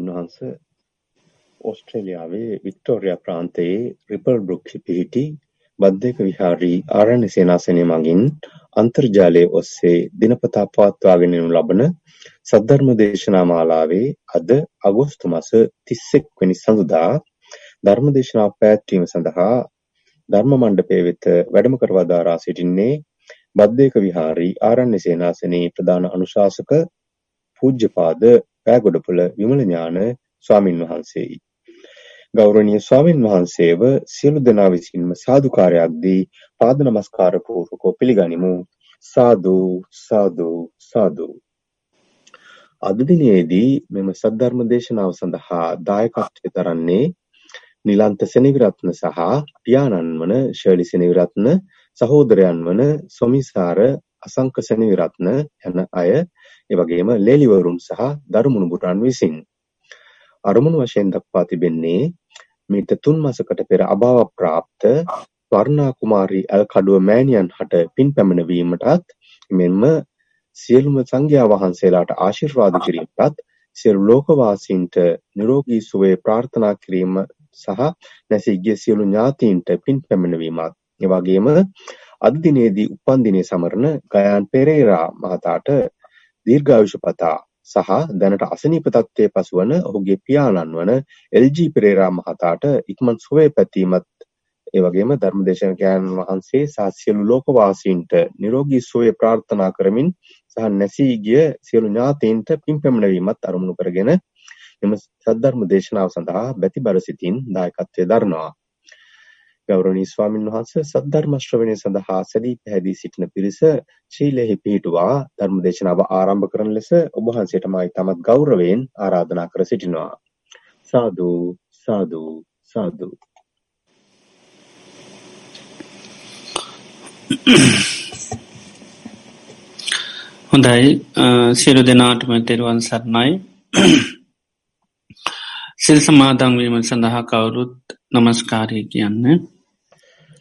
උන්වහන්ස ඔස්ට්‍රේලියාවේ Victoria ප්‍රාන්තයේ ripple බෘක්හි පිහිටි බද්ධයක විහාරී ආරණ්‍ය සේනාසනය මගින් අන්තර්ජාලය ඔස්සේ දිනපතා පවත්වාගෙනනු ලබන සද්ධර්ම දේශනා මාලාවේ අද අගෝස්තු මස තිස්සෙක් වැනි සඳුදා ධර්ම දේශනා පැවැත්වීම සඳහා ධර්ම මණ්ඩපය වෙත වැඩම කරවදාරා සිටින්නේ බද්ධයක විහාරී ආරණ්‍ය සේනාසනයේ ප්‍රධාන අනුශාසක පූජ්‍යපාද පෑගොඩපොළ විමලඥාන ස්වාමින් වහන්සේයි. ගෞරවනීය ස්වාමින් වහන්සේව සියලු දෙනා විසින්ම සාදුකාරයක් දී පාද නමස්කාර පූර්වකව පිළිගනිමු. සාදු සාදු සාදු. අද දිනේදී මෙම සද්ධර්ම දේශනාව සඳහා දායකත්වය දරන්නේ නිලන්ත සෙනවිරත්න සහ පියාණන් වන ශර්ලි සෙනවිරත්න සහෝදරයන් වන සොමිසාර අසංක සෙනවිරත්න යන අය එවැගේම ලේලිවරුන් සහ දරුමුණුබුරන් විසින්. අරමුණු වශයෙන් දක්වා තිබෙන්නේ මීට තුන් මසකට පෙර අභාව ප්‍රාප්ත වර්ණා කුමාරී ඇල්කඩුව මෑණියන් හට පින් පැමිණවීමටත් මෙන්ම සියලුම සංඝයා වහන්සේලාට ආශිර්වාද කිරීමටත් සියලු ලෝකවාසීන්ට නිරෝගී සුවය ප්‍රාර්ථනා කිරීම සහ නැසී ගිය සියලු ඥාතීන්ට පින් පැමිණවීමත් එවැගේම අද දිනේදී උපන් දිනය සමරන ගයාන් පෙරේරා මහතාට දීර්ඝායුෂ පතා සහ දැනට අසනීප තත්ත්වයේ පසුවන ඔහුගේ පියාණන් වන එල්.ජී. පෙරේරා මහතාට ඉක්මන් සුවය පැතීමත් ඒ වගේම ධර්මදේශකයන් වහන්සේ සහ සියලු ලෝකවාසීන්ට නිරෝගී සුවය ප්‍රාර්ථනා කරමින් සහ නැසී ගිය සියලු ඥාතීන්ට පින් පැමිණවීමත් අරමුණු කරගෙන එම සද්ධර්ම දේශනාව සඳහා බැතිබර සිතින් දායකත්වය දරනවා. ගෞරවනීය ස්වාමින් වහන්සේ සද්ධර්ම ශ්‍රවණය සඳහා සැදී පැහැදී සිටින පිරිස ශීලෙහි පිහිටුවා ධර්ම දේශනාව ආරම්භ කරන ලෙස ඔබ වහන්සේට මා ඉතාමත් ගෞරවයෙන් ආරාධනා කර සිටිනවා. සාදු සාදු සාදු. හොඳයි. සියලු දෙනාටම තෙරුවන් සරණයි. සිල් සමාදන් වීම සඳහා කවුරුත් නමස්කාරය කියන්න.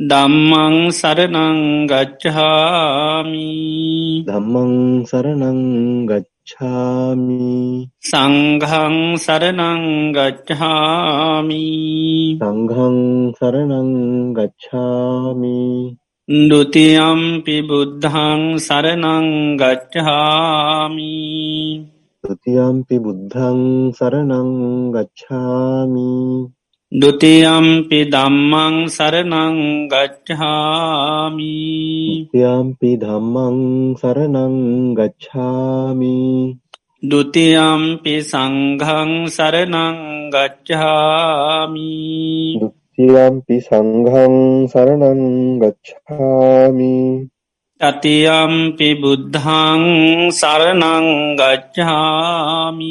දම්මං සරනංගච්චහාමි දම්මං සරනංගච්ඡාමි සංහං සරනංගච්චහාමි සංහං සරනංගච්ඡාමි දුතියම්පි බුද්ධං සරනංගච්චහාමි තුතියම්පි බුද්ධං සරනංගච්ඡාමි දුතියම්පි දම්මං සරණං ගච්ඡාමි। යම්පි දම්මං සරණං ගච්ඡාමි। දුතියම්පි සංඝං සරණං ගච්ඡාමි। යම්පි සංඝං සරණං ගච්ඡාමි। තතියම්පි බුද්ධං සරණං ගච්ඡාමි।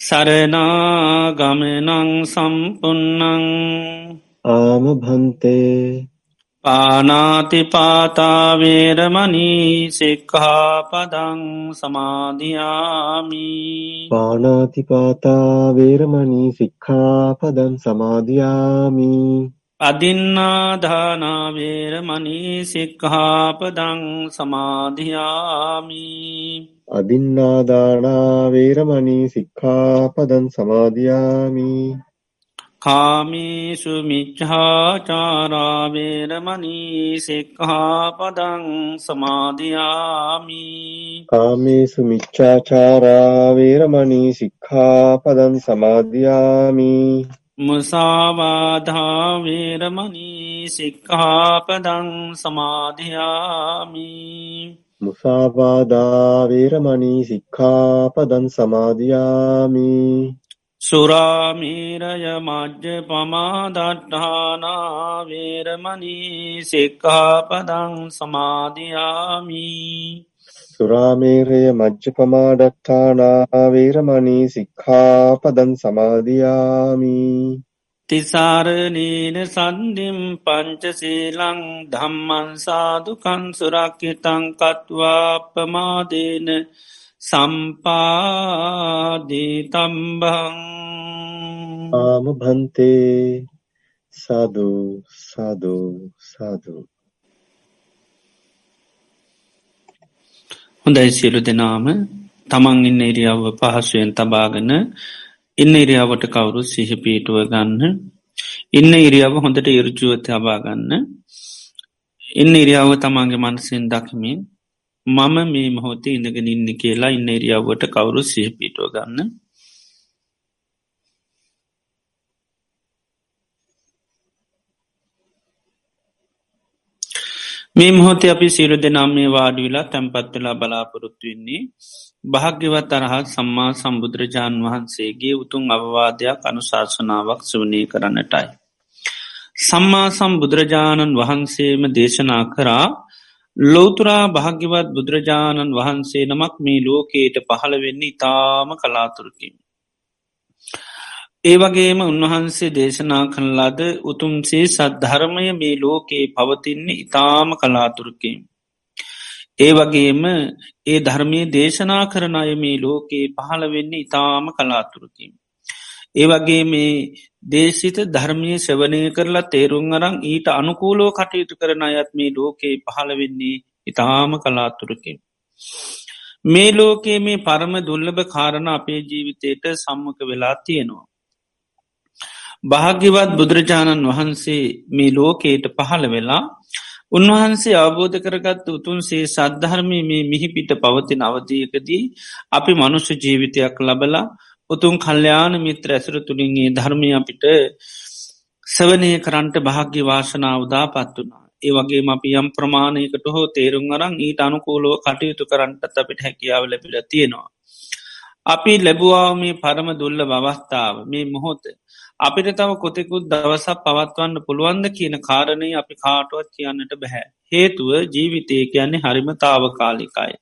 සරනාගමනං සම්පන්නං ආම භන්තේ පානාතිපාතාවේරමනී සික්හාපදං සමාධයාමි පානාතිපාතා වේරමණී සික්ඛාපදං සමාදියාමි අදින්නාධානාවේරමනී සික්හාපදං සමාධයාමි. අදින්නාදානා වේරමණී සික්ඛාපදං සමාදියාමි කාමේසු මිච්ඡාචාරාවේරමනී සික්හාපදං සමාධයාමි. කාමේසු මිච්ඡාචාරා වේරමණී සික්ඛාපදං සමාදියාමි මුසාවාධාවේරමනී සික්කාපදං සමාධයාමී මුසාවාදාවේරමනී සික්ඛාපදන් සමාධයාමී සුරාමීරය මජ්්‍ය පමාදට්ඨානාවේරමනී සික්කාපදං සමාධයාමී සුරාමේරය මජ්්‍ය පමාඩත්තානාවේරමනී සික්ඛාපදන් සමාධයාමී තිසාරනීන සන්දිම් පංචසීලං ධම්මන්සාදුකන් සුරක්්‍යතං කත්වාපමාදේන සම්පාදීතම්බං। ආම භන්තේ සාදු සාදු සාදු. හොඳයි සියලු දෙනාම. තමන් ඉන්න ඉරියව්ව පහසුවෙන් තබාගන ඉන්න ඉරියාවට කවුරු සිහ පීටුව ගන්න. ඉන්න ඉරියාව හොඳට ඉරජුව තබාගන්න ඉන්න ඉරියාව තමන්ගේ මනසින් දකිමින් මම මේ මොහොතේ ඉඳගෙන ඉන්න කියලා ඉන්න ඉරියාවට කවුරු සිහ පිටුව ගන්න මේ මොහොත අපි සිරු දෙනම් මේ වාඩිවෙලා තැන්පත්වෙලා බලාපොරොත්තු වෙන්නේ භාග්‍යවත් අරහත් සම්මා සම්බුදුරජාණන් වහන්සේගේ උතුන් අවවාදයක් අනුශාසනාවක් සවනී කරන්නටයි. සම්මා සම්බුදුරජාණන් වහන්සේම දේශනා කරා ලෝතුරා භාග්‍යවත් බුදුරජාණන් වහන්සේ නමක් මේ ලෝකයට පහළ වෙන්න ඉතාම කලාතුරකින්. ඒවගේම උන්වහන්සේ දේශනා කනලාද උතුම්සේ සද්ධර්මය මේ ලෝකයේ පවතින්නේ ඉතාම කලාතුරකින්. ඒ වගේම ඒ ධර්මය දේශනා කරන අය මේ ලෝකයේ පහළ වෙන්න ඉතාම කලාතුරකින්. ඒ වගේ මේ දේශිත ධර්මය සෙවනය කරලා තේරුම් අරං ඊට අනුකූලෝ කටයුතු කරන අයත් මේ ලෝකයේ පහළ වෙන්නේ ඉතාම කලාතුරකින්. මේ ලෝකයේ මේ පරම දුල්ලභ කාරණ අපේ ජීවිතයට සම්මක වෙලා තියෙනවා. භාග්‍යවත් බුදුරජාණන් වහන්සේ මේ ලෝකයට පහළ වෙලා උන්වහන්සේ අවබෝධ කරගත් උතුන්සේ සද්ධර්මය මේ මිහිපිට පවතින අවධියකදී අපි මනුෂ්‍ය ජීවිතයක් ලබලා උතුන් කල්්‍යයාන මිත්‍ර ඇසුර තුළින්ගේ ධර්මය අපිට සවනය කරන්ට භාග්‍ය වාශනාවදා පත් වනා. ඒ වගේ අපි යම් ප්‍රමාණයකට හෝ තේරුම් අරං ඊට අනුකූලෝ කටයුතු කරන්නට අපිට හැකියාව ලැබිල තියෙනවා. අපි ලැබවා මේ පරම දුල්ල අවස්ථාව මේ මොහොත අපිට තව කොතෙකුත් දවසක් පවත්වන්න පුළුවන්ද කියන කාරණය අපි කාටුවත් කියන්නට බැහැ. හේතුව ජීවිතය කියන්නේ හරිමතාව කාලිකායි.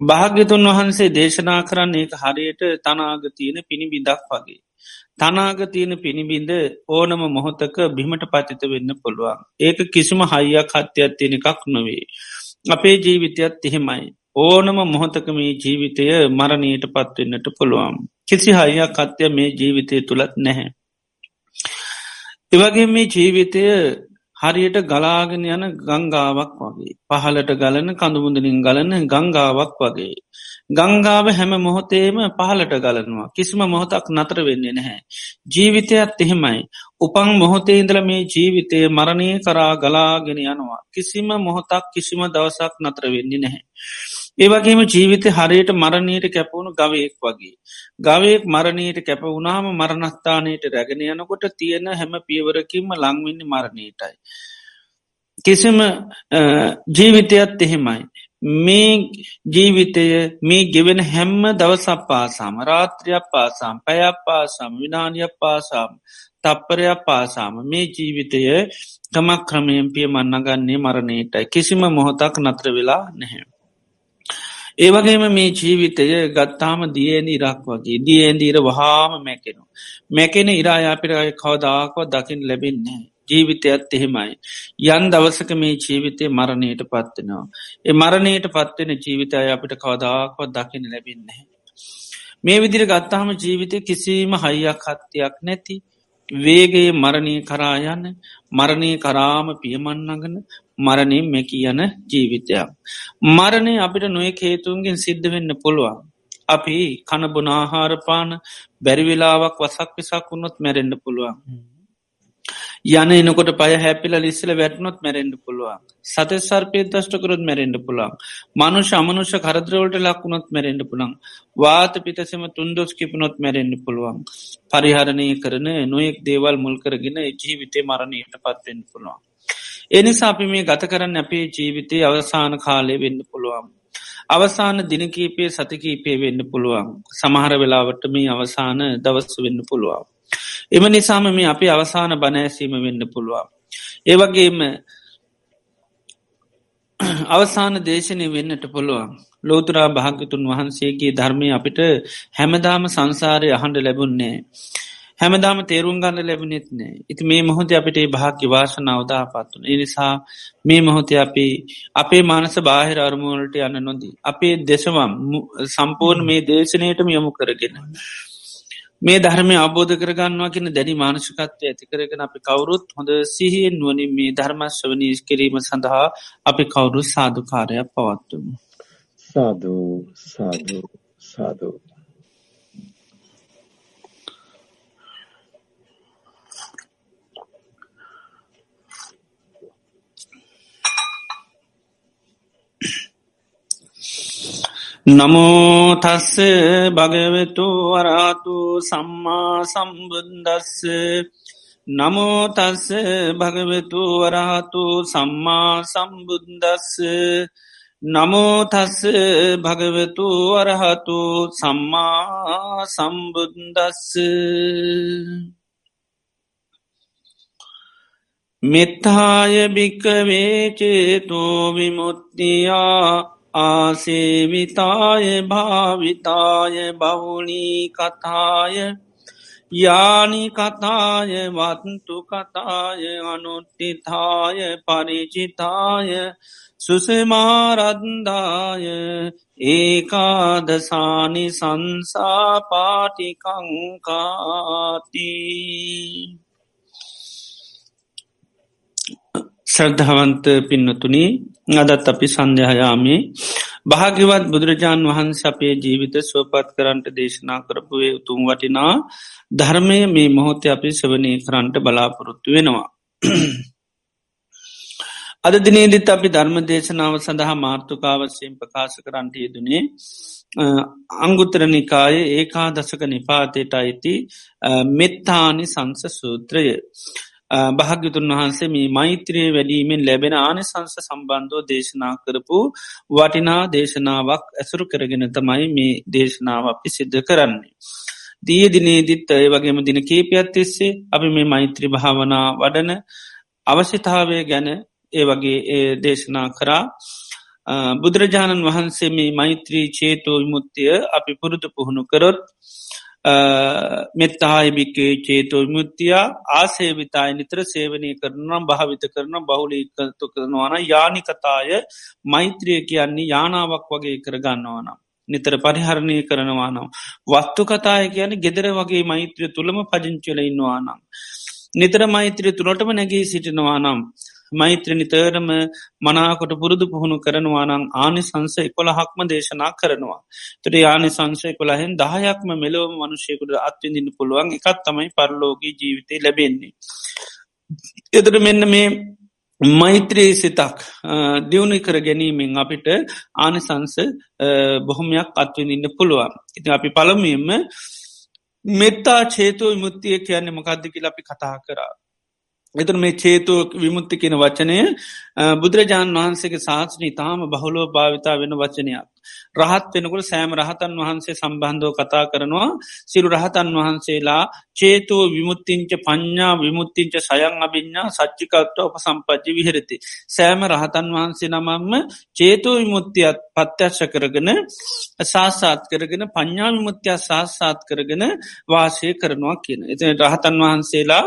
භාග්‍යතුන් වහන්සේ දේශනා කරන්නේ එක හරියට තනාගතියන පිණිබිඳක් වගේ. තනාගතියන පිණිබිඳ ඕනම මොහොතක බිමට පතිත වෙන්න පුළුවන්. ඒක කිසිම හයියක් හත්‍යයක් තියෙන එකක් නොවේ. අපේ ජීවිතයත් එහෙමයි. ඕනම මොහොතක මේ ජීවිතය මරණයට පත්වෙන්නට පුළුවන්. කිසි හයියක් කත්‍යය මේ ජීවිතය තුළත් නැහැ. එවගේ මේ ජීවිතය හරියට ගලාගෙන යන ගංගාවක් වගේ පහලට ගලන කඳුමුදලින් ගලන ගංගාවක් වගේ. ගංගාව හැම මොහොතේම පහලට ගලනවා කිසිම මොහොතක් නතර වෙන්නේ නැහැ. ජීවිතයත් එහෙමයි. උපං මොහොතේ ඉඳල මේ ජීවිතය මරණය කරා ගලාගෙන යනවා. කිසිම මොහොතක් කිසිම දවසක් නතර වෙන්නේ නැහැ. ඒවගේම ජීවිත හරියට මරණයට කැපවුණු ගවයෙක් වගේ. ගවයෙක් මරණයට කැප වුණාම මරණස්ථානයට රැගෙන යනකොට තියෙන හැම පියවරකින්ම ලංවෙන්න මරණයටයි. කිසිම ජීවිතයත් එහෙමයි. මේ ජීවිතය මේ ගෙවෙන හැම්ම දවසක් පාසාම රාත්‍රයක් පාසාම් පැයක් පාසාම් විනානියක් පාසාම් තප්පරයක් පාසාම මේ ජීවිතය තමක් ක්‍රමයෙන් පිය මන්නගන්නේ මරණයටයි කිසිම මොහොතක් නත්‍ර වෙලා නැහැ. ඒවගේම මේ ජීවිතය ගත්තාම දියනි ඉරක් වගේ දියන්දීර වහාම මැකෙනු. මැකෙන ඉරායාපිරය කවදාකව දකිින් ලැබෙන්නේ. ජීවිතයත් එහෙමයි. යන් දවසක මේ ජීවිතය මරණයට පත්වෙනවා. ඒ මරණයට පත්වෙන ජීවිතය අපිට කවදාකවත් දකින ලැබෙන්නේ. මේ විදිර ගත්තාම ජීවිතය කිසිීම හයියක් හත්තියක් නැති වේගේ මරණය කරායන්න මරණය කරාම පියමන්නගන මරණින් මෙකි යන ජීවිතයක්. මරණය අපිට නොය හේතුන්ගෙන් සිද්ධ වෙන්න පුළුවන්. අපි කණබුනාහාරපාන බැරිවෙලාවක් වසක් විසක් වුණොත් මැරෙන්ඩ පුළුවන්. යන එනකොට පය හැපිල ලිස්සල වැටනොත් මැරෙන්ඩ පුළුවන් සත සර්පය දෂ්ටකරුත් මැරෙන්ඩ පුළන් මනුෂ අමනුෂ කරදරවලට ලක්ුණොත් මැරෙන්ඩ පුළන් වාත පිතසම තුන්දොස් කිපනොත් මැරෙන්ඩ පුළුවන් පරිහරණය කරන නොයෙක් දේවල් මුල් කරගෙන ජීවිතය මරණයට පත්වෙන්න පුළුවන් එනිසා අපි මේ ගත කරන්න අපේ ජීවිතය අවසාන කාලය වෙන්න පුළුවන් අවසාන දිනකීපය සතිකීපය වෙන්න පුළුවන් සමහර වෙලාවට මේ අවසාන දවස් වෙන්න පුළුවන් එම නිසාම මේ අපි අවසාන බණෑසීම වෙන්න පුළුවන්. ඒවගේම අවසාන දේශනය වෙන්නට පුළුවන්. ලෝතුරා භාගතුන් වහන්සේගේ ධර්මය අපිට හැමදාම සංසාරය අහන්ඩ ලැබුන්නේ. හැමදාම තේරුම් ගන්න ලැබෙනෙත් නෑ ඉති මේ මොහොත අපිට භාග්‍ය වාශන අවදා පත්වන එනිසා මේ මොහොත අපි අපේ මානස බාහිර අරමුවලට යන්න නොදී අපේ දෙසවම් සම්පූර්ණ මේ දේශනයටම යොමු කරගෙන මේ ධර්මය අබෝධ කරගන්නවා කියන දැනි මානසිකත්වය ඇති කරගෙන අපි කවුරුත් හොඳ සිහියෙන් වනින් මේ ධර්මශ්වනීස් කිරීම සඳහා අපි කවුරු සාධකාරයක් පවත්වමු. සාධූ සාධූ සාධූ. නමෝතස්ස භගවෙතු වරාතු සම්මා සම්බුන්දස්ස නමෝතස්ස භගවෙතු වරහතු සම්මා සම්බුන්දස්ස නමෝතස්ස භගවෙතු වරහතු සම්මා සම්බුන්දස්ස මෙත්තාය භික්කවේචේතෝ විමුත්තියා ආසේවිතාය භාවිතාය බවුලී කතාය යානි කතාය වත්තු කතාය අනුට්ටිතාය පරිචිතාය සුසමාරද්දාය ඒකාදසානි සංසාපාටිකංකාතිී ශ්‍රද්ධාවන්ත පින්නතුනි අදත් අපි සන්ධ්‍යහයාමේ භාග්‍යවත් බුදුරජාණන් වහන්ස අපේ ජීවිත ස්වපත් කරන්ට දේශනා කරපුවේ උතුම් වටිනා ධර්මය මේ මොහොත අපි සවනය කරන්ට බලාපොරොත්තු වෙනවා. අද දිනේදිත් අපි ධර්ම දේශනාව සඳහා මාර්ථකාවසයෙන් ප්‍රකාශ කරන්ට යෙදනේ අංගුත්තර නිකාය ඒකා දසක නිපාතයට අයිති මෙත්තානි සංස සූත්‍රය. භාග්‍යතුන් වහන්සේ මේ මෛත්‍රයේ වැඩීමෙන් ලැබෙන ආනිසංස සම්බන්ධෝ දේශනා කරපු වටිනා දේශනාවක් ඇසුරු කරගෙන තමයි මේ දේශනාව අපි සිද්ධ කරන්නේ. දිය දිනේදිත් අය වගේම දින කේපයක් තිස්සේ අපි මේ මෛත්‍රී භාවනා වඩන අවශ්‍යතාවය ගැන ඒ වගේ දේශනා කරා බුදුරජාණන් වහන්සේ මේ මෛත්‍රී චේතෝ විමුත්තිය අපි පුරුදු පුහුණු කරොත් මෙත්තාහිභික්කේ චේතෝ මුත්තියා ආසේවිතායි නිතර සේවනය කරනම් භාවිත කරන බහුලීකතු කරනවාන යානිකතාය මෛත්‍රිය කියන්නේ යානාවක් වගේ කරගන්නවානම්. නිතර පරිහරණය කරනවානම්. වස්තු කතාය කියන ගෙදර වගේ මෛත්‍රිය තුළම පජංචල ඉන්නවානම්. නිතර මෛත්‍රිය තුළටම නැගී සිටිනවානම්. මෛත්‍ර නිතරම මනාකොට පුරුදු පුහුණු කරනවානං ආනි සංස එකොළහක්ම දේශනා කරනවා. තුට ආනි සංසය කොළහෙන් දහයක්ම මෙලෝම මනුෂයකුට අත්විඳන්න පුළුවන් එකත් තමයි පරලෝගී ජීවිතය ලැබෙන්නේ. එතට මෙන්න මේ මෛත්‍රී සිතක් දියුණු කර ගැනීමෙන් අපිට ආනිසංස බොහොමයක් අත්වනින්න පුළුවන්. ඉති අපි පළමීම මෙත්තා චේතෝ විමුත්තිය කියන්නේ මොකක්දකිල අපි කතා කරා. එතුර මේ චේතුව විමුත්ති කියෙන වචනය බුදුරජාණන් වහන්සේගේ ශාසනී තාම බහුලෝ භාවිතා වෙන වචනයක්. රහත් වෙනකුට සෑම රහතන් වහන්සේ සම්බන්ධව කතා කරනවා සිරු රහතන් වහන්සේලා චේතුව විමුත්තිංච පඤ්ඥා විමුත්තිංච සයන් අභිඤ්ඥා සච්චිකත්ව අප සම්පජ්ජි විහරති. සෑම රහතන් වහන්සේ නමම්ම චේතුව විමුත්තියත් පත්‍යක්ෂ කරගෙන සාසාත් කරගෙන පඤ්ඥා විමුත්‍යයා සාස්සාත් කරගෙන වාසය කරනවා කියන. එතන රහතන් වහන්සේලා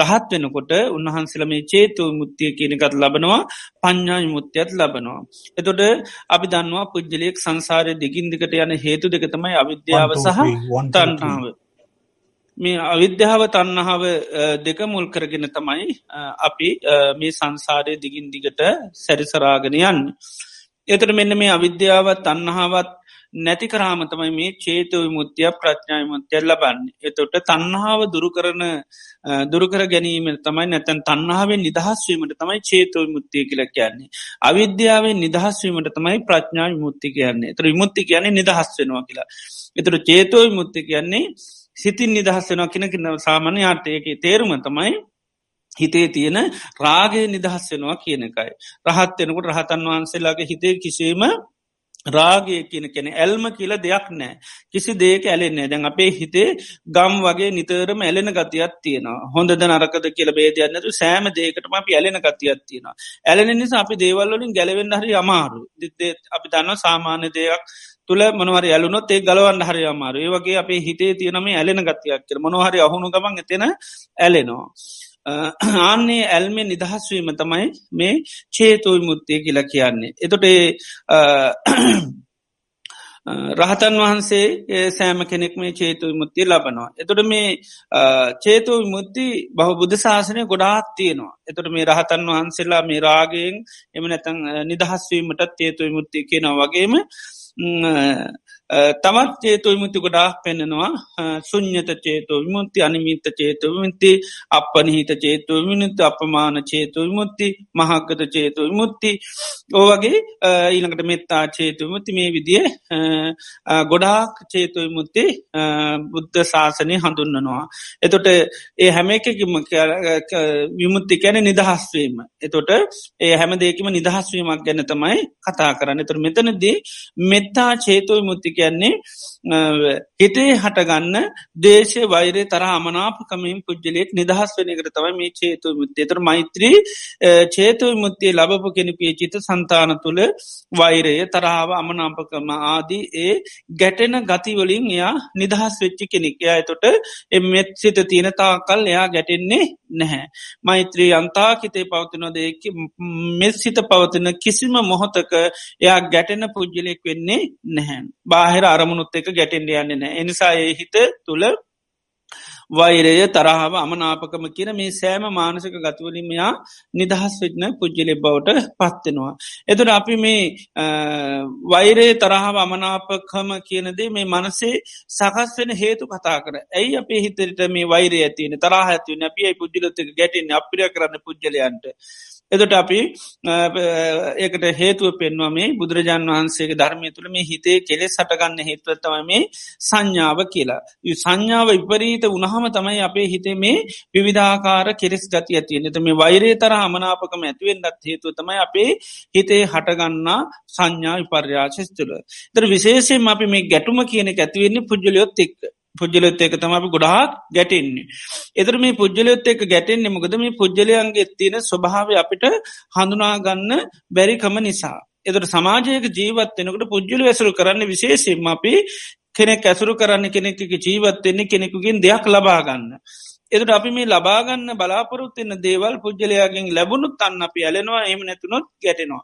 රහත් වෙනකොට උන්වහන්සේල මේ චේතුව මුත්තිය කියනකත් ලබනවා පඤ්ඥා විමුත්‍යත් ලබනවා. එතොට අපි දන්නවා පුද්ජලයෙක් සංසාරය දිගින්දිකට යන හේතු දෙක තමයි අවිද්‍යාව සහ තන්නාව. මේ අවිද්‍යාව තන්නහාව දෙක මුල් කරගෙන තමයි අපි මේ සංසාරය දිගින් දිගට සැරිසරාගෙන යන්න. එතට මෙන්න මේ අවිද්‍යාවත් තන්නහාවත් නැති කරාමතමයි මේ චේතව මුත්‍යය ප්‍රඥාය මුත්‍යල් ලබන්න. එතොට තන්නාව දුරු කරන දුරුකර ගැනීම තමයි නැතැන් තන්නාවෙන් නිදහස්වීමට තමයි චේතව මුත්තිය කියල කියන්නේ. අවිද්‍යාවෙන් නිදහස්වීමට තමයි ප්‍රඥාව මුත්ති කියන්නේ. එතර විමුත්ති කියන්නේ නිදහස් වෙනවා කියලා. එතර චේතෝයි මුත්ති කියන්නේ සිතින් නිදහස් වෙනවා කිනකින්න සාමාන්‍ය ආර්ටයක තේරුම තමයි හිතේ තියෙන රාගේ නිදහස් වෙනවා කියන එකයි. රහත් වෙනකොට රහතන් වහන්සේලාගේ හිතේ කිසිීම රාගය කියන කෙන ඇල්ම කියල දෙයක් නෑ කිසි දේක ඇලෙන්නේ දැන් අපේ හිතේ ගම් වගේ නිතරම ඇලෙන ගතියක් තියෙනවා. හොඳ නරකද කියල බේදයන්නතු සෑම දේකටම අපි ඇලෙන ගතියක් තියෙනවා. ඇලෙන නිසා අපි දේවල්ලින් ගැලවෙන්න හරි අමාරු දිත්තේ අපි දන්න සාමාන්‍ය දෙයක් තුළ මොනවර ඇලුනොත් ඒ ගලවන්න හරි අමාරු ඒ වගේ අපේ හිතේ තියෙනම ඇලෙන ගතියක් කර මොනහරි අහුණු ගමන් එතෙන ඇලෙනවා. ආන්නේ ඇල්මේ නිදහස්වීම තමයි මේ චේතුයි මුත්තිය කියලා කියන්නේ. එතොට රහතන් වහන්සේ සෑම කෙනෙක් මේ චේතුයි මුත්තිය ලබනවා. එතොට මේ චේතුයි මුත්ති බහ බුද්ධ ශාසනය ගොඩාත් තියෙනවා. එතොට මේ රහතන් වහන්සේලා මේ රාගෙන් එම නැතන් නිදහස්වීමටත් චේතුයි මුත්තිය කියෙනවා වගේම තමත් චේතු විමුති ගොඩාක් පෙන්නෙනවා. සුඥත චේතු විමුත්ති අනිමිත චේතු විමුති අපපනහිත චේතු විනිත අපමාන චේතු විමුත්ති මහක්කත චේතු විමුත්ති ඕවගේ ඊළඟට මෙත්තා චේතු විමුති මේ විදිිය ගොඩාක් චේතු විමුත්ති බුද්ධ ශාසනය හඳුන්නනවා එතොට ඒ හැම එකකිම විමුත්ති කැන නිදහස්වීම එතොට ඒ හැම දෙකම නිදහස්වීමක් ගැන තමයි කතා කරන්න. තුර මෙතනදී මෙත්තා චේතුව මුත්ති කියන්නේ හිතේ හටගන්න දේශය වෛරය තර අමනාපකමින් පුද්ජලෙක් නිදහස් වෙන එකට තවයි මේ චේතු මුත්තේ තර මෛත්‍රී චේතුව මුත්තිය ලබපු කෙනෙකේ චිත සන්තාන තුළ වෛරය තරාව අමනාපකම ආදී ඒ ගැටෙන ගතිවලින් එයා නිදහස් වෙච්චි කෙනෙක් එයා එතොට එමෙත් සිත තියෙන තාකල් එයා ගැටෙන්නේ නැහැ. මෛත්‍රී අන්තා කිතේ පවතිනොදයකි මෙත් සිත පවතින කිසිම මොහොතක එයා ගැටෙන පුද්ජලෙක් වෙන්නේ නැහැ. බාහිර අරමුණුත් එක ගැටෙන්ඩ යන්නේ නෑ එනිසා ඒ හිත තුළ වෛරය තරහාව අමනාපකම කියන මේ සෑම මානසක ගතුවලින්මයා නිදහස් වෙච්න පුද්ජලෙ බවට පත්වෙනවා. එතුට අපි මේ වෛරයේ තරහාව අමනාපකම කියනදේ මේ මනසේ සකස් වෙන හේතු කතා කර ඇයි අපේ හිතරට මේ වෛරය ඇතින තරහ ඇතිවන අපියි පුද්ජලතක ගැටෙන් අපිරිය කරන්න පුද්ජලයන්ට. එදට අපි ඒකට හේතුව පෙන්වා මේ බුදුරජාන් වහන්සේගේ ධර්මය තුළ මේ හිතේ කෙලෙ සටගන්න හේතුවත්තම මේ සංඥාව කියලා. සංඥාව විපරීත උනහම තමයි අපේ හිතේ මේ විවිධාකාර කෙරෙස් ගති ඇතියෙන එත මේ වෛරේ තර හමනාපකම ඇතිවෙන්ඩත් හේතුව තමයි අපේ හිතේ හටගන්නා සංඥා විපර්යාශස්තුල. තර විශේෂයෙන් අපි මේ ගැටුම කියන ඇතිවෙන්නේ පුද්ජලයොත් එක්ක. පුද්ජලොත් එක තම අපි ගොඩාක් ගැටෙන්නේ. එතර මේ පුද්ජලයොත් එක ගැටෙන්නේ මොකද මේ පුද්ජලයන්ගේ තියෙන ස්වභාව අපිට හඳුනාගන්න බැරිකම නිසා. එතට සමාජයක ජීවත්වෙනකට පුද්ජල ඇසරු කරන්න විශේෂෙන්ම අපි කෙනෙක් ඇසුරු කරන්න කෙනෙක ජීවත්වෙන්නේ කෙනෙකුගෙන් දෙයක් ලබාගන්න. එතුට අපි මේ ලබාගන්න බලාපොරොත්තින්න දේවල් පුද්ජලයාගෙන් ලැබුණුත් අන්න අපි ඇලෙනවා එම නැතුනොත් ගැටෙනවා.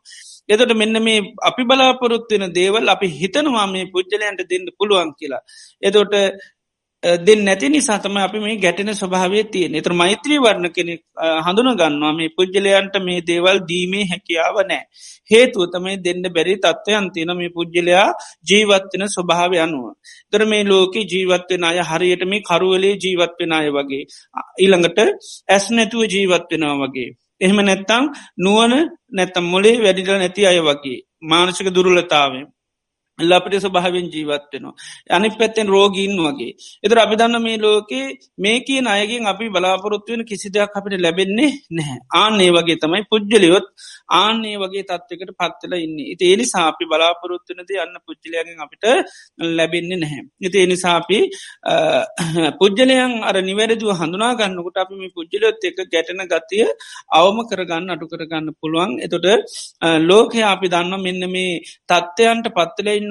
එතට මෙන්න මේ අපි බලාපොරොත්තින දේවල් අපි හිතනවා මේ පුද්ජලයන්ට දෙන්න පුළුවන් කියලා. එතොට දෙන්න නැති නිසාතම අපි මේ ගැටෙන ස්වභාවේ තිය එතර මෛත්‍රී වර්ණ කෙනෙ හඳුන ගන්නවා මේ පුද්ජලයන්ට මේ දේවල් දීමේ හැකියාව නෑ. හේතුව තමයි දෙන්න බැරි තත්ත්වයන් තින මේ පුද්ජලයා ජීවත්වෙන ස්වභාව අනුව. තර මේ ලෝක ජීවත්වෙන අය හරියට මේ කරුවලේ ජීවත්වෙන අය වගේ. ඊළඟට ඇස් නැතුව ජීවත්වෙනවා වගේ. එහෙම නැත්තං නුවන නැත්තම් මොලේ වැඩිට නැති අය වගේ. මානසික දුරුලතාවේ. ලපට ස්වභාවෙන් ජීවත්වෙනවා. අනි පැත්තෙන් රෝගීන් වගේ. එතර අභිධන්න මේ ලෝකේ මේ කිය අයගෙන් අපි බලාපොරොත්තුවෙන කිසි දෙයක් අපිට ලැබෙන්නේ නැහැ. ආන්නේ වගේ තමයි පුද්ජලියොත් ආන්නේ වගේ තත්වකට පත්වල ඉන්න. ඉති එනි සාපි බලාපොරොත්තුනද යන්න පුද්ජලයගෙන් අපිට ලැබෙන්නේ නැහැ. ඉති එනිසාපි පුද්ජලයන් අර නිවැරදිව හඳුනා ගන්නකට අපි මේ පුද්ජලොත් එක ගැටන ගතිය අවම කරගන්න අටු කරගන්න පුළුවන්. එතොට ලෝකය අපි දන්න මෙන්න මේ තත්ත්වයන්ට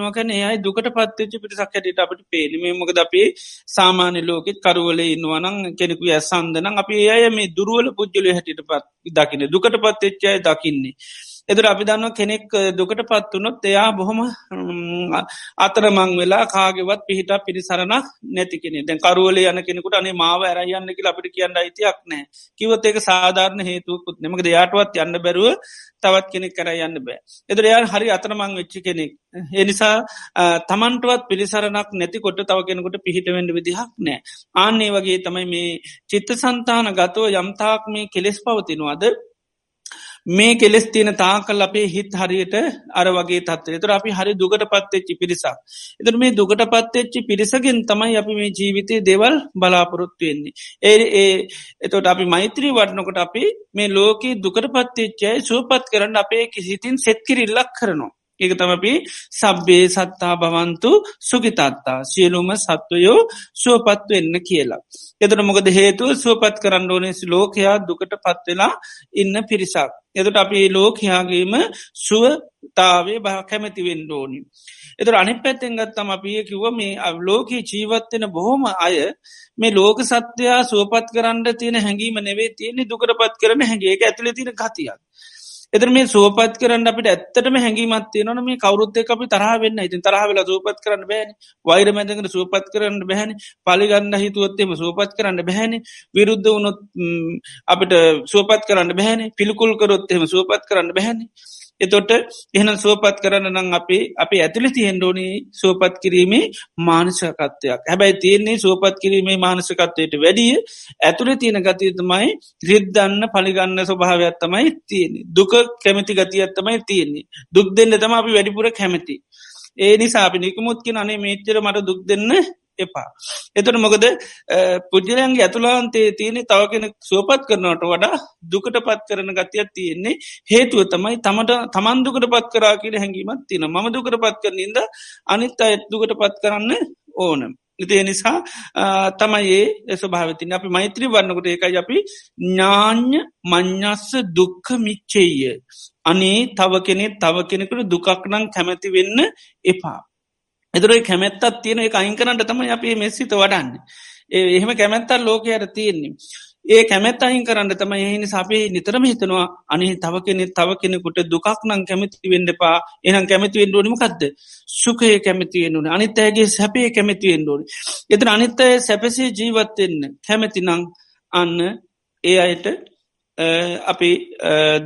පත්වලඉන්න ඉන්නවකන ඒයි දුකට පත්වෙච්ච පිටිසක් හැට අපට පේලිමේ මොකද අපේ සාමාන්‍ය ලෝකෙත් කරුවල ඉන්නවනං කෙනෙකු ඇසන්දනම් අපි අය මේ දුරුවල පුද්ජල හැටිට පත් දකින දුකට පත්වෙච්චාය දකින්නේ. එදුර අපි දන්න කෙනෙක් දුකට පත්වනොත් එයා බොහොම අතරමං වෙලා කාගෙවත් පිහිට පිරිසරණක් නැති කෙනෙ දැන් කරුවල යන කෙනෙකුට අනේ මාව ඇරයන්න කියලා අපිට කියන්න අයිතියක් නෑ කිවත් ඒක සාධාරණ හේතුවකුත් නෙමක දෙයාටවත් යන්න බැරුව තවත් කෙනෙක් කර යන්න බෑ. එදුර යා හරි අතරමං වෙච්චි කෙනෙක්. එනිසා තමන්ටුවත් පිරිසරණක් නැතිකොට තව කෙනෙකුට පිහිටවෙන්ඩ විදිහක් නෑ ආන්නේ වගේ තමයි මේ චිත්ත සන්තාන ගතව යම්තාක් මේ කෙලෙස් පවතිනවාද? මේ කෙලෙස් තියෙන තාකල් අපේ හිත් හරියට අර වගේ තත්ව තුර අපි හරි දුකට පත්තෙච්චි පිරිසක්. එතර මේ දුකට පත්තෙච්චි පිරිසගෙන් තමයි අපි මේ ජීවිතය දෙවල් බලාපොරොත්තු වෙන්නේ. ඒ ඒ එතොට අපි මෛත්‍රී වඩනකොට අපි මේ ලෝකී දුකට පත්තෙච්චයි සුවපත් කරන්න අපේ කිසිතින් සෙත්කිරිල්ලක් කරනවා. ඒක තමපි සබ්බේ සත්තා භවන්තු සුගිතත්තා සියලුම සත්වයෝ සුවපත්ව එන්න කියලා. එතට මොකද හේතුව සුවපත් කරන්න ඕනෙසි ලෝකයා දුකට පත්වෙලා ඉන්න පිරිසක්. එතට අපි ලෝකයාගේම සුවතාවේ බහ කැමැතිවෙන්න ඕනි. එතුර අනි පැත්තෙන් ගත්තම අපිය කිව මේ ලෝකයේ ජීවත්වෙන බොහොම අය මේ ලෝක සත්‍යයා සුවපත් කරන්න තියෙන හැඟීම නෙවේ තියෙන්නේ දුකට පත් කරන හැගේ ඇතුල තින ගතියක්. එතර මේ සුවපත් කරන්න අපිට ඇත්තටම හැඟීමත්තිය නොන මේ කවරුත්තය අපි තරහ වෙන්න. ඉතින් තරහවෙලා සූපත් කරන්න බෑන. වෛර මැදකට සූපත් කරන්න බැහැනි පලිගන්න හිතුවත්තේම සූපත් කරන්න බැහැනි විරුද්ධ වුණොත් අපිට සුවපත් කරන්න බැහැනි පිළිකුල් කරොත්තෙම සුවපත් කරන්න බැහැනි එතොට එහෙන සුවපත් කරන්න නම් අපි අපි ඇතුළි තියෙන්ඩෝනි සුවපත් කිරීමේ මානසකත්වයක්. හැබැයි තියන්නේ සුවපත් කිරීමේ මානසකත්වයට වැඩිය ඇතුළ තියෙන ගතියතුමයි රිද්දන්න පලිගන්න ස්වභාවයක්ත්තමයි තියෙන්නේ. දුක කැමති ගතියත්තමයි තියෙන්නේ. දුක් දෙන්න තම අපි වැඩිපුර කැමති. ඒ නිසා අපි නිකමුත්කින අනේ මේච්චර මට දුක් දෙන්න එපා. එතට මොකද පුද්ජලයන්ගේ ඇතුලාන්තේ තියෙන තව කෙන සුවපත් කරනට වඩා දුකට පත් කරන ගතියක් තියෙන්නේ හේතුව තමයි තමට තමන් දුකට පත් කරා කියල හැඟීමත් තින ම දුකට පත් කරනින්ද අනිත් අයත් දුකට පත් කරන්න ඕනම්. ඉතිය නිසා තමයි ඒ ස්වභාවතින අපි මෛත්‍රී වන්නකොට ඒකයි අපි ඥාඥ මං්ඥස්ස දුක්ක මිච්චෙය. අනේ තව කෙනෙ තව කෙනෙකුට දුකක් නං කැමැති වෙන්න එපා. එතුරයි කැමැත්තත් තියෙන එක අයින් කරන්නට තම අපේ මෙස්සිත වඩන්න. එහෙම කැමැත්තල් ලෝකයට තියෙන්නේ. ඒ කැමැත් අයින් කරන්න තම එහිනි සපේ නිතරම හිතනවා අනේ තව කෙනෙ තව කෙනෙකුට දුකක් නං කැමති වෙන්ඩපා එනම් කැමතිවෙන් ඩෝනිමකක්ද සුකය කැමතියෙන්ුන අනිත් ඇගේ සැපේ කැමතිවෙන් ඩෝනි එතන අනිත් අය සැපසේ ජීවත්වෙන්න කැමැති නං අන්න ඒ අයට අපි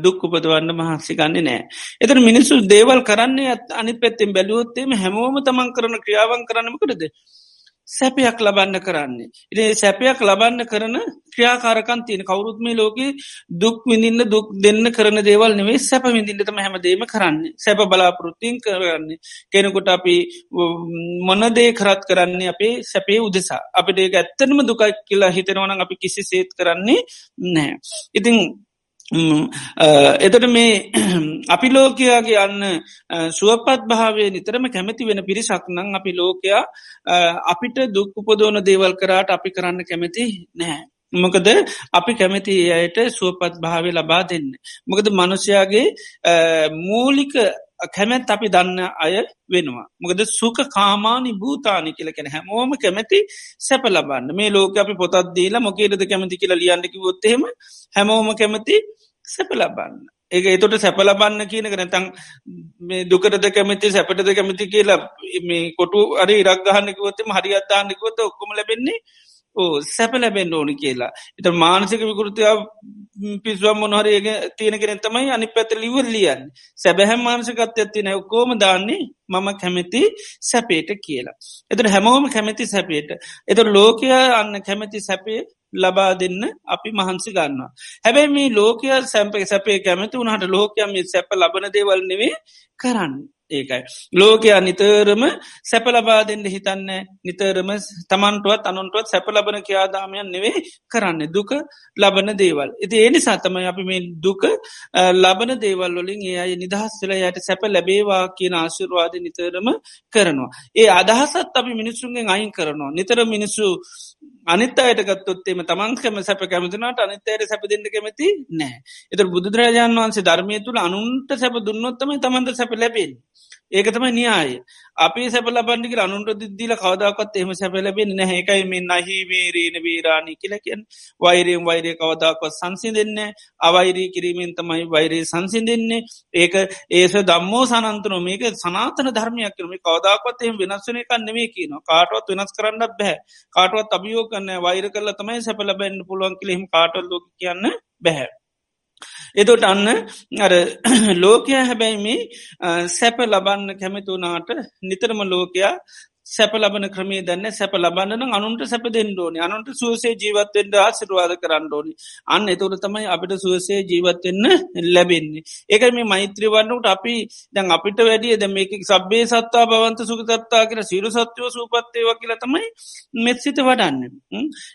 දුක් උපදවන්න මහන්සි ගන්න නෑ. එතන මිනිස්සු දේවල් කරන්නේ ඇත් අනි පැත්තෙන් බැලුවොත්තේම හැමෝම තමන් කරන ක්‍රියාවන් කරනමකටද. සැපයක් ලබන්න කරන්නේ. ඉේ සැපයක් ලබන්න කරන ක්‍රියාකාරකන් තියෙන කවුරුත්මේ ලෝක දුක් විඳින්න දුක් දෙන්න කරන දේවල් නෙවේ සැප විඳින්නටම හැමදේම කරන්නේ සැප බලාපෘතින් කරන්නේ කෙනෙකුට අපි මොනදේ කරත් කරන්නේ අපේ සැපේ උදෙසා අපිට ඒ ඇත්තනම දුකයි කියලා හිතනවන අපි කිසි සේත් කරන්නේ නෑ. ඉතිං එතට මේ අපි ලෝකයාගේ අන්න සුවපත් භාවය නිතරම කැමති වෙන පිරිසක් නං අපි ලෝකයා අපිට දුක් උපදෝන දේවල් කරාට අපි කරන්න කැමති නෑ. මොකද අපි කැමති අයට සුවපත් භාවය ලබා දෙන්න. මොකද මනුෂයාගේ මූලික කැමැත් අපි දන්න අය වෙනවා. මොකද සුක කාමානි භූතානි කියලකෙන හැමෝම කැමැති සැප ලබන්න මේ ලෝක අපි පොතත් දීලා මොකේද කැමති කියලා ලියන්නකි ොත්තහෙම හැමෝම කැමති සැප ලබන්න. ඒක එතොට සැපලබන්න කියනක නැතං මේ දුකරද කැමති සැපටද කැමති කියලා මේ කොටු අරි ඉරක්ගහන්නකිවොත්තම හරිියත්තාන්නකිවොත ඔක්කොම ලැබෙන්නේ ඕ සැප ලැබෙන් ඕනි කියලා. එත මානසික විකෘතියාව පිස්වම් මොනහරයග තියෙන කෙන තමයි අනි පැත ලිවර් ලියන් සැබැහැම් මානසිකත් ඇත්තින ඔක්කෝම දාන්නේ මම කැමැති සැපේට කියලා. එතට හැමෝම කැමැති සැපේට. එත ලෝකයා අන්න කැමැති සැපේ ලබා දෙන්න අපි මහන්සි ගන්නවා. හැබැයි මේ ලෝකය සැම්පක සැපේ කැමති වුණහට ලෝකයම සැප ලබන දේවල් නෙවේ කරන්න. ඒකයි. ලෝකයා නිතරම සැපලබා දෙන්න හිතන්න නිතරම තමන්ටුවත් අනුන්ටුවත් සැප ලබන කියාදාමයන් නෙවේ කරන්න දුක ලබන දේවල්. ඉති ඒනි සතමයි අපි මේ දුක ලබන දේවල් වලින් ඒ අය නිදහස් වෙලා යට සැප ලැබේවා කියන ආශිර්වාද නිතරම කරනවා. ඒ අදහසත් අපි මිනිස්සුන්ගෙන් අයින් කරනවා. නිතර මිනිස්සු අනිත් අයටගත්තොත්තේම තමන්කම සැප කැමතිනට අනිත්තයට සැප දෙන්න කැමති නෑ. එත බුදුරජාණන් වන්සේ ධර්මය තුළ අනුන්ට සැප දුන්නොත්තම තමන්ට සැප ලැබෙන්. ඒක තමයි න්‍යාය. අපි සැපල බන්ඩික අනුන්ට දිදිල කවදක්ත් එම සැපලබෙන් නැහැකයි මෙ නහි වේරීන වීරාණි කියලකෙන් වෛරයෙන් වෛරය කවදක්වත් සංසි දෙන්න අවෛරී කිරීමෙන් තමයි වෛරයේ සංසි දෙන්නේ ඒක ඒස දම්මෝ සනන්තන. මේක සනාතන ධර්මයක් කරම කවදක්වත් එම වෙනස්වන කන්නෙමේ කියන කාටවත් වෙනස් කරන්න බැහැ කාටවත් අභියෝ කන්න වෛර කරල තමයි සැපල බැන්න පුළුවන් කිලෙහිම කාටල් ලෝක කියන්න බැහැ එතොට අන්න අර ලෝකය හැබැයි මේ සැප ලබන්න කැමතුනාට නිතරම ලෝකයා සැප ලබන ක්‍රමේ දන්න සැප ලබන්නන අනුන්ට සැප දෙන්නඩෝනි අනුන්ට සුවසේ ජීවත්තෙන්ට ආසිරවාද කරන්න ඕනි. අන්න එතවට තමයි අපිට සුවසේ ජීවත්වෙන්න ලැබෙන්නේ. ඒක මේ මෛත්‍රවන්නට අපි දැන් අපිට වැඩිය ද මේක සබ්බේ සත්තා බවන්ත සුකතත්තා කියර සිරු සත්‍යව සූපත්තේව කියලා තමයි මෙත්සිත වඩන්න.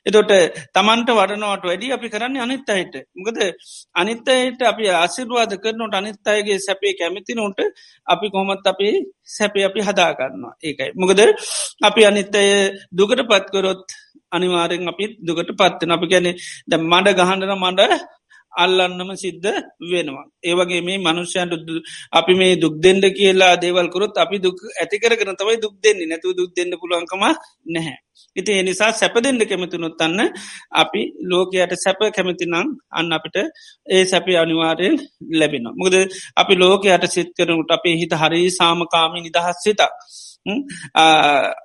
එතොට තමන්ට වඩනවට වැඩි අපි කරන්න අනිත් අයට. මොකද අනිත් අයට අපි ආසිරවාද කරනට අනිත් අයගේ සැපේ කැමති නොට අපි කොමත් අපේ සැපේ අපි හදාගන්නවා. ඒකයි. මොකද අපි අනිත්තය දුකට පත්කොරොත් අනිවාරෙන් අපි දුකට පත්වන අපි ගැන ද මඩ ගහන්ඩන මඩ අල්ලන්නම සිද්ධ වෙනවා. ඒවගේ මේ මනුෂ්‍යයන්ට අපි මේ දුක් දෙෙන්ඩ කියලා දේවල්කරොත් අපි දුක් ඇතිකරගෙන තමයි දුක් දෙන්නේ නැතු දුක් දෙන්න පුළුවන්කම නැහැ. ඉති එනිසා සැප දෙෙන්ඩ කැමතිනුත් අන්න අපි ලෝකයට සැප කැමතිනම් අන්න අපිට ඒ සැපි අනිවාරයෙන් ලැබෙන. මුකද අපි ලෝකයට සිත් කරනට අපේ හිත හරි සාමකාමි නිදහස් සිතක්.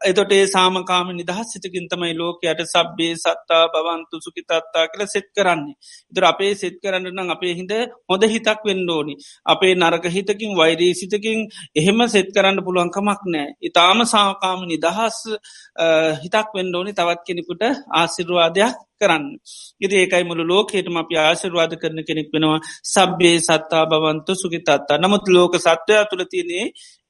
එතොට ඒ සාමකාම නිදහස් සිතකින් තමයි ලෝකයට සබ්බේ සත්තා බවන්තු සුකිතත්තා කියල සෙත් කරන්නේ. ඉතර අපේ සෙත් කරන්න නම් අපේ හිද හොඳ හිතක් වෙන්ඩෝනි. අපේ නරක හිතකින් වෛරී සිතකින් එහෙම සෙත් කරන්න පුළුවන්කමක් නෑ. ඉතාම සාකාම නිදහස් හිතක් වෙන්ඩෝනි තවත් කෙනෙකුට ආසිරවාදයක් කරන්න. ඉති ඒකයි මුළු ලෝකේටම අපි ආශිර්වාද කරන කෙනෙක් වෙනවා සබ්බේ සත්තා බවන්තු සුගිතත්තා නමුත් ලෝක සත්වයා තුළ තියනේ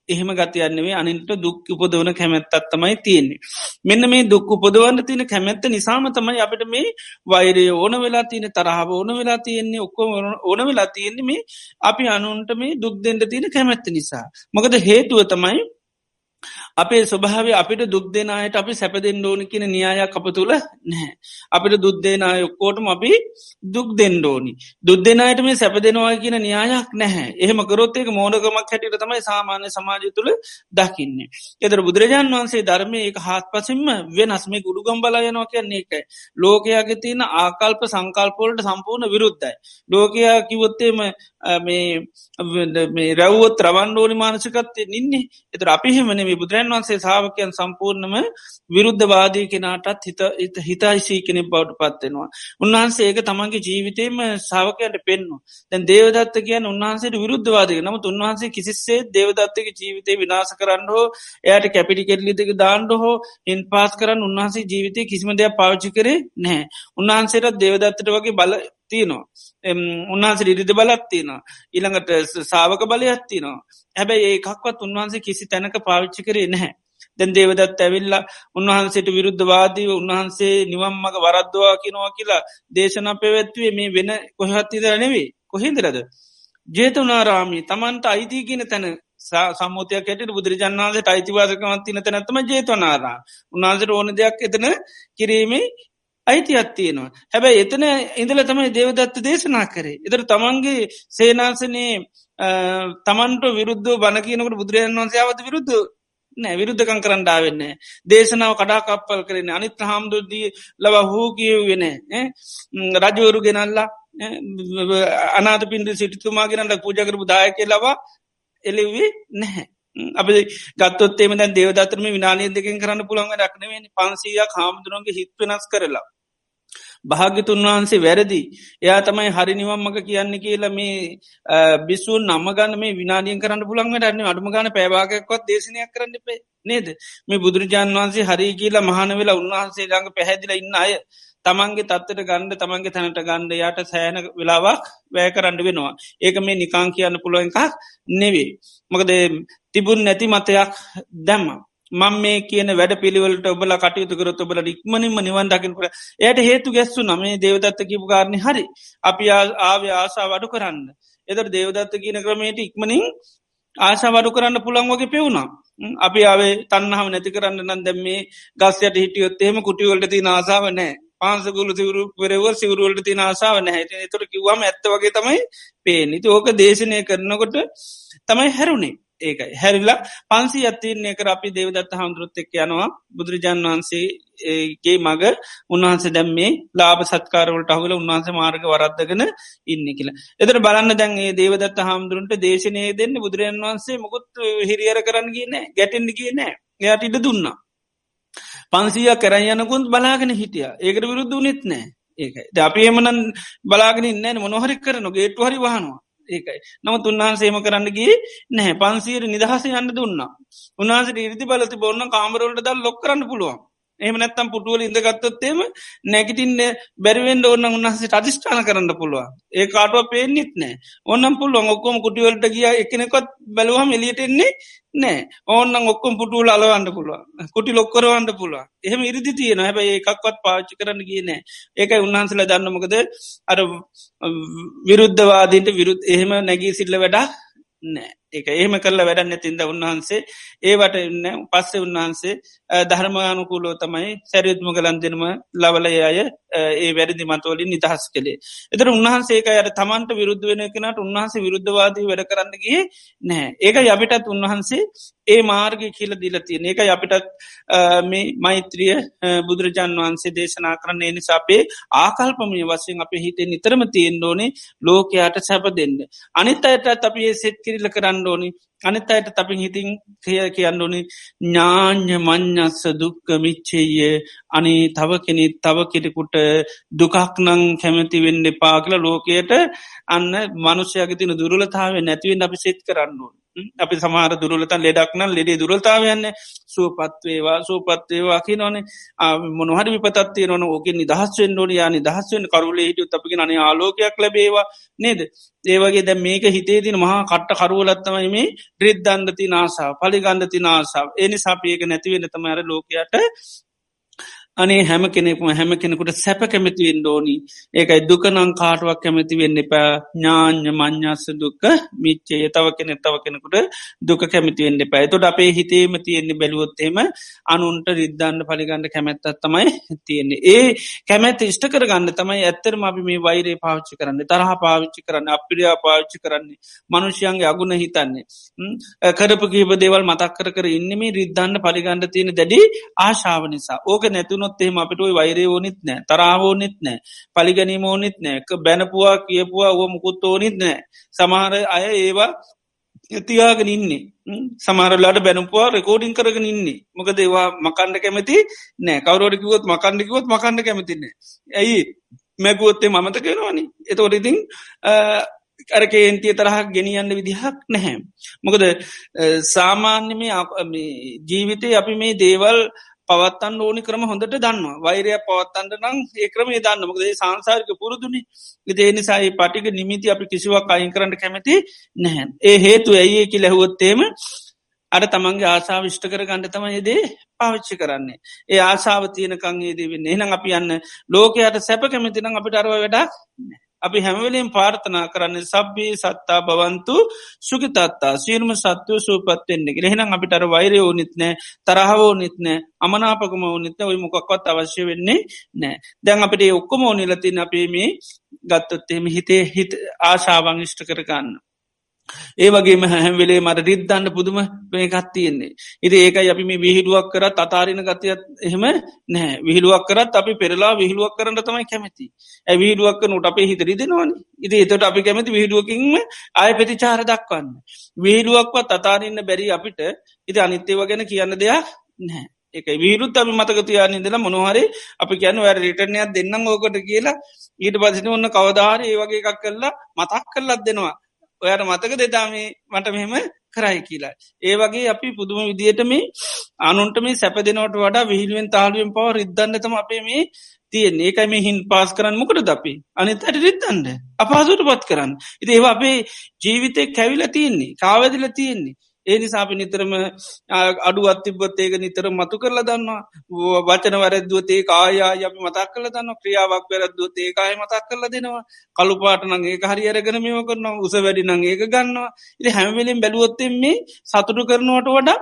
එහෙම ගතියන්නෙවේ අනින්ට දුක් උපදවන කැමැත්තත් තමයි තියෙන්නේ. මෙන්න මේ දුක් උපදවන්න තියෙන කැමැත්ත නිසාම තමයි අපට මේ වෛරය ඕන වෙලා තියෙන තරහාව ඕන වෙලා තියෙන්නේ ඔක්කොම ඕන වෙලා තියෙන්නේ මේ අපි අනුන්ට මේ දුක් දෙෙන්ට තියෙන කැමැත්ත නිසා. මොකද හේතුව තමයි අපේ ස්වභාව අපිට දුක් දෙනායට අපි සැපදෙන් ඕන කියන න්‍යායක් අප තුළ නැහැ. අපිට දුක් දෙනාය ඔක්කෝටම අපි දුක් දෙෙන්ඩෝනි. දුක් දෙනායට මේ සැප දෙනවා කියන න්‍යායක් නැහැ. එහෙම කරොත්තේක මෝඩකමක් හැටිට තමයි සාමාන්‍ය සමාජය තුළ දකින්නේ. එතර බුදුරජාන් වන්සේ ධර්මය එක හත් පසින්ම වෙනස් මේ ගුඩුගම් බලායනවා කියන්නේ එකයි. ලෝකයාගේ තියෙන ආකල්ප සංකල්පොලට සම්පූර්ණ විරුද්ධයි. ලෝකයා කිවොත්තේම මේ රැව්වොත් රවන්ඩෝනි මානසිකත්තේ නින්නේ එතර අපිහෙමන මේ බුදුරන් වන්සේ සාාවකයන් සම්පූර්ණම විරුද්ධවාදී කෙනාටත් හිත හිතයිසී කෙනෙ බවට පත්වෙනවා. උන්වහන්සේ ඒක තමන්ගේ ජීවිතයම සාාවකයට පෙන්නවා. දැන් දේවදත්ත කියන් උන්වහන්සේට විරුද්ධවාදක නමුත් උන්වහන්සේ කිසිසේ දේවදත්තක ජීවිතය විනාස කරන්න හෝ එයට කැපිටි කෙටලිතික දාණ්ඩ හෝ එන් පාස් කරන්න උන්වහන්සේ ජීවිතය කිසිම දෙයක් පාවිච්චි කරේ නැහැ. උන්වහන්සේටත් දේවදත්තට වගේ බල තියනවා. උන්වහන්සේ ඉරිදි බලත් තියනවා. ඉළඟට සාවක බලයක් තියනවා. හැබැයි ඒකක්වත් උන්වහන්සේ කිසි තැනක පාවිච්චි කරේ නැහැ. දැන් දේවදත් ඇවිල්ල උන්වහන්සේට විරුද්ධවාදීව උන්වහන්සේ නිවම් මග වරද්දවා කිනවා කියලා දේශන පැවැත්වේ මේ වෙන කොහත්තිද නෙවේ කොහෙදරද. ජේතවනාරාමී තමන්ට අයිති කියන තැන සම්මෝතයක් ඇයට බුදුරජන්නාන්සේ අයිතිවාසකමත්තින තැනැත්තම ජේතවනාරා උන්වහන්සට ඕන දෙයක් එතන කිරීමේ අයිතියක් තියෙනවා. හැබැයි එතන ඉඳල තමයි දේවදත්ත දේශනා කරේ. එතර තමන්ගේ සේනාසනයේ තමන්ට විරුද්ධ බණකිනකට බුදුරජන් වන්සයාවත විරුද්ධ නෑ විරුද්ධකං කරන්නඩාවෙන්න. දේශනාව කඩාකප්පල් කරන අනිත් හාමුදුරදී ලව හූ කියව වෙන රජවරු ගෙනල්ලා අනාත පින්ඩ සිටිතුමාගෙනට පූජකරපු දායක ලවා එලිවී නැහැ. අපි ගත්තොත්තේම දැන් දේවදතරම විනානය දෙකින් කරන්න පුළන්ග රක්නවෙනි පන්සීයක් හාමුදුරුවන්ගේ හිත් වෙනස් කරලා. භාග්‍යතුන් වහන්සේ වැරදි. එයා තමයි හරි නිවම්මක කියන්න කියලා මේ බිස්සුන් නම්ම ගන්න මේ විනාඩියෙන් කරන්න පුළන්ගට අන්න අඩුම ගන පැවාගකොත් දේශනයක් කරන්න පේ නේද මේ බුදුරජාන් වහන්සේ හරි කියලා මහන වෙලා උන්වහන්සේ ළඟ පැහැදිල ඉන්න අය තමන්ගේ තත්වට ගණ්ඩ තමන්ගේ තැනට ගණ්ඩ යට සෑන වෙලාවක් වැෑ කරන්න වෙනවා. ඒක මේ නිකාං කියන්න පුළුව එකක් නෙවේ. මොකද තිබුන් නැති මතයක් දැම්ම. මං මේ කියන වැඩ පිළිවලට ඔබල කටයුතු කරත් ඔබල ඉක්මනින්ම නිවන් දකිින් කර එයට හේතු ගැස්සු නමේ දේවදත්ත කිපු කාරණය හරි අපි ආව ආසා වඩු කරන්න. එදර දේවදත්ත කියන ක්‍රමයට ඉක්මනින් ආශා වඩු කරන්න පුළන් වගේ පෙවුණා. අපි ආවේ තන්නහම නැති කරන්න නම් දැම් මේ ගස්යට හිටියොත් එහෙම කුටිවලට ති ආසාාව නෑ පාන්සකුල සිවරු පෙරව සිවරුවලට තින ආසාාව නැහැ. තුර කිව්වම ඇත්ත වගේ තමයි පේ නිති ඕක දේශනය කරනකොට තමයි හැරුණේ ඒකයි. හැරිල්ලා පන්සි අත්තින්නේ කර අපි දේවදත්ත හාමුදුරුත් එක් යනවා. බුදුරජාන් වහන්සේගේ මග උන්වහන්සේ දැම්මේ ලාබ සත්කාරවලට අහුල උන්වහන්සේ මාර්ග වරද්දගෙන ඉන්න කියලා. එතර බලන්න දැන්ගේ දේවදත්ත හාමුදුරන්ට දේශනය දෙන්න බුදුරජන් වහන්සේ මොකුත් හිරියර කරන්න කියන ගැටෙන්ඩ කියනෑ එයට ඉඩ දුන්නා. පන්සිය කරයි යනකුත් බලාගෙන හිටිය. ඒකට විරුද්ධ නෙත් නෑ. ඒකයි. ද අපි එමනන් බලාගෙන ඉන්න මොනොහරි කරන ගේට්ු හරි වහනවා. ඒකයි. නමුත් උන්වහන්සේම කරන්නගේ නැහැ. පන්සීර නිදහස යන්න දුන්නා. උන්හන්සේ ඉරිදි බලති බොන්න කාමරවලට දල් ලොක් කරන්න පුළුවන්. එහම නැත්තම් පුටුවල ඉඳගත්තොත්තේම නැගිටින්න බැරිවෙන්ඩ ඔන්න උන්හසේ අධිෂ්ඨාන කරන්න පුළුවන්. ඒ කාටුව පේනෙත් නෑ. ඔන්නම් පුළුවන් ඔක්කොම කුටිවලට ගිය. එකනෙකොත් බැලුවහම එලියටෙන්නේ නෑ. ඕන්න ඔක්කොම් පුටුවල අලවන්න පුළුවන්. කුටි ලොක්කරවන්න පුළුවන්. එහෙම ඉරිදි තියෙන හැබයි ඒකක්වත් පාච්චි කරන්න කියනෑ ඒකයි උන්හන්සල දන්නමකද අර විරුද්ධවාදීන්ට විරුද් එහෙම නැගී සිල්ල වැඩා නෑ. ඒක ඒම කරලා වැඩන්න තින්ද උන්වහන්සේ ඒවට එන්න පස්සෙ උන්වහන්සේ ධර්මානුකූලෝ තමයි සැරියුත්ම කලන්දෙනම ලවලය අය ඒ වැරදි මතවලින් නිදහස් කළේ. එතර උන්වහන්සේක අයට තමන්ට විරුද්ධ වෙන කෙනට උන්වහන්සේ විරුද්ධවාදී වැඩ කරන්නගේ නෑ ඒක යබිටත් උන්වහන්සේ ඒ මාර්ග කියල දිලතියෙන ඒක අපිටත් මේ මෛත්‍රිය බුදුරජාන් වහන්සේ දේශනා කරන්නේ නිසාපේ ආකල්පමය වසයෙන් අප හිතේ නිතරම තියෙන් ඕනේ ලෝකයාට සැප දෙන්න. අනිත් අයටත් අපි ඒ සෙත් කිරිල්ල කරන්න ඕනි. අනිත් අයට තපින් හිතින් කිය කියන්න ඕනි ඥාඥ මං්ඥස්ස දුක්ක මිච්චේය අනි තව කෙනෙ තව කෙනෙකුට දුකක් නං කැමැති වෙන්න එපා කියල ලෝකයට අන්න මනුෂ්‍යයග තින දුරලතාව නැතිවෙන් අපි සෙත් කරන්න ඕන. අපි සමහර දුරලතන් ලෙඩක්න ලෙඩේ දුරලතාවයන්න සුවපත්වේවා සූපත්වේවා කි නොන මොනහරි විපතත්තිය නොන ඕක නිදහස්වෙන් ොඩ යා නිදහස්වෙන් කරුලේ හිටිය අපිගෙන අනේ ආලෝකයක් ලැබේවා නේද? ඒවගේ දැ මේක හිතේතින මහා කට්ට කරුවලත්තමයි මේ රිද්දන්දති නාසා පලිගන්ධති නාසාාව එනි සාපියක නැතිවෙන තමර ලෝකයට අනේ හැම කෙනෙකුම හැම කෙනෙකුට සැප කැමතිවෙන් ඩෝනි ඒකයි දුකනං කාටුවක් කැමති වෙන්න එපා. ඥාන්‍ය මං්ඥාස දුක්ක මිච්චේ තව කෙනෙ තව කෙනෙකුට දුක කැමතිවෙන්න එපා. තොට අපේ හිතේම තියෙන්නේ බැලුවොත්තේම අනුන්ට රිද්ධන්න පලිගන්න කැමැත්තත් තමයි තියෙන්නේ. ඒ කැමැත ඉෂ්ට කරගන්න තමයි ඇත්තරම අපි මේ වෛරේ පාවිච්චි කරන්න තරහ පාවිච්චි කරන්න අපිරියා පාවිච්චි කරන්නේ මනුෂ්‍යයන්ගේ අගුණ හිතන්නේ. කරපු කීප දේවල් මතක් කර කර ඉන්නම රිද්ධන්න පලිගන්න තියෙන දැඩි ආශාව නිසා. ඕක නැතුන වුණොත් එහෙම අපිට වෛරය ඕනිත් නෑ තරාවෝනිත් නෑ පලිගැනීම ඕනිත් නෑක බැනපුවා කියපුවා ඔව මුකුත් ඕනිත් නෑ. සමහර අය ඒවා තියාගෙන ඉන්නේ. සමහරලාට බැනපුවා රෙකෝඩින් කරගෙන ඉන්නේ. මොක දේවා මකණ්ඩ කැමති නෑ. කවරෝඩිකුවොත් මකණ්ඩිකුවොත් මකණ්ඩ කැමතින්නේ ඇයි? මැකුවොත්තේ මමත කෙනවානි එතවට ඉතින් අරකේන්තිය තරහක් ගෙනියන්න විදිහක් නැහැ. මොකද සාමාන්‍ය මේ ජීවිතය අපි මේ දේවල් පවත්තන්න ඕනි ක්‍රම හොඳට දන්නවා. වෛරය පවත්තන්ට නම් ඒක්‍රමේ දන්න මොකදේ සංසාරික පුරුදුනි. ඉදේ නිසායි පටික නිමිති අපි කිසිවක් අයින් කරන්න කැමති නැහැ. ඒ හේතු ඇයි කි ලැහුවොත්තේම අඩ තමන්ගේ ආසා විෂ්ට කර ගණඩ තමයිදේ පාවිච්චි කරන්නේ. ඒ ආසාාව තියනකංගේ දෙවෙන්නේ එනම් අපි යන්න ලෝකයට සැප කැමතිනම් අපිට අරව වැඩක් අපි හැමවලින් පාර්ථනා කරන්න සබ්බී සත්තා බවන්තු සුගිතත්තා සීර්ම සත්වය සූපත්වෙන්නෙ එහෙනම් අපිට අර වෛරය ඕනිත්නෑ තරහවෝ නිත්නෑ අමනාපකම ඕනිත්න ඔයි මොකක්වත් අවශ්‍ය වෙන්නේ නෑ. දැන් අපිට ඔක්කොම ඕනිලතින් අපේ මේ ගත්තොත්තේම හිතේ හිත ආශාවන් ඉෂ්ට කරගන්න. ඒ වගේ හැම වෙලේ මට රිද්දන්න පුදුම මේකත් තියෙන්නේ. ඉති ඒකයි අපි මේ විහිඩුවක් කරත් අතාරණ ගතියත් එහෙම නෑ විහිළුවක් කරත් අපි පෙරලා විහිළුවක් කරන්න තමයි කැමති. ඇ විහිඩුවක් නොට අපේ හිත රිදෙනවාන ඉති එතට අපි කැමති විහිඩුවකින්ම ආය ප්‍රතිචාර දක්වන්න. විහිඩුවක්වත් අතාරන්න බැරි අපිට ඉති අනිත්‍යව ගැන කියන්න දෙයක් නෑ. එක විරුත් අපි මතකතියාන ඉදල මොනහරි අපි කියන්න වැ රිටනයක් දෙන්නම් ඕකොට කියලා ඊට පසින ඔන්න කවදාර ඒ වගේ එකක් කරලා මතක් කරලත් දෙනවා ඔයාට මතක දෙතාමේ මට මෙහෙම කරයි කියලා. ඒ වගේ අපි පුදුම විදිහට මේ අනුන්ට මේ සැප දෙනවට වඩා විහිලුවෙන් තාලුවෙන් පව රිද්ධන්නතම අපේ මේ තියෙන් ඒකයි මේ හින් පාස් කරන්න මොකට දපි අනිත් අට රිත්තන්ද අපහසුට පත් කරන්න. ඉති ඒවා අපේ ජීවිතය කැවිල තියෙන්නේ කාවැදිල තියෙන්නේ. ඒ නිසාපි නිතරම අඩුවත් තිබ්බත් ඒක නිතර මතු කරලා දන්නවා. වචන වැරද්දුවතේ කායා අපි මතක් කල දන්න ක්‍රියාවක් වැරද්දුවත් ඒකාය මතක් කරල දෙනවා. කළුපාට නං ඒක හරි අරගෙන මේම කරන උස වැඩි නං ඒක ගන්නවා. ඉති හැමවෙලින් බැලුවොත්තෙන් මේ සතුටු කරනවට වඩා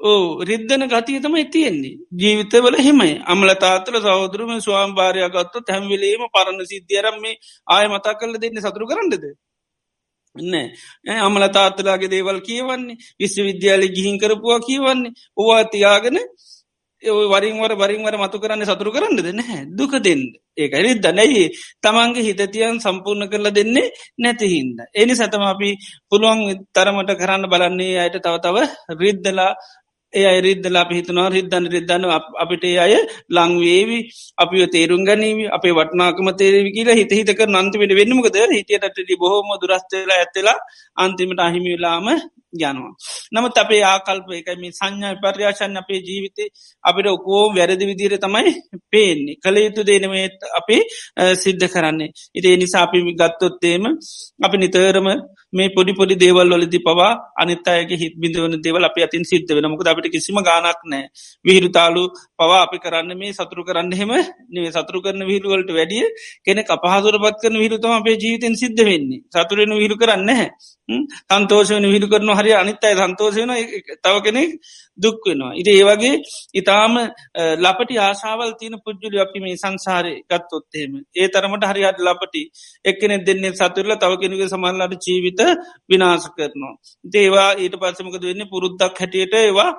ඕ රිද්ධන ගතියතම තියෙන්නේ. ජීවිතවල හෙමයි. අමල තාතල සෞදරම ස්වාම් භාරයගත්තු හැම්විලීම පරණ සිද්ධියරම් මේ ආය මතක් කල දෙන්න සතුරු කරන්නද? නෑ. අමල තාත්තලාගේ දේවල් කියවන්නේ විශ්ව විද්‍යාල ගිහින් කරපුවා කියවන්නේ. ඕවා තියාගෙන වරින්වර බරින්වර මතු කරන්න සතුරු කරන්න දෙන්න දුක දෙන්න. ඒක රිද්ද නැයි තමන්ගේ හිතතියන් සම්පූර්ණ කරලා දෙන්නේ නැතිහින්ද. එනි සතම අපි පුළුවන් තරමට කරන්න බලන්නේ අයට තව තව රිද්දලා ඒ අයි රිද්දලා පිහිතුනවා රිද්දන්න රිද්දන්න අපිට අය ලංවේවි අපි තේරුම් ගනීම අපේ වටනාකම තේරවි කියලා හිත හිතක නන්තිමට වෙන්නමකද හිතයටට බොහෝම දුරස්තවෙලා ඇත්තලා අන්තිමට අහිමිලාම යනවා. නමුත් අපේ ආකල්ප එකම සංඥා පර්යාශන් අපේ ජීවිතය අපිට ඔකෝ වැරදි විදිර තමයි පේන්නේ. කළ යුතු දේනවේ අපි සිද්ධ කරන්නේ. ඉතිේ නිසා අපි ගත්තොත්තේම අපි නිතරම මේ පොඩි පොඩි දේවල් වලදි පවා අනිත්තයගේ හිත් බිඳවන දේවල් අප අතින් සිද්ධ වෙන මොකද අපිට කිසිම ගානක් නෑ විහිරු තාලු පවා අපි කරන්න මේ සතුරු කරන්න හෙම නේ සතුරු කරන විහිරුවලට වැඩිය කෙන අපහදුරපත් කරන විහිරුතම අපේ ජීවිතෙන් සිද්ධ වෙන්නේ. සතුරෙන විහිරු කරන්න හැ තන්තෝෂවන විහිරු කරන හරි අනිත්තයි සන්තෝෂයන තව කෙනෙක් දුක් වෙනවා. ඉති ඒවගේ ඉතාම ලපටි ආශාවල් තියන පුද්ජුලි අපි මේ සංසාරය ගත්තොත්තේම ඒ තරමට හරිහට ලපටි එක්කනෙ දෙන්නේ සතුරල තව කෙනගේ සමල්ලට ජීවිත විනාශ කරනවා. දේවා ඊට පස්සමකද වෙන්න පුරුද්දක් හැටියට ඒවා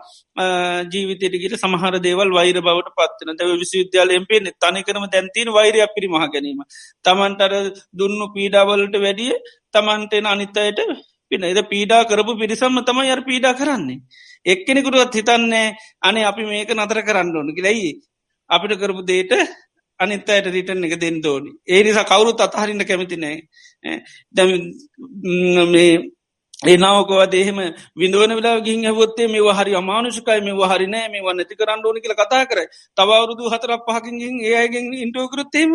ජීවිතයටගට සමහර දේවල් වෛර බවට පත්වන දැව විශවිද්‍යාලයෙන් පේ තනිකරම දැන්තින වෛරයක් පිරිමහ ගැනීම. තමන්ටර දුන්නු පීඩාවලට වැඩිය තමන්ටෙන අනිත්තයට පින එද පීඩා කරපු පිරිසම්ම තම යර පීඩා කරන්නේ. එක්කෙනෙකුරුවත් හිතන්නේ අනේ අපි මේක නතර කරන්න ඕන කිලයි අපිට කරපු දේට අනිත් අයට රිටන් එක දෙන්න ඕනි. ඒ නිසා කවුරුත් අතහරින්න කැමතිනෑ මේ ඒනාවකව දේහෙම විඳුවන වෙලා ගින් හොත්තේ මේ හරි අමානුෂකයි මේ හරිනෑ මේ වන්න ඇති කරන්න ඕනි කියල කතා කර තවරුදු හතරක් පහකින් ඒයගෙන් ඉන්ටෝකරත්තේම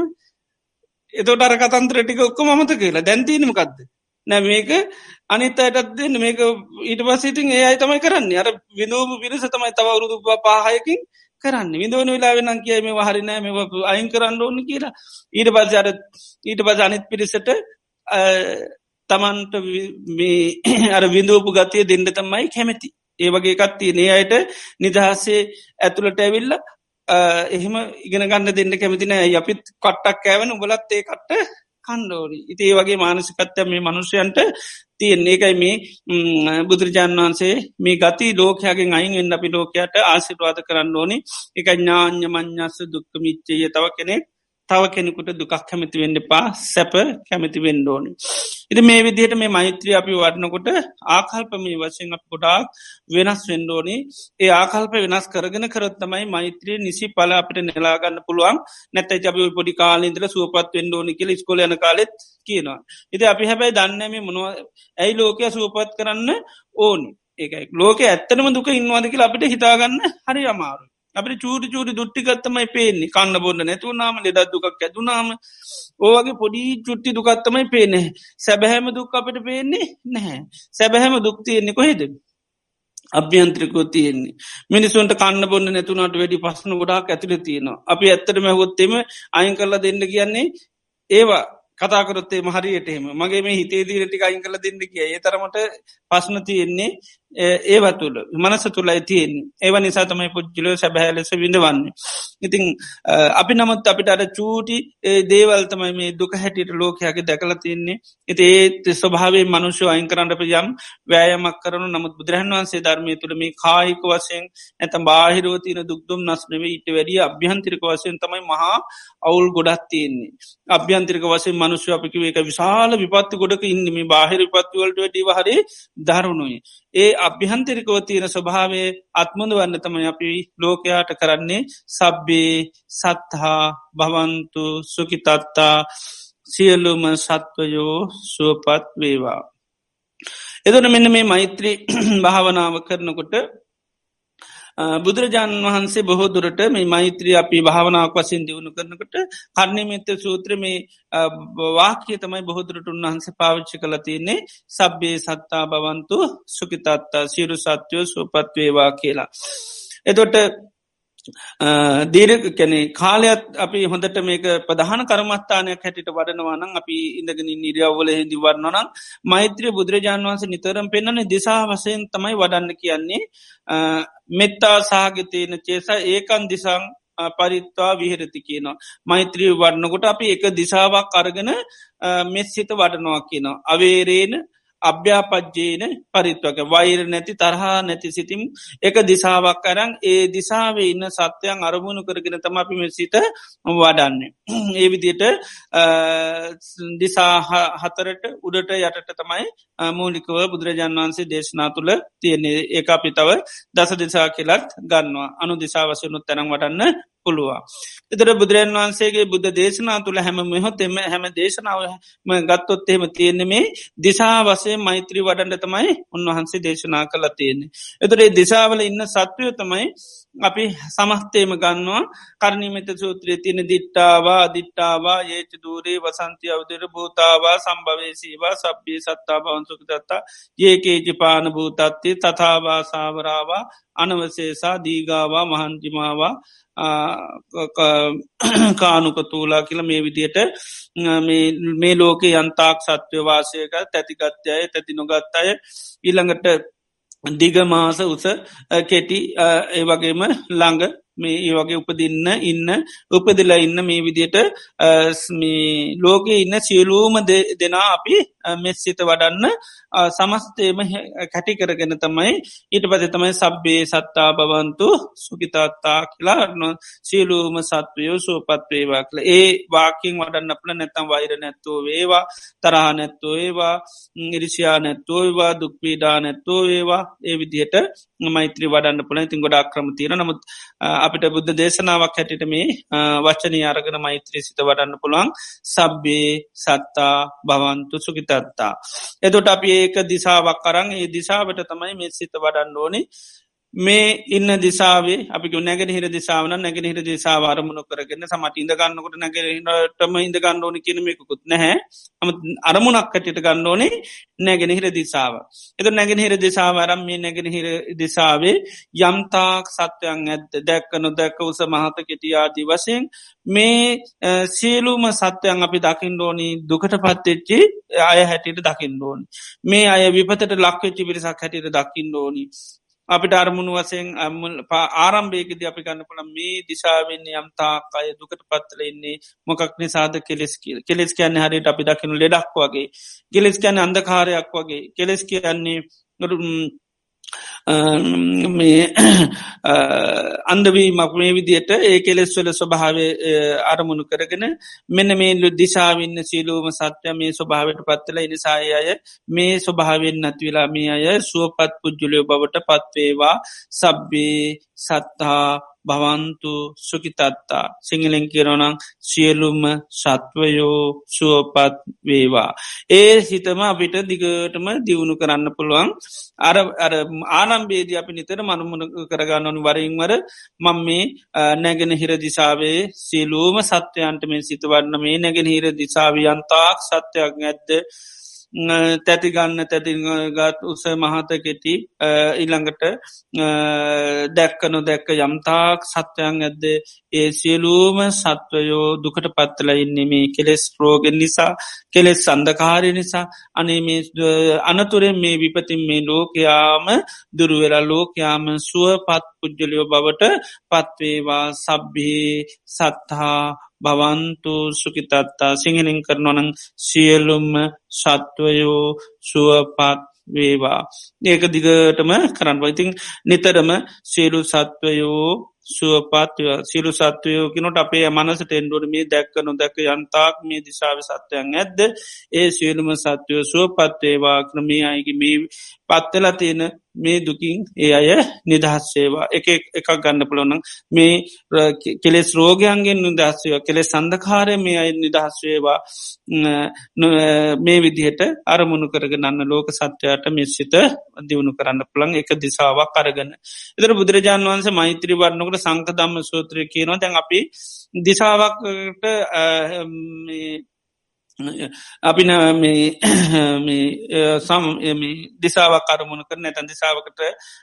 එතොට අර කතන්ත්‍ර ටික ඔක්කො මත කියලා දැන්තිීනමකක්ද නැ මේක අනිත් අයටත් දෙන්න. මේක ඊට පස්සිටින් ඒ අයි තමයි කරන්න. අර විනෝම පිරිස තමයි තවරුදු පාහයකින් කරන්න. විඳවන වෙලා වෙනම් කිය මේ හරිනෑ මේ අයින් කරන්න ඕන්න කියලා. ඊට පස් අර ඊට පස අනිත් පිරිසට තමන්ට අර විඳූපු ගතිය දෙන්න තමයි කැමැති. ඒ වගේ කත්තිය ඒ අයට නිදහස්සේ ඇතුළට ඇවිල්ල එහෙම ඉගෙන ගන්න දෙන්න කැමතිනෑ අපිත් කට්ටක් කෑවන. උබලත් ඒ කට්ට කණ්ඩෝනි ඉති ඒ වගේ මානසිකත්ය මේ මනුෂ්‍යයන්ට තියෙන් ඒකයි මේ බුදුරජාණන් වහන්සේ මේ ගති ලෝකයාගෙන් අයින් එන්න අපි ලෝකයට ආසිටවාද කරන්න ඕනි. එක ඥාන්‍ය මං්ඥස්ස දුක්ක මිච්චය තව කෙනෙක් තව කෙනෙකුට දුකක් කැමති වෙන්න පා සැප කැමති වෙන්ඩෝනි. ඉති මේ විදිහට මේ මෛත්‍රී අපි වටනකොට ආකල්ප මේ වශයෙන් අප ගොඩාක් වෙනස් වෙන්ඩෝනි ඒ ආකල්ප වෙනස් කරගෙන කරත්තමයි මෛත්‍රී නිසි පල අපිට නෙලාගන්න පුළුවන් නැත ජබි පොඩි කාලින්දල සුවපත් වෙන්ඩෝනි කියල ස්කොල යන කාලෙත් කියනවා. ඉති අපි හැබැයි දන්නම මොනුව ඇයි ලෝකය සුවපත් කරන්න ඕනි ඒකයි ලෝක ඇත්තනම දුක ඉන්නවාදකිල අපිට හිතාගන්න හරි අමාරු. අපට චූට චූටි දුට්ටිකත්තමයි පේන්නේ. කන්න බොන්න නැතුනාම ලෙඩත් දුකක් ඇතුනාම ඕවගේ පොඩි චුට්ටි දුකත්තමයි පේනෙ සැබැහැම දුක් අපට පේන්නේ නැහැ. සැබැහැම දුක්තියෙන්නේ කොහෙද? අභ්‍යන්ත්‍රිකෝ තියෙන්නේ. මිනිසුන්ට කන්න බොන්න නැතුනට වැඩි පස්සන ගොඩාක් ඇතුළ තියෙනවා. අපි ඇත්තටම හොත්තෙම අයින් කරලා දෙන්න කියන්නේ ඒවා කතාකරොත්තේ මහරියටහෙම මගේ මේ හිතේ දීරටි අයින් කල දෙන්න කිය. ඒ තරමට පස්න තියෙන්නේ ඒව තුළ මනස තුළයි තියෙන් ඒව නිසා තමයි පුද්ජිලෝ සැබැහලෙස විඳවන්නේ. ඉතිං අපි නමුත් අපිට අර චූටි දේවල්තමයි මේ දුක හැටියට ලෝකයාගේ දැකල තින්නේ ඉති ඒත් ස්වභාවේ මනුෂ්‍ය අයින් කරන්නට යම් වෑයමක් කරනු නමුත් බුදුරහන් වන්සේ ධර්මය තුළ මේ කායික වසයෙන් ඇතම් බාහිරෝතින දුක්දුම් නස්නවේ ඉට වැඩිය අභ්‍යන්තිරික වසයෙන් තමයි මහා අවුල් ගොඩත් තියෙන්නේ. අභ්‍යන්තිරික වසේ මනුෂ්‍ය අපිකිව එක විශාල විපත්ති ගොඩක ඉන්නම බාහිර පත්තිවලට වැඩිව හරි දරුණුයි. ඒ අභ්‍යහන්තරිකව තියෙන ස්වභාවේ අත්මුද වන්න තමයි අපි ලෝකයාට කරන්නේ සබ්බේ සත්හා භවන්තු සුකිතත්තා සියල්ලුම සත්වයෝ සුවපත් වේවා. එදන මෙන්න මේ මෛත්‍රී භාවනාව කරනකොට බුදුරජාණන් වහන්සේ බොහෝ දුරට මේ මෛත්‍රී අපි භාවනාවක් වසින් දියුණු කරනකට කර්ණමිත්ත සූත්‍ර මේ වාක්‍ය තමයි බොහෝදුරට උන්වහන්සේ පාවිච්චි කළ තියන්නේ සබ්බේ සත්තා බවන්තු සුකිතත්තා සිරු සත්‍යයෝ සුපත්වේවා කියලා. එතොට දීරක කැනෙ කාලයක් අපි හොඳට මේක ප්‍රධාන කරමස්ථානයක් හැටිට වඩනවානං අපි ඉඳගෙන නිරියවල හිදි වරන්නනම් මෛත්‍රය බුදුරජාන් වන්සේ නිතරම් පෙන්න්නන දිසා වසයෙන් තමයි වඩන්න කියන්නේ මෙත්තා සාගතයන චේසා ඒකන් දිසං පරිත්වා විහරති කියනවා. මෛත්‍රී වඩනකොට අපි එක දිසාවක් අරගෙන මෙස්සිත වඩනවා කියනවා. අවේරේන අභ්‍යාපජ්ජේන පරිත්වක වෛර නැති තරහා නැති සිතිම් එක දිසාවක් කරන් ඒ දිසාාවේ ඉන්න සත්‍යයන් අරමුණු කරගෙන තම අපිම සිත වඩන්නේ. ඒ විදියට දිසා හතරට උඩට යටට තමයි මූලිකව බුදුරජාන් වන්සේ දේශනා තුළ තියන්නේ. ඒ අපි තව දස දිසා කියලත් ගන්නවා. අනු දිසා වසයනුත් තැනම් වටන්න පුළුවන්. එතර බුදුරන් වහන්සේගේ බුද්ධ දේශනා තුළ හැම මෙහොත් එම හැම දේශනාව ගත්තොත් එහෙම තියෙන්නේ මේ දිසා වසේ මෛත්‍රී වඩන්ඩ තමයි උන්වහන්සේ දේශනා කළ තියෙන්නේ. එතරේ දිසාවල ඉන්න සත්වය තමයි අපි සමස්තේම ගන්නවා කරණීමත සූත්‍රය තියන දිට්ටාවා අදිට්ටාවා ඒච දූරේ වසන්ති අවදර භූතාවා සම්භවේසීවා සබ්බී සත්තා බවන්සුක දත්තා ඒකේජි පාන භූතත්ති තතාවා සාවරාවා අනවසේසා දීගාවා මහන්ජිමාවා කානුකතූලා කියල මේ විදියට මේ ලෝක යන්තාක් සත්වය වාසයක තැතිගත්්‍යය තැති නොගත් අය ඊළඟට දිගමාස උස කෙටි ඒ වගේම ළඟ මේ ඒ වගේ උපදින්න ඉන්න උපදිලා ඉන්න මේ විදියට ලෝක ඉන්න සියලූම දෙනා අපි මෙස්සිත වඩන්න සමස්තේම කැටි කරගෙන තමයි ඊට පද තමයි සබ්බේ සත්තා බවන්තු සුකිතාත්තා කියලා සියලූම සත්වයෝ සුවපත්වේවා කළ ඒ වාකින් වඩන්න අපල නැතම් වෛර නැත්තෝ වේවා තරහ නැත්තෝ ඒවා ඉරිසියා නැත්තෝ ඒවා දුක්පීඩා නැත්තෝ ඒවා ඒ විදිහට මෛත්‍රී වඩන්න පුළ ඉතින් ගොඩ අක්‍රම තියෙන නමුත් අපිට බුද්ධ දේශනාවක් හැටිට මේ වචනය අරගෙන මෛත්‍රී සිත වඩන්න පුළුවන් සබ්බේ සත්තා භවන්තු සුකිතත්තා. එතොට අපි ඒක දිසාවක් කරන්න ඒ දිසාවට තමයි මේ සිත වඩන්න ඕනේ මේ ඉන්න දිසාවේ අපි නැගෙන හිර දිසාාවන නැගෙන හිර දිසා අරමුණු කරගෙන සමට ඉඳගන්නකොට නැගෙනටම ඉඳගන්න ඕන කියනමකුත් නැහැ. අම අරමුණක් කටට ගන්න ඕනේ නැගෙන හිර දිසාාව. එත නැගෙන හිර දිසාාවරම් මේ නැගෙන හිර දිසාවේ යම්තාක් සත්‍යයන් ඇත්ත දැක්ක නොදැක්ක උස මහත කෙටියාදී වසයෙන් මේ සියලුම සත්‍යයන් අපි දකිින් ඕෝනි දුකට පත්තෙච්චි අය හැටියට දකිින් ඕෝනි. මේ අය විපතට ලක්වෙච්චි පිරිසක් හැටියට දකිින් ඕෝනි. අපිට අරමුණු වසයෙන් ආරම්භේකද අපි ගන්න පුළ මේ දිශාවෙන්නේ යම්තාක් අය දුකට පත්තල ඉන්නේ. මොකක් නිසාද කෙලෙස් කියල කෙලෙස් කියන්න හරිට අපි දකිනු ලෙඩක් වගේ. කෙලෙස් කියන්න අන්දකාරයක් වගේ. කෙලෙස් කියන්නේ මේ අන්දවීමක් මේ විදියට ඒ කෙලෙස්වල ස්වභාව අරමුණු කරගෙන මෙන්න මේ ලු දිසාවින්න සීලූම සත්‍ය මේ ස්වභාවට පත්තල නිසාය අය මේ ස්වභාවෙන් නැතිවෙලා මේ අය සුවපත් පුද්ජුලයෝ බවට පත්වේවා සබ්බේ සත්හා භවන්තු සුකිතත්තා සිංහලෙන් කියරනං සියලුම්ම සත්වයෝ සුවපත් වේවා. ඒ හිතම අපිට දිගටම දියුණු කරන්න පුළුවන්. අර ආනම්බේද අපි නිතර මනුමුණ කරගන්නනු වරින්වර මං මේ නැගෙන හිර දිසාවේ සියලූම සත්‍යයන්ට මේ සිතවන්න මේ නැගෙන හිර දිසාවියන්තාක් සත්‍යයක් ඇත්ද තැතිගන්න තැතිගත් උස මහත කෙටි ඉළඟට දැක්ක නොදැක්ක යම්තාක් සත්වයන් ඇද්ද ඒ සියලූම සත්වයෝ දුකට පත්තල ඉන්නෙමේ කෙලෙස් රෝගෙන් නිසා කෙලෙස් සඳකාරය නිසා. අනේ මේ අනතුරෙන් මේ විපතින් මේ ලෝකයාම දුරුවෙලා ලෝකයාම සුව පත් පුද්ජලියෝ බවට පත්වේවා. සබ්බේ සත්හා භවන්තු සුකිතත්තා සිංහලින් කරනොනං සියලුම්ම සත්වයෝ සුවපත් වේවා. ඒක දිගටම කරන්න ඉතිං නිතරම සියලු සත්වයෝ සුවපත්ය සිරු සත්වයෝ කිනොට අපේ මනසට එන්ඩුවන මේ දැක්ක නොදැක යන්තාක් මේ දිසාාව සත්වයන් ඇද්ද? ඒ සියලුම සත්වයෝ සුවපත්වේවා ක්‍රමේ අයගේ මේ පත්තලා තියෙන මේ දුකින් ඒ අය නිදහස්සේවා එක එකක් ගන්න පුළොනං මේ කෙලෙස් රෝගයන්ගෙන් නිදහස්සය කෙලෙ සඳකාරය මේ අයි නිදහස්වේවා මේ විදිහට අරමුණු කරගන්න ලෝක සත්‍යයට මිස්සිත දියුණු කරන්න පුළන් එක දිසාවක් කරගන්න. එතර බුදුරජාන් වන්ස මෛත්‍රී වරණකට සංක දම්ම සූත්‍රය කියනවා. දැන් අපි දිසාවක්ට අපි සම් දිසාවක් කරමුණ කරන ඇතන් දිසාාවකට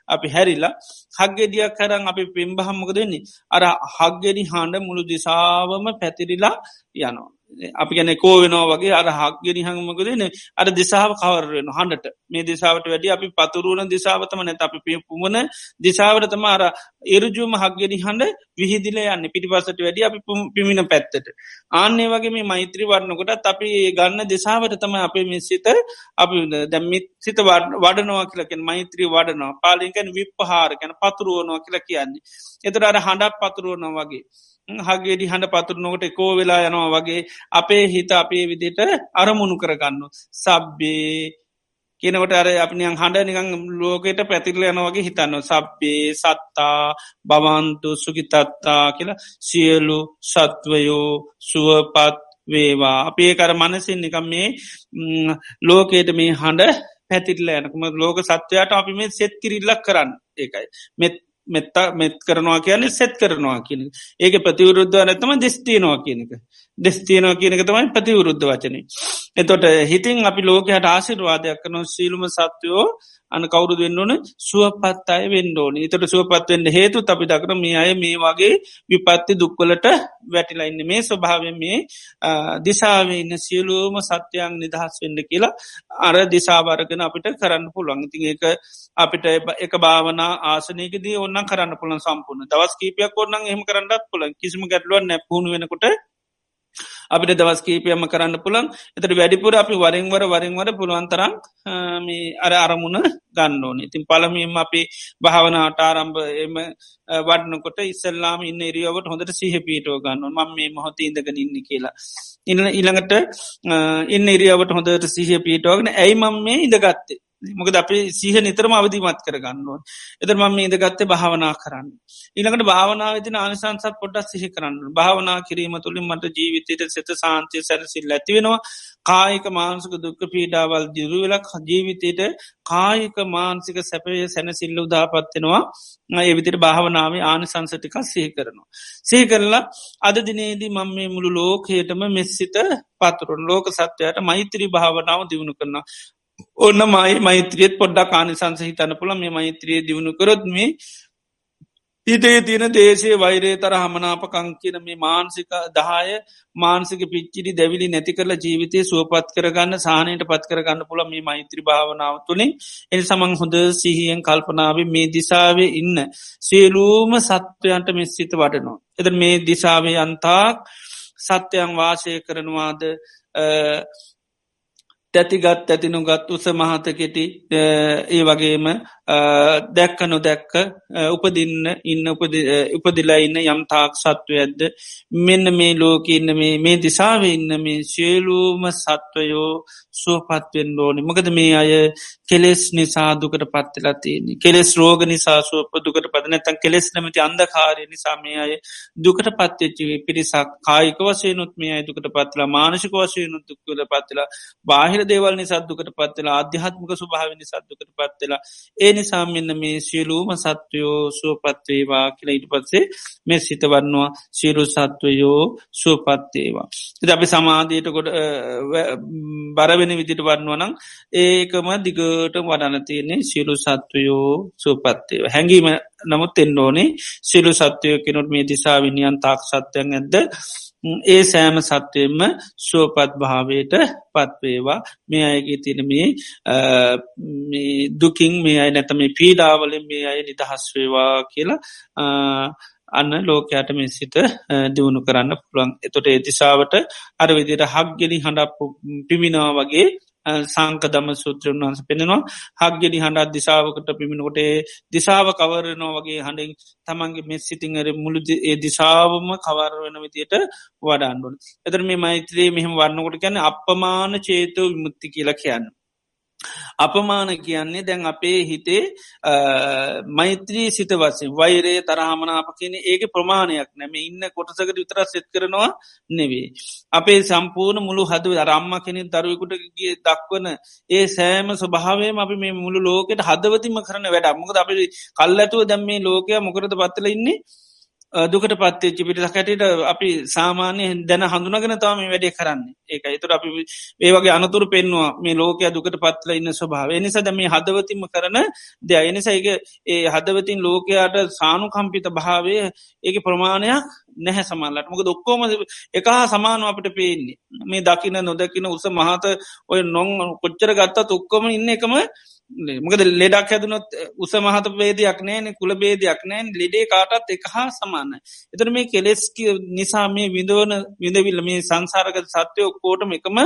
අපි හැරිලා හක්ගෙඩියක් කරන් අපි පිම්බහම්මක දෙන්නේ අර හක්ගෙඩි හාන්ඩ මුළු දිසාවම පැතිරිලා යනවා. අපි ගැන කෝ වෙනවා වගේ අර හක්ගෙන හඟමකදන අර දිසාාව කවරෙන හන්ඩට මේ දිසාාවට වැඩි අපි පතුරුවන දිසාාවතම නැත අපි පේ පුමන දිසාාවටතම අර එරජුම හක්ගෙනි හඬ විහිදිල යන්න. පිටිපසට වැඩි අපි පිමිණ පැත්තට. ආන්නේ වගේ මේ මෛත්‍රී වරණකොටත් අපි ගන්න දිසාාවට තම අපේ මිසිත අපි දැම්මිත් සිත වඩනවා කියලකෙන් මෛත්‍රී වඩනවා. පාලිකැන් විප්පහාර කැන පතුරුවනවා කියලා කියන්නේ. එතට අර හඬක් පතුරුවනවා වගේ. හගේඩි හඬ පතුරනොකට කෝ වෙලා යනවා වගේ අපේ හිත අපේ විදිට අරමුණු කරගන්න. සබ්බේ කියනවට අර අපනියන් හඬ නිකං ලෝකයට පැතිරල යනවගේ හිතන්න සබ්බේ සත්තා බවන්තු සුගිතත්තා කියලා සියලු සත්වයෝ සුවපත් වේවා. අපේ කර මනසින් නිකම් මේ ලෝකයට මේ හඬ පැතිරල යනකම ලෝක සත්වයාට අපි මේ සෙත් කිරිල්ලක් කරන්න. ඒකයි. මෙත් මෙත්තා මෙත් කරනවා කියන්නේ සෙත් කරනවා කියන ඒක ප්‍රතිවරුද්ධ නැතම දෙස්තියනවා කියනක දෙස්තියනවා කියනක තමයි ප්‍රතිවරුද්ධ වචන. එතොට හිතින් අපි ලෝකයට ආසිරවාදයක් කන සීලුම සත්වයෝ අන කවුරු වෙන්නවන සුවපත් අය වෙන්ඩෝන තට සුවපත්වෙන්ට හේතු අපි දකර මේ අය මේ වගේ විපත්ති දුක්වලට වැටිලයින්න මේ ස්වභාවෙන් මේ දිසාාවේ ඉන්න සියලූම සත්‍යයන් නිදහස් වෙන්න කියලා අර දිසාභාරගෙන අපිට කරන්න පුළුවන්. ඉතින් ඒක අපිට එක භාවනා ආසනයකදී ඔන්න කරන්න පුළන් සම්පූර්ණ. දවස් කීපයක් ඔන්නන් එහම කරන්නත් පුළන් කිසිම ගැටලුවන් නැපුුණ වෙනකොට අපිට දවස් කීපයම කරන්න පුළන් එතට වැඩිපුර අපි වරින්වර වරින්වර පුළුවන්තරම් අර අරමුණ ගන්නඩෝන ඉතින් පළමීම අපි භාවනාට ආරම්භ එම වඩනකොට ඉස්සල්ලාම ඉන්න එරියවට හොඳට සිහ පීටෝ ගන්න මම මේ මොහොත ඉඳගෙන ඉන්න කියලා. ඉන්න ඉළඟට ඉන්න එරියාවට හොඳට සිහ පීටෝගෙන ඇයි මම මේ ඉඳගත්තේ? මොකද අපි සීහ නිතරම අවධීමත් කරගන්නවා. එතර මම ඉද ගත්තේ භාවනා කරන්න. ඉළඟට භාවනාවති ආනිසංසත් පොඩ්ඩක් සිහි කරන්න භාවනා කිරීම තුළින් මට ජීවිතයට සෙත සාන්තිය සැරසිල් ඇතිවෙනවා කායික මාන්සක දුක්ක පීඩාවල් දිරුවෙලක් ජීවිතයට කායික මාන්සික සැපය සැනසිල්ල උදාපත්වෙනවා එවිදිට භාවනාවේ ආනිසංසටිකක් සිහි කරනවා. සිහි කරලා අද දිනේදී මම මේ මුළු ලෝකයටම මෙස්සිත පතුරුන් ලෝක සත්වයට මෛත්‍රී භාවනාව දියුණු කරන්න ඔන්න මයි මෛත්‍රියත් පොඩ්ඩක් ආනිසංස හිතන්න පුළ මේ මෛත්‍රිය දියුණු කරොත් මේ හිතේ තියෙන දේශය වෛරේ තර හමනාපකං කියන මේ මාන්සික දහය මාන්සික පිච්චිරි දැවිලි නැති කරලා ජීවිතය සුවපත් කරගන්න සානයට පත් කරගන්න පුළ මේ මෛත්‍රි භාවනාව තුළින්. එනි සමං හොඳ සිහියෙන් කල්පනාව මේ දිසාවේ ඉන්න සියලූම සත්වයන්ට මෙස්සිත වඩනවා. එද මේ දිසාවේ අන්තාක් සත්‍යයන් වාසය කරනවාද? තැතිගත් ඇතිනුගත් උස මහතකෙටි ඒ වගේම දැක්ක නොදැක්ක උපදින්න ඉන්න උපදිලා ඉන්න යම් තාක් සත්වය ඇද්ද මෙන්න මේ ලෝක ඉන්න මේ මේ දිසාාව ඉන්න මේ සියලූම සත්වයෝ සුවපත්වෙන් ඕෝනි. මකද මේ අය කෙලෙස් නිසා දුකට පත්වෙලා තියන්නේ. කෙලෙස් රෝග නිසා සුවප දුකට පදනැතන් කෙලෙස් නමති අන්දකාරය නිසා මේ අය දුකට පත්වෙච්චි පිරිසක් කායික වසයනුත් මේ අයි දුකට පත්ලා මානසික වශයනුත් දුක්කද පත්වෙලා බාහිර දේවල් නිසාදුකට පත්වෙලා අධ්‍යාත්මක ස්වභාව නිසාදුකට පත්වෙලා ඒ නිසා මෙන්න මේ සියලූම සත්වයෝ සුවපත්වේවා කියලා ඉට පත්සේ මේ සිතවන්නවා සිරු සත්වයෝ සුවපත්තේවා. එ අපි සමාධයට කොට බරවෙන විදිට වන්නවනම් ඒකම දිගට වඩන තියන්නේ සිරු සත්වයෝ සුවපත්තේව හැඟීම නමුත් එන්න ඕනේ සිරු සත්වයෝ කෙනොට මේ දිසා විනිියන් තාක් සත්‍යයන් ඇද ඒ සෑම සත්වයෙන්ම සුවපත් භාවයට පත්වේවා මේ අයගේ තින මේ දුකින් මේ අයි නැතම පීඩාවලින් මේ අය නිදහස්වේවා කියලා අන්න ලෝකයාට මේ සිට දියුණු කරන්න පුළුවන්. එතොට ඒතිසාාවට අර විදියට හක්ගෙනි හඬ පිමිනා වගේ සංකදම සූත්‍රයන් වන්ස පෙනෙනවා හක්ගෙනි හඬත් දිසාාවකට පිමිණකොට දිසාාව කවරනෝ වගේ හඬින් තමන්ගේ මෙ සිතිංහර මුළු ඒ දිසාාවම කවර වෙන විතියට වඩාන්ඩුවන් එතර මේ මෛත්‍රයේ මෙහම වන්නකොට ගැන අපමාන චේතව විමුත්ති කියලා කියන්න. අපමාන කියන්නේ දැන් අපේ හිතේ මෛත්‍රී සිත වසේ වෛරේ තරහමනාප කියන ඒක ප්‍රමාණයක් නැම ඉන්න කොටසකට විතර සෙත් කරනවා නෙවේ. අපේ සම්පූර්ණ මුළු හද රම්ම කෙනෙ දරුවකුටගේ දක්වන ඒ සෑම ස්වභාවයම අපි මේ මුළු ලෝකෙට හදවතිම කරන වැඩ මොකද අපි කල් ඇතුව දැම් මේ ලෝකය මොකරද පත්තල ඉන්නේ? දුකට පත්තච්චි පිටිස කැටට අපි සාමාන්‍ය දැන හඳුනගෙන තම මේ වැඩේ කරන්නේ. ඒක එතුර අපි ඒවගේ අනතුර පෙන්වා මේ ලෝකය දුකට පත්ල ඉන්න ස්වභාව එනිසද මේ හදවතිම කරන දෙය එනිසයික ඒ හදවතින් ලෝකයාට සානු කම්පිත භාවය ඒක ප්‍රමාණයක් නැහැ සමල්ලට මොක දොක්කෝම එක සමානව අපට පේන්නේ. මේ දකින නොදකින උස මහත ඔය නොං කොච්චර ගත්තා ඔක්කොම ඉන්න එකම මොකද ලෙඩක් හැදුනොත් උස මහත බේදයක් නෑන කුල බේදයක් නෑන්. ලෙඩේ කාටත් එක හා සමාන එතර මේ කෙලෙස් නිසා මේ විඳවන විඳවිල්ල මේ සංසාරක සත්‍යයෝ කෝටම එකම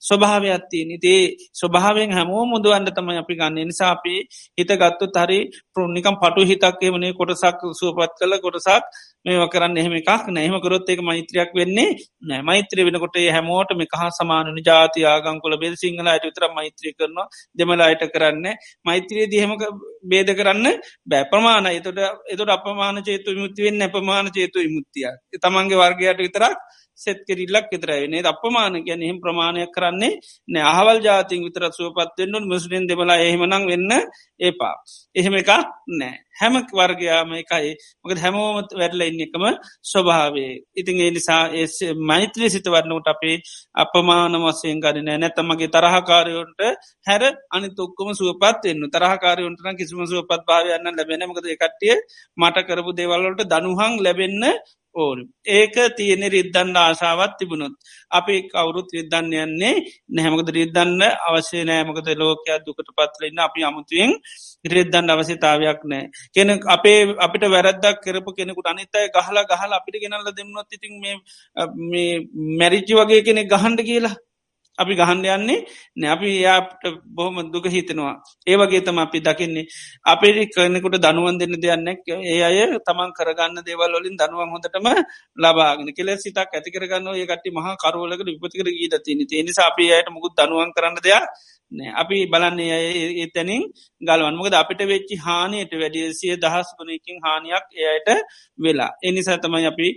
ස්වභාවයක්ත්තිය නිතේ ස්වභාවෙන් හැමෝ මුදුවන්ඩ තමයි අපි ගන්න. නිසා අපි හිත ගත්තු හරි ප්‍රෘණිකම් පටු හිතක්ේ වනේ කොටසක් සුවපත් කළ කොටසක් මේ කරන්න එහෙම එකක් නෑහම කරොත් එක මෛත්‍රයක් වෙන්නේ නෑ. මෛත්‍රය වෙනකොට හැමෝට මේ කහ සමානන ජාති ආගංකොල බෙද සිංහලයට විතර මෛත්‍රී කරනවා. දෙමලායට කරන්න මෛත්‍රයේ දිහෙම බේද කරන්න බෑ. ප්‍රමාණ එතොට එතොට අපමාන චේතු විමුත්තිවෙන් අපමාන චේතු විමුත්තිය තමන්ගේ වර්ගයට විතරක් සෙත් කෙරල්ලක් විතරයිනේ අපමාන ගැන එහෙම ප්‍රමාණයක් කරන්නේ නෑ අහවල් ජාතින් විතර සුවපත්වෙන්න්නු මුස්ලින් දෙමලා එහෙමනං වෙන්න ඒපා එහෙම එකක් නෑ හැම වර්ගයාම එකයි. මොකද හැමෝමත් වැඩල ඉන්න එකම ස්වභාවේ ඉතින් ඒ නිසා ඒ මෛත්‍රී සිත වන්නට අපේ අපමාන වසයෙන් ගරන නැතමගේ තරහකාරයොන්ට හැර අනි තොක්කම සුවපත් එන්න තරහකාරයොන්ටන කිසිම සුවපත් භාවයන්න ලැබෙන මකද එකටිය මට කරපු දේවල්ලට දනුහං ලැබෙන්න ඕන. ඒක තියෙන රිද්දන්න ආශාවත් තිබුණොත් අපි කවුරුත් රිද්දන්න යන්නේ නැහැමකද රිද්දන්න අවශ්‍ය නෑමකද ලෝකයක් දුකට පත්ලන්න අපි අමුතුවෙන් රෙද්දන්න අවශ්‍යතාවයක් නෑ කෙන අපේ අපිට වැරදක් කරපු කෙනෙකුට අනිතයි ගහලා ගහල අපිට ගෙනල්ල දෙන්නොත් ඉතින් මේ මැරිච්චි වගේ කෙනෙ ගහන්ඩ කියලා අපි ගහන්ඩ යන්නේ නැ. අපි යාට බොහොම දුක හිතනවා. ඒවගේ තම අපි දකින්නේ. අපේ කරනෙකුට දනුවන් දෙන්න දෙයන්නෙක් ඒ අය තමන් කරගන්න දේවල් වලින් දනුවන් හොඳටම ලබාගෙන කෙල සිතක් ඇති කරගන්න ඒ කටි මහ කරුවලක විපතිකර ගීත තින නිසි අපි අයට මුකුත් දනුවන් කරන්න දෙයක් නෑ. අපි බලන්නේ එතැනින් ගලවන් මොකද අපිට වෙච්චි හානියට වැඩිය සිය දහස් වනකින් හානියක් එයට වෙලා. එනිසා තමයි අපි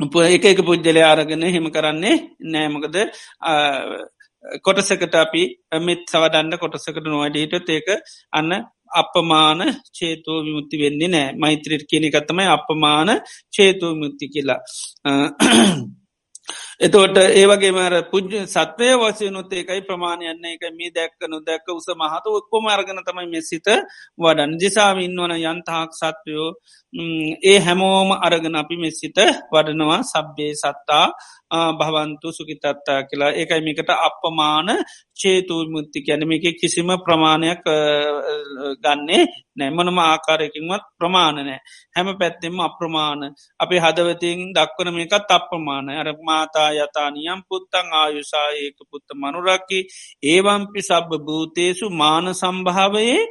එක එක පුද්ජලය ආරගෙන හෙම කරන්නේ නෑමකද කොටසකට අපි මෙත් සවඩන්න කොටසකට නොවැඩීට ඒක අන්න අපමාන චේතෝ විමුත්ති වෙන්නේ නෑ. මෛත්‍රීට කියනෙකත්තමයි අපමාන චේතෝ මුත්ති කියලා. එතවට ඒවගේ මර පුද්ජ සත්වය වසය නොත් ඒකයි ප්‍රමාණයන්න එක මේ දැක්ක නොදැක්ක උස මහත ඔක්කොම අර්ගන තමයි මෙසිත වඩන් ජිසාාව ඉන්නවන යන්තහක් සත්වයෝ ඒ හැමෝම අරගෙන අපි මෙසිත වඩනවා. සබ්බේ සත්තා භවන්තු සුකිතත්තා කියලා. ඒකයි මේකට අපමාන චේතුූ මුත්ති කැනම එක කිසිම ප්‍රමාණයක් ගන්නේ නැමනම ආකාරයකින්වත් ප්‍රමාණනෑ හැම පැත්තෙම අප්‍රමාණ. අපි හදවතින් දක්වන මේකත් අප්‍රමාණ අර මාතා යතානියම් පුත්තං ආයුසා ඒක පුත්ත මනුරක්කි ඒවම්පි සබ්බ භූතේසු මාන සම්භාවයේ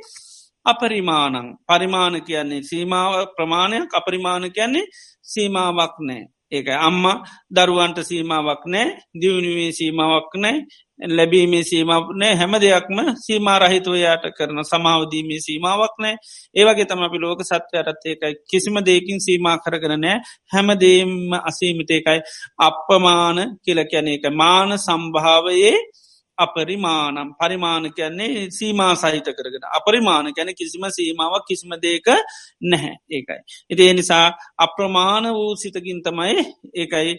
අපරිමානං පරිමාණ කියන්නේ සීමාව ප්‍රමාණයක් අපරිමාණ කියන්නේ සීමාවක් නෑ. ඒක අම්ම දරුවන්ට සීමාවක් නෑ දියුණුවේ සීමාවක් නෑ ලැබීමේ සීමාවක් නෑ හැම දෙයක්ම සීමාරහිතුවයාට කරන සමාවදීමේ සීමාවක් නෑ ඒවගේ තම අපි ලෝක සත්‍යයටත් ඒකයි කිසිම දෙකින් සීමා කරගන නෑ හැමදේම අසීමිතයකයි අපපමාන කියල කියන එක මාන සම්භාවයේ අපරිමානම් පරිමාණ කියන්නේ සීමා සහිත කරගෙන. අපරිමාණ ගැන කිසිම සීමාවක් කිසිම දේක නැහැ. ඒකයි. ඉතිේ නිසා අප්‍රමාණ වූ සිතකින් තමයි ඒකයි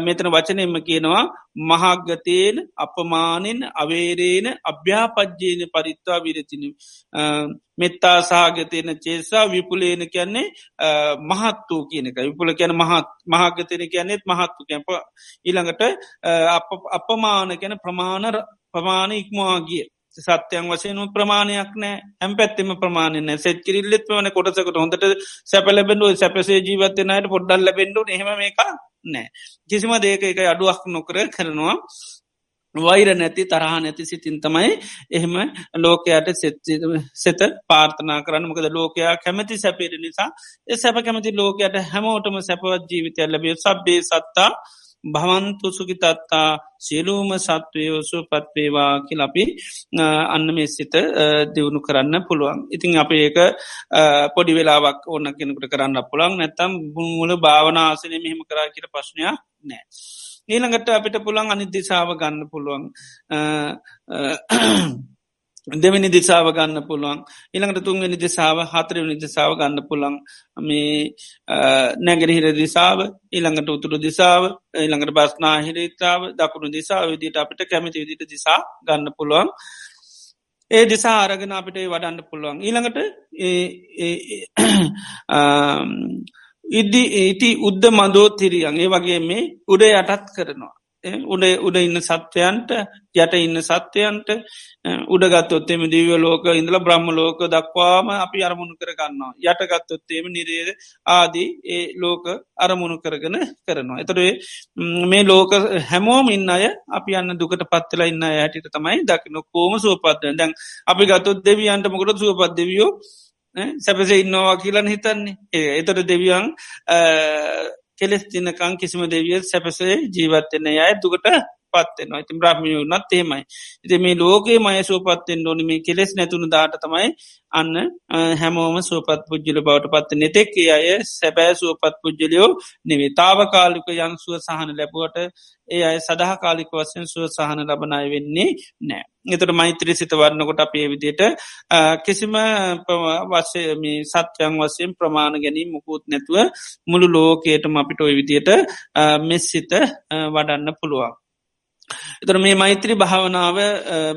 මෙතන වචනෙන්ම කියනවා මහාගතයෙන් අපමානෙන් අවේරේන අභ්‍යාපජ්්‍යයන පරිත්වා විරතින. මෙත්තා සාගතයන චේසා විපුලේන කියන්නේ මහත්තු කියනක විපුල කියන මහත් මහාගතයන කියන්නෙත් මහත්තු කැප ඊළඟට අපමාන ගැන ප්‍රමාණ ප්‍රමාණ ඉක්මවාගිය සත්‍යයන් වශයන ප්‍රමාණයක් නෑ. හැම් පැත්තිම ප්‍රමාණය සෙත් කිරිල්ලෙත් වන කොටසකට හොඳට සැපලබෙන්ඩුව සැපසේ ජීවත්තනයට පොඩ්ඩල් ලබෙන්ඩු එහෙම මේක නෑ. කිසිම දේක එක අඩුවක් නොකර කරනවා. වෛර නැති තරහ නැති සිතින් තමයි එහෙම ලෝකයට සෙත පාර්ථනා කරන්න. මොකද ලෝකයා කැමති සැපේට නිසා ඒ සැප කැමති ලෝකයට හැමෝටම සැපවත් ජීවිතය ලැබිය. සබ්බේ සත්තා භවන්තු සුකිතත්තා සියලූම සත්වයෝසු පත්වේවා කිල අපි අන්න මේ සිත දියුණු කරන්න පුළුවන්. ඉතිං අප ඒක පොඩි වෙලාවක් ඕන්න කෙනෙකුට කරන්න පුළන් නැතම් බුමුල භාවනාසනය මෙහෙම කරා කියල ප්‍රශ්නයක් නෑ. ඊළඟට අපිට පුළන් අනිදිසාාව ගන්න පුළුවන් දෙවනි දිසාාව ගන්න පුළුවන්. ඉළඟට තුන්වෙනි දිසාාව හතරවනි දිසාාව ගන්න පුළන් මේ නැගරහිර දිසාාව ඊළඟට උතුරු දිසාාව ඊළඟට බස්නාහිරිතාව දකුණු දිසා විදිට අපිට කැමති විදිට දිසා ගන්න පුළුවන්. ඒ දිසා අරගෙන අපිට වඩන්න පුළුවන්. ඊළඟට ඉද්දි ඒටි උද්ද මදෝ තිරියන්. ඒ වගේ මේ උඩ යටත් කරනවා. උඩ උඩ ඉන්න සත්වයන්ට යට ඉන්න සත්‍යයන්ට උඩගත්තොත්තේම දිව ලෝක ඉඳල බ්‍රහ්ම ලෝක දක්වාම අපි අරමුණු කරගන්නවා යටගත්තොත්තේම නිරේද ආදී ඒ ලෝක අරමුණු කරගෙන කරනවා. එතරේ මේ ලෝක හැමෝම ඉන්න අය අපි අන්න දුකට පත්වෙලා ඉන්න ඇයට තමයි දකින කෝම සුවපත්ය දැන් අපි ගත්තුත් දෙවියන්ට මොකට සුවපත් දෙවියෝ? සැපස ඉන්නවා කියලන් හිතන්නේ. ඒ එතොට දෙවියන් කෙලෙස් තිනකං කිසිම දෙවිය සැපසේ ජීවත්වන්න අය දුකට පත්වෙනවා ඉතින් බ්‍රහ්මිය නත් ඒමයි ඉති මේ ලෝකයේ මය සුවපත්තෙන් ඕනි. මේ කෙලෙස් නැතුුණු දාට තමයි අන්න හැමෝම සුවපත් පුද්ජිල බවට පත්ත නෙතෙක් අය සැබෑ සුවපත් පුද්ජලියෝ නෙවේ තාවකාලික යන්සුව සහන ලැබුවට ඒ අය සඳහ කාලික වසයෙන් සුව සහන ලබනය වෙන්නේ නෑ. එතට මෛත්‍රී සිත වරන්නකොට අපේ විදියට කිසිම වශයම සත්‍යයන් වසයෙන් ප්‍රමාණ ගැනීම මුකුත් නැතුව මුළු ලෝකේටම අපිට ඔය විදියට මෙස්සිත වඩන්න පුළුවන්. එතර මේ මෛත්‍රී භාවනාව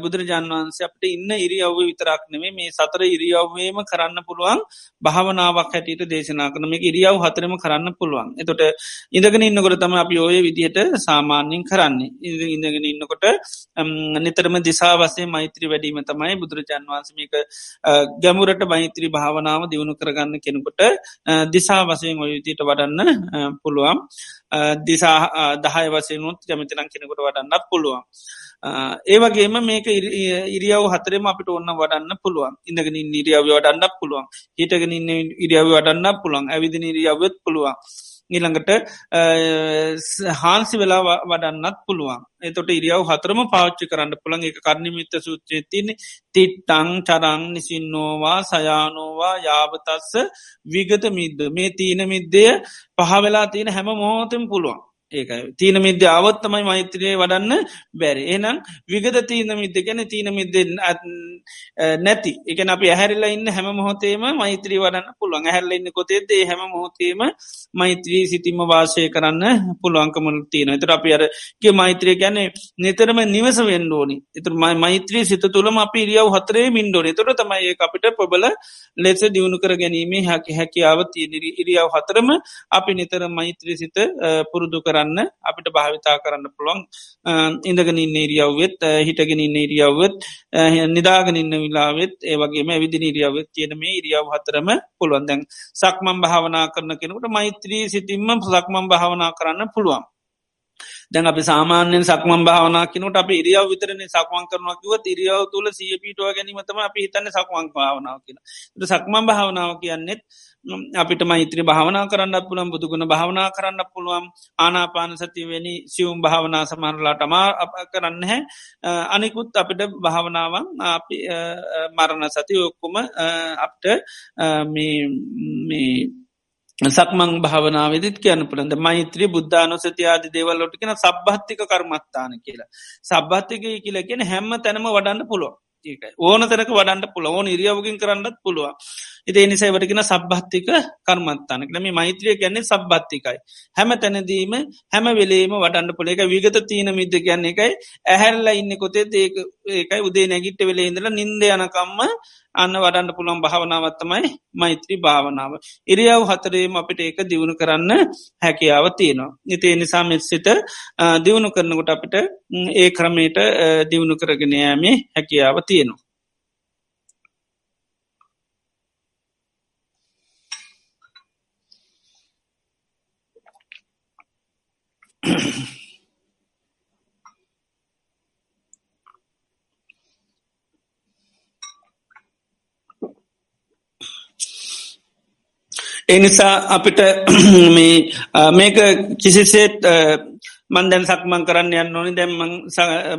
බුදුරජාන් වහන්සේ අපට ඉන්න ඉරියව්ව විතරක් නෙවේ මේ සතර ඉරියව්වේම කරන්න පුළුවන් භාවනාවක් හැටියට දේශනා කන මේ ඉරියව් හතරම කරන්න පුළුවන්. එතොට ඉඳගෙන ඉන්නකොට තම අපි ඔය විදිහට සාමාන්‍යින් කරන්නේ. ඉ ඉඳගෙන ඉන්නකොට නිතරම දිසා වසේ මෛත්‍රී වැඩීම තමයි බුදුරජාන් වහන්සමික ගැමුරට මෛත්‍රී භාවනාව දියුණු කරගන්න කෙනෙකොට දිසා වසයෙන් ඔය විදියට වඩන්න පුළුවන්. දිසා දහය වසයනුත් කැමතිනම් කෙනෙකුට වඩන්නත් පුළුවන්. ඒවගේම මේක ඉරියාව හතරම අපිට ඔන්න වඩන්න පුළුවන්. ඉඳගෙන ඉරියාව වඩන්න පුළුවන්. හිටගෙන ඉන්න ඉරියාව වඩන්න පුළුවන්. ඇවිදින ඉරියාවත් පුළුවන්. ඊළඟට හාන්සි වෙලා වඩන්නත් පුළුවන්. එතොට ඉරියාව හතරම පාච්චි කරන්න පුළන් එක කරණමිත්ත සූත්‍රය තියන තිට්ටං චරං නිසින්නෝවා සයානෝවා යාවතස්ස විගත මිද්ද. මේ තීන මිද්දය පහවෙලා තියෙන හැම මෝතෙන් පුළුවන්. ඒකයි. තීන මිද්‍ය අවත්තමයි මෛත්‍රයේ වඩන්න බැරි. එනම් විගත තීන මිද්ද ගැන තීන මිද්ද නැති. එක අපි ඇහැරිලා ඉන්න හැම මොහොතේම මෛත්‍රී වඩන්න පුළුවන්. ඇහැරලඉන්න කොතේදේ හැම මොහොතේම මෛත්‍රී සිතිම වාසය කරන්න පුළුවන්කමන තියෙන එතර අපි අරගේ මෛත්‍රය ගැන නිතරම නිවස වෙන්ඩෝනි එතුර මයි මෛත්‍රී සිත තුළම අපි ඉරියාව හතරේ මින්ඩෝන තුර තමයි අපිට පොබල ලෙස දියුණු කර ගැනීමේ හැකි හැකියාව තියනිරි ඉරියාව හතරම අපි නිතර මෛත්‍රී සිත පුරුදු කරන්න කරන්න අපිට භාවිතා කරන්න පුළුවන්. ඉඳගෙන ඉන්න ඉරියව්වෙත් හිටගෙන ඉන්න ඉරියව්වත් නිදාගෙන ඉන්න විලාවෙත් ඒවගේම ඇවිදි ඉරියාවත් කියන මේ ඉරියාව හතරම පුළුවන්. දැන් සක්මම් භාවනා කරන කෙනකට මෛත්‍රී සිතින්ම සක්මම් භාවනා කරන්න පුළුවන්. දැන් අපි සාමාන්‍යෙන් සක්මන් භාවනා කිනට අප ඉරියාව විතරන සක්මන් කරනවා කිව ඉරියාව තුළ සිය පිටුව ගැනීමතම අපි හිතන්න සක්මන් භාවනාව කියන සක්මන් භාවනාව කියන්නෙත් අපිට මෛත්‍රී භාවනා කරන්න පුළන් බුදුගුණ භාවනා කරන්න පුළුවන් ආනාපාන සතිවැනි සියුම් භාවනා සමහරලාටමා අප කරන්න හැ අනිකුත් අපිට භාවනාවන් අපි මරණ සති ඔක්කුම අපට මේ සක්මං භාවනාවදත් කියන්න පුළන්ද මෛත්‍රී බුද්ධානු සතියාද දේවල්ලොට කියෙන සබ්භත්තික කර්මත්තාන කියලා. සබ්භත්තික කියල කියෙන හැම්ම තැනම වඩන්න පුළුව ඕන තැනක වඩන්ට පුළ ඕන ඉරියාවකින් කරන්නත් පුළුව ඉති නිසයිවටගෙන සබ්භත්තික කර්මත්තානක නම මෛත්‍රිය ගැන්නේ සබ්භත්තිකයි හැම තැනදීම හැම වෙලේම වඩන්න පුළ එක විගත තීන මිද ගැන්න එකයි ඇහැල්ල ඉන්න කොතේ ඒකයි උදේ නැගිට්ට වෙලේ ඉඳලා නින්ද යනකම්ම අන්න වඩන්න පුළන් භාවනාවත්තමයි මෛත්‍රී භාවනාව. ඉරියාව හතරේම අපිට ඒක දියුණු කරන්න හැකියාව තියෙනවා. නිතේ නිසා මෙත්සිත දියුණු කරනකොට අපිට ඒ ක්‍රමයට දියුණු කරගෙනයමේ හැකියාව තියෙනවා. එනිසා අපිට මේක කිසිසේත් මන්දැන් සක්මන් කරන්න යන්න ඕනි. දැම්ම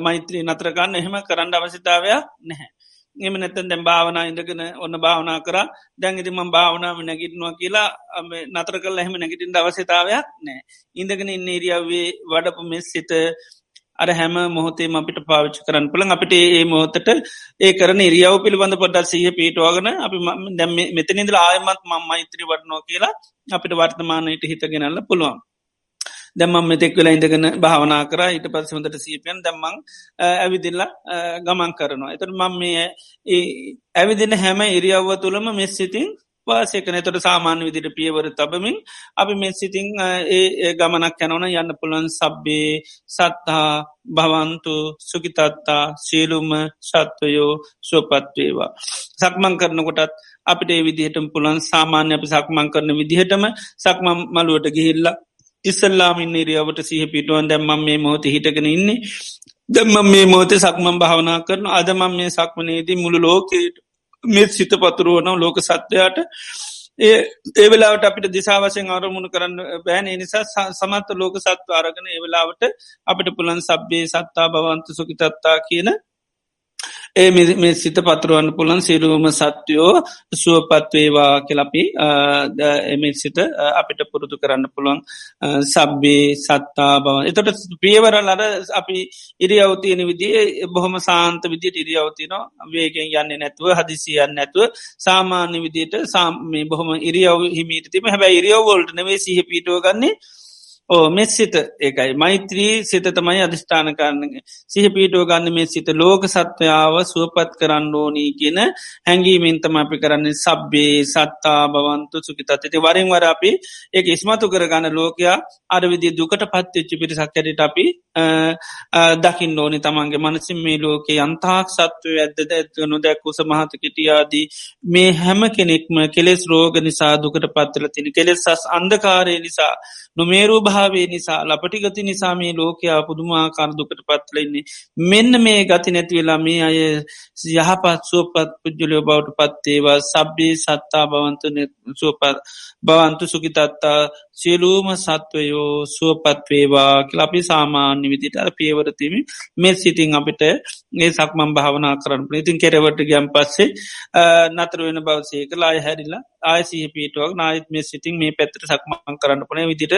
මෛත්‍රී නතරගන්න එහෙම කරන්න අවසිතාවයක් නැහැ. එම නැතන් දැම් භාවනා ඉඳගෙන ඔන්න භාවනා කර. දැන්ගති ම භාවනාව නැගිටනවා කියලා නතර කල් එහෙම නැගිටින් අවශ්‍යතාවයක් නෑ ඉඳගෙන ඉන්න ඉරියාවේ වඩපු මෙස් සිත අර හැම මොහොතේ අපිට පාවිච්ච කරන්න පුළන් අපිට ඒ මොහොතට ඒ කරන ඉරියාව පිළිබඳ පොඩ්ඩත් සහ පිටවාගෙන අපි මෙතනිදල ආයමත් මං මෛත්‍රී වටනෝ කියලා අපිට වර්තමානයට හිතගෙනල්ල පුළුවන්. දැම්මම් මෙතෙක් වෙලා ඉඳගෙන භාවනා කර. ඊට පස් හොඳට සීපයන් දැම්මං ඇවිදිල්ලා ගමන් කරනවා. එතට මං මේ ඇවිදින හැම ඉරියව්ව තුළම මෙස් සිතින් වාසයකන තොට සාමාන්‍ය විදිට පියවර තබමින් අපි මෙ සිතිං ඒ ගමනක් යැනවන යන්න පුළන් සබ්බේ සත්හා භවන්තු සුකිතත්තා සීලුම සත්වයෝ සුවපත්වේවා. සක්මං කරනකොටත් අපිට ඒ විදිහටම පුළන් සාමාන්‍ය අපි සක්මං කරන විදිහටම සක්මම් මළුවට ගිහිල්ලා ඉස්සල්ලාමින් ඉරියාවට සහ පිටුවන් දැම්මම් මේ මොහොත හිටගෙන ඉන්නේ. දැම්ම මේ මෝතේ සක්මම් භාවනා කරන අදමම් මේ සක්මනේදී මුළු ලෝකයට මෙත් සිත පතුරුවනම් ලෝක සත්වයාට ඒ ඒවෙලාවට අපිට දිසාවසයෙන් අරමුණු කරන්න බෑන. නිසා සමත්ත ලෝක සත්ව අරගෙන ඒවෙලාවට අපිට පුළන් සබ්බේ සත්තා භවන්ත සුකිතත්තා කියන ඒ මේ සිත පතුරුවන්න පුළන් සිරුවම සත්‍යයෝ සුවපත්වේවා කෙලපි එම සිත අපිට පුරුදු කරන්න පුළුවන්. සබ්බේ සත්තා බව එතට පියවරල් අර අපි ඉරියවතියන විදිේ බොහොම සාන්ත විදිට ඉරියවතින වේගෙන් යන්න නැතුව හදිසියන්න නැතුව සාමාන්‍ය විදියට සාමේ බොහොම ඉරියව් හිමිටතිම හැබැ ඉරියව්වෝල්ට නෙවේ සිහ පිටුව ගන්නේ ඕ මෙ සිත ඒකයි. මෛත්‍රී සිත තමයි අධිෂ්ඨාන කරන්නගේ සිහ පීටෝ ගන්න මේ සිත ලෝක සත්වයාව සුවපත් කරන්න ඕනී කියන හැඟීමෙන්තම අපි කරන්නේ සබ්බේ සත්තා බවන්තු සුකිතත් ඇති වරින් වර අපි ඒක ඉස්මතු කරගන්න ලෝකයා අරවිදි දුකට පත්වෙච්චි පිරිසක් ඇඩට අපි දකිින් ඕනි තමන්ගේ මනසින් මේ ලෝකේ අන්තාක් සත්වය ඇද්දද ඇත්වනු දැක්කුස මහතකිටියාදී මේ හැම කෙනෙක්ම කෙලෙස් රෝග නිසා දුකට පත්වල තින කෙලෙස් සස් අන්දකාරය නිසා නොමේරූ භාවේ නිසා ලපටි ගති නිසා මේ ලෝකයා පුදුමාකාර දුකට පත්ලෙන්නේ මෙන්න මේ ගති නැති වෙලා මේ අය යහපත් සුවපත් පුද්ජලයෝ බවට පත්තේවා සබ්බේ සත්තා බවන්ත සුවපත් බවන්තු සුකිතත්තා සියලූම සත්වයෝ සුවපත්වේවා කලපි සාමාන්‍ය විදිට අර පියවරතිමි මෙ සිතින් අපිට ඒ සක්මම් භාවනා කරන්න ඉතින් කෙරවට ගැම් පස්සේ නතර වෙන බවසේ කලාය හැරිලා ආයසිහ පිටුවක් නායත් මේ සිතින් මේ පැත්‍ර සක්මන් කරන්න පන විදිට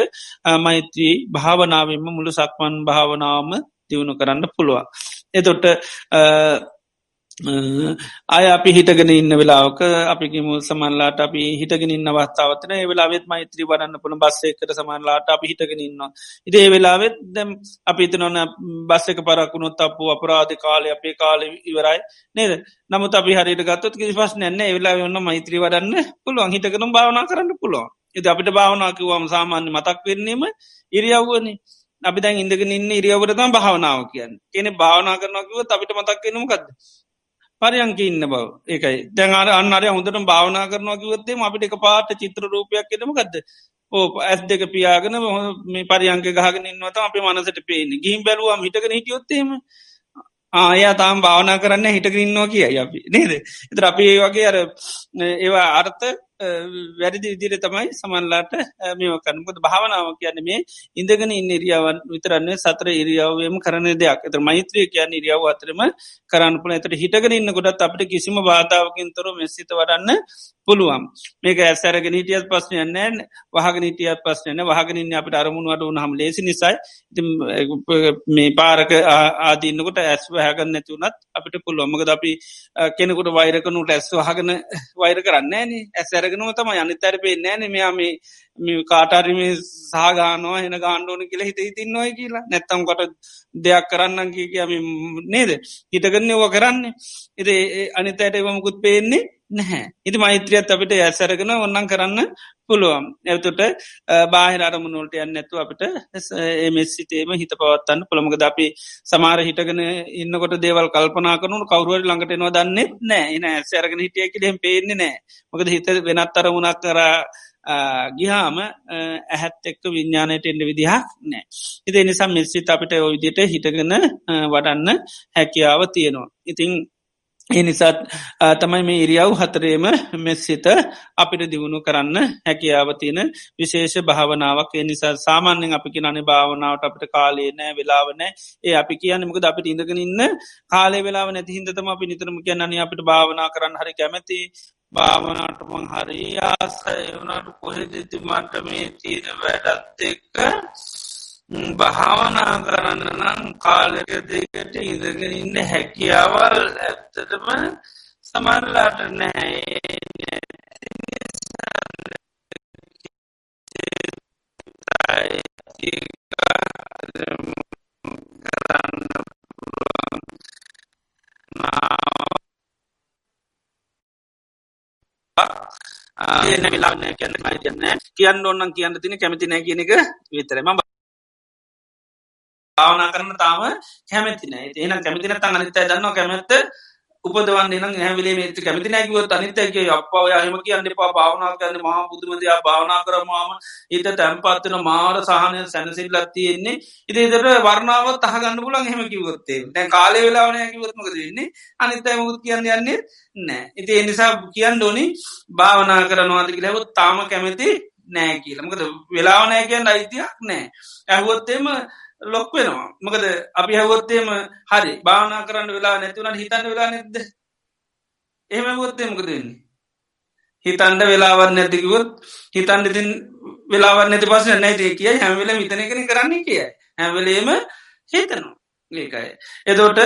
මෛත්‍රී භාවනාවම මුළු සක්මන් භාවනාවම දියුණු කරන්න පුළුවන්. එතොට අය අපි හිටගෙන ඉන්න වෙලාවක අපිකිමු සමන්ලාට අපි හිටගෙන ඉන්න අවස්ථාවතන ඒ වෙලාවෙත් මෛත්‍රී වරන්න පුළ බස්සෙකට සමන්ලාට අපි හිටගෙන ඉන්නවා. ඉදේ වෙලාවෙත් දැම් අපි ඉතනොන බස්සක පරකුණුත් අපපු අපරාධ කාලය අපේ කාලය ඉවරයි නේද නමුත් අපි හරිට ගත්තත් කිසි පස් නැන්න වෙලා ඔන්න මෛත්‍රී වරන්න පුළුවන් හිටකනම් භාවනා කරන්න පුළුවන්. එති අපිට භාවනාකිවම් සාමාන්‍ය මතක් වෙන්නේම ඉරියව්වනි. අපි දැන් ඉඳගෙන ඉන්න ඉරියවරතම් භාවනාව කියන්න. කෙනෙ භාවනා කරනකිව අපිට මතක් වෙනමකක්ද පරියංක ඉන්න බව. ඒකයි. දැන්ර අන්නරය හොඳට භාවනා කරනවා කිවත්තේ අපිට එක පාට චිත්‍ර රූපයක් කෙනම ගත්ද ඕ ඇස් දෙක පියාගෙන මේ පරියංක ගහගෙන ඉන්නවත අපේ මනසට පේන ගිහිම් බැලුවම් හිටගෙන හිටියොත්තේම ආයා තාම් භාවනා කරන්න හිටකරන්නවා කිය අපි. නේද? එතර අපි ඒ වගේ අර ඒවා අර්ථ වැරදි විදිර තමයි සමන්ලාට මේම කරනකොද භාවනාව කියන්න මේ ඉඳගෙන ඉන්න ඉරියාවන් විතරන්නේ සතර ඉරියාවම කරන දෙයක්. එත මෛත්‍රය කියන්න ඉරියාව අතරම කරන්න පුළ ඇතට හිටගෙන ඉන්න ගොඩත් අපට කිසිම බාධාවකින් තොර මෙසිත වඩන්න පුළුවන්. මේක ඇසරගෙන හිටියත් පස්සන නෑන් වහගෙන හිටියත් පස්සන වහගෙනන්න අපට අරමුණුවට උනහම ලේසි නිසයි. මේ පාරක ආදීන්නකොට ඇස් හැගන්න නැතිවනත් අපිට පුළුවමගද අපි කෙනෙකුට වෛරකනුට ඇස් වහගෙන වෛර කරන්න ෑන ඇසරගෙනව තම අනිතර පේ නෑන. මෙයාම කාටරිම සාගානවා එන ගාණ්ඩෝන කියලා හිත හිතින්නොය කියලා. නැත්තම් කොට දෙයක් කරන්න කියම නේද? හිටගන්න ඕ කරන්නේ. එද අනිතයට එවමකුත් පේන්නේ නැහැ. ඉති මෛත්‍රියත් අපිට ඇසරගෙන ඔන්නන් කරන්න පුළුවන්. එවතුට බාහිර අරමුණුල්ට යන්න ඇතු අපිට එමෙස්සිතේම හිත පවත්තන්න පුළමක අපි සමාර හිටගෙන ඉන්නකොට දේවල් කල්පනා කනු කවරුවට ළඟට නවා දන්නෙත් නෑ එන ඇසරගෙන හිටිය කියෙම පේන්නේ නෑ මොකද හිත වෙනත් අරමුණක් කරා ගිහාම ඇහැත් එක්ක විඤ්ඥානයට එන්න විදිහක් නෑ. ඉති නිසා මෙස්සිත් අපිට ඔවිදිට හිටගෙන වඩන්න හැකියාව තියෙනවා. ඉතිං එනිසාත් තමයි මේ ඉරියව් හතරේම මෙස්සිත අපිට දියුණු කරන්න හැකියාවතියන විශේෂ භාවනාවක්. නිසා සාමාන්‍යෙන් අපිකි අනි භාවනාවට අපට කාලේ නෑ වෙලාවනෑ ඒ අපි කියන්නමක අපිට ඉඳගෙන ඉන්න කාලේ වෙලා නැති හිදතම අපි නිතරම කියන්නන්නේ අපිට භාවනා කරන්න හරි කැමැති. භාවනාටමං හරි ආසය වනට කොහෙදති මට මේ තීන වැඩත් එක්ක භාවනා කරන්න නම් කාලක දෙකට ඉදගෙන ඉන්න හැකියාවල් ඇත්තටම සමරලාට නෑ වෙලාන්න කියන්න කියන්න කියන්න ඔන්නන් කියන්න තින කැමති නෑ කියන එක විතරම භාවනා කරන තාම කැමතින එන කැමතින තන් අනිතයි දන්න කැමැත්ත උපදවන් න හැවිලේ මේති කැමති නැකිව අනිතක අපව යහම කියන්න එපා භාවනා කරන්න මහා බුදුමදයා භාවනා කරමාම ඊත තැන්පත්වන මාර සහනය සැනසිල් ලත්තියෙන්නේ ඉතිදට වර්ණාව තහගන්න පුලන් හෙම කිවොත්තේ දැන් කාලය වෙලාවනය කිවත්මක දෙන්නේ අනිතයි මුත් කියන්න යන්නේ? නෑ. ඉති එනිසා කියන්න ඕනි භාවනා කරනවාද කියලැවත් තාම කැමති නෑ කියලමකද වෙලාවනෑ කියන්න අයිතියක් නෑ. ඇහුවොත්තේම ලොක් වෙනවා. මකද අපි හැවොත්තේම හරි භාවනා කරන්න වෙලා නැතිවන හිතන්න වෙලා නැද්ද? එහෙම ගොත්තේමක දෙන්නේ හිතන්ඩ වෙලාවත් නැතිකිවොත් හිතන්ඩ ඉතින් වෙලාවත් නැති පස නැති කිය හැමවෙල විතන කන කරන්නේ කිය හැවලේම හිතනවා. ඒකයි. එදෝට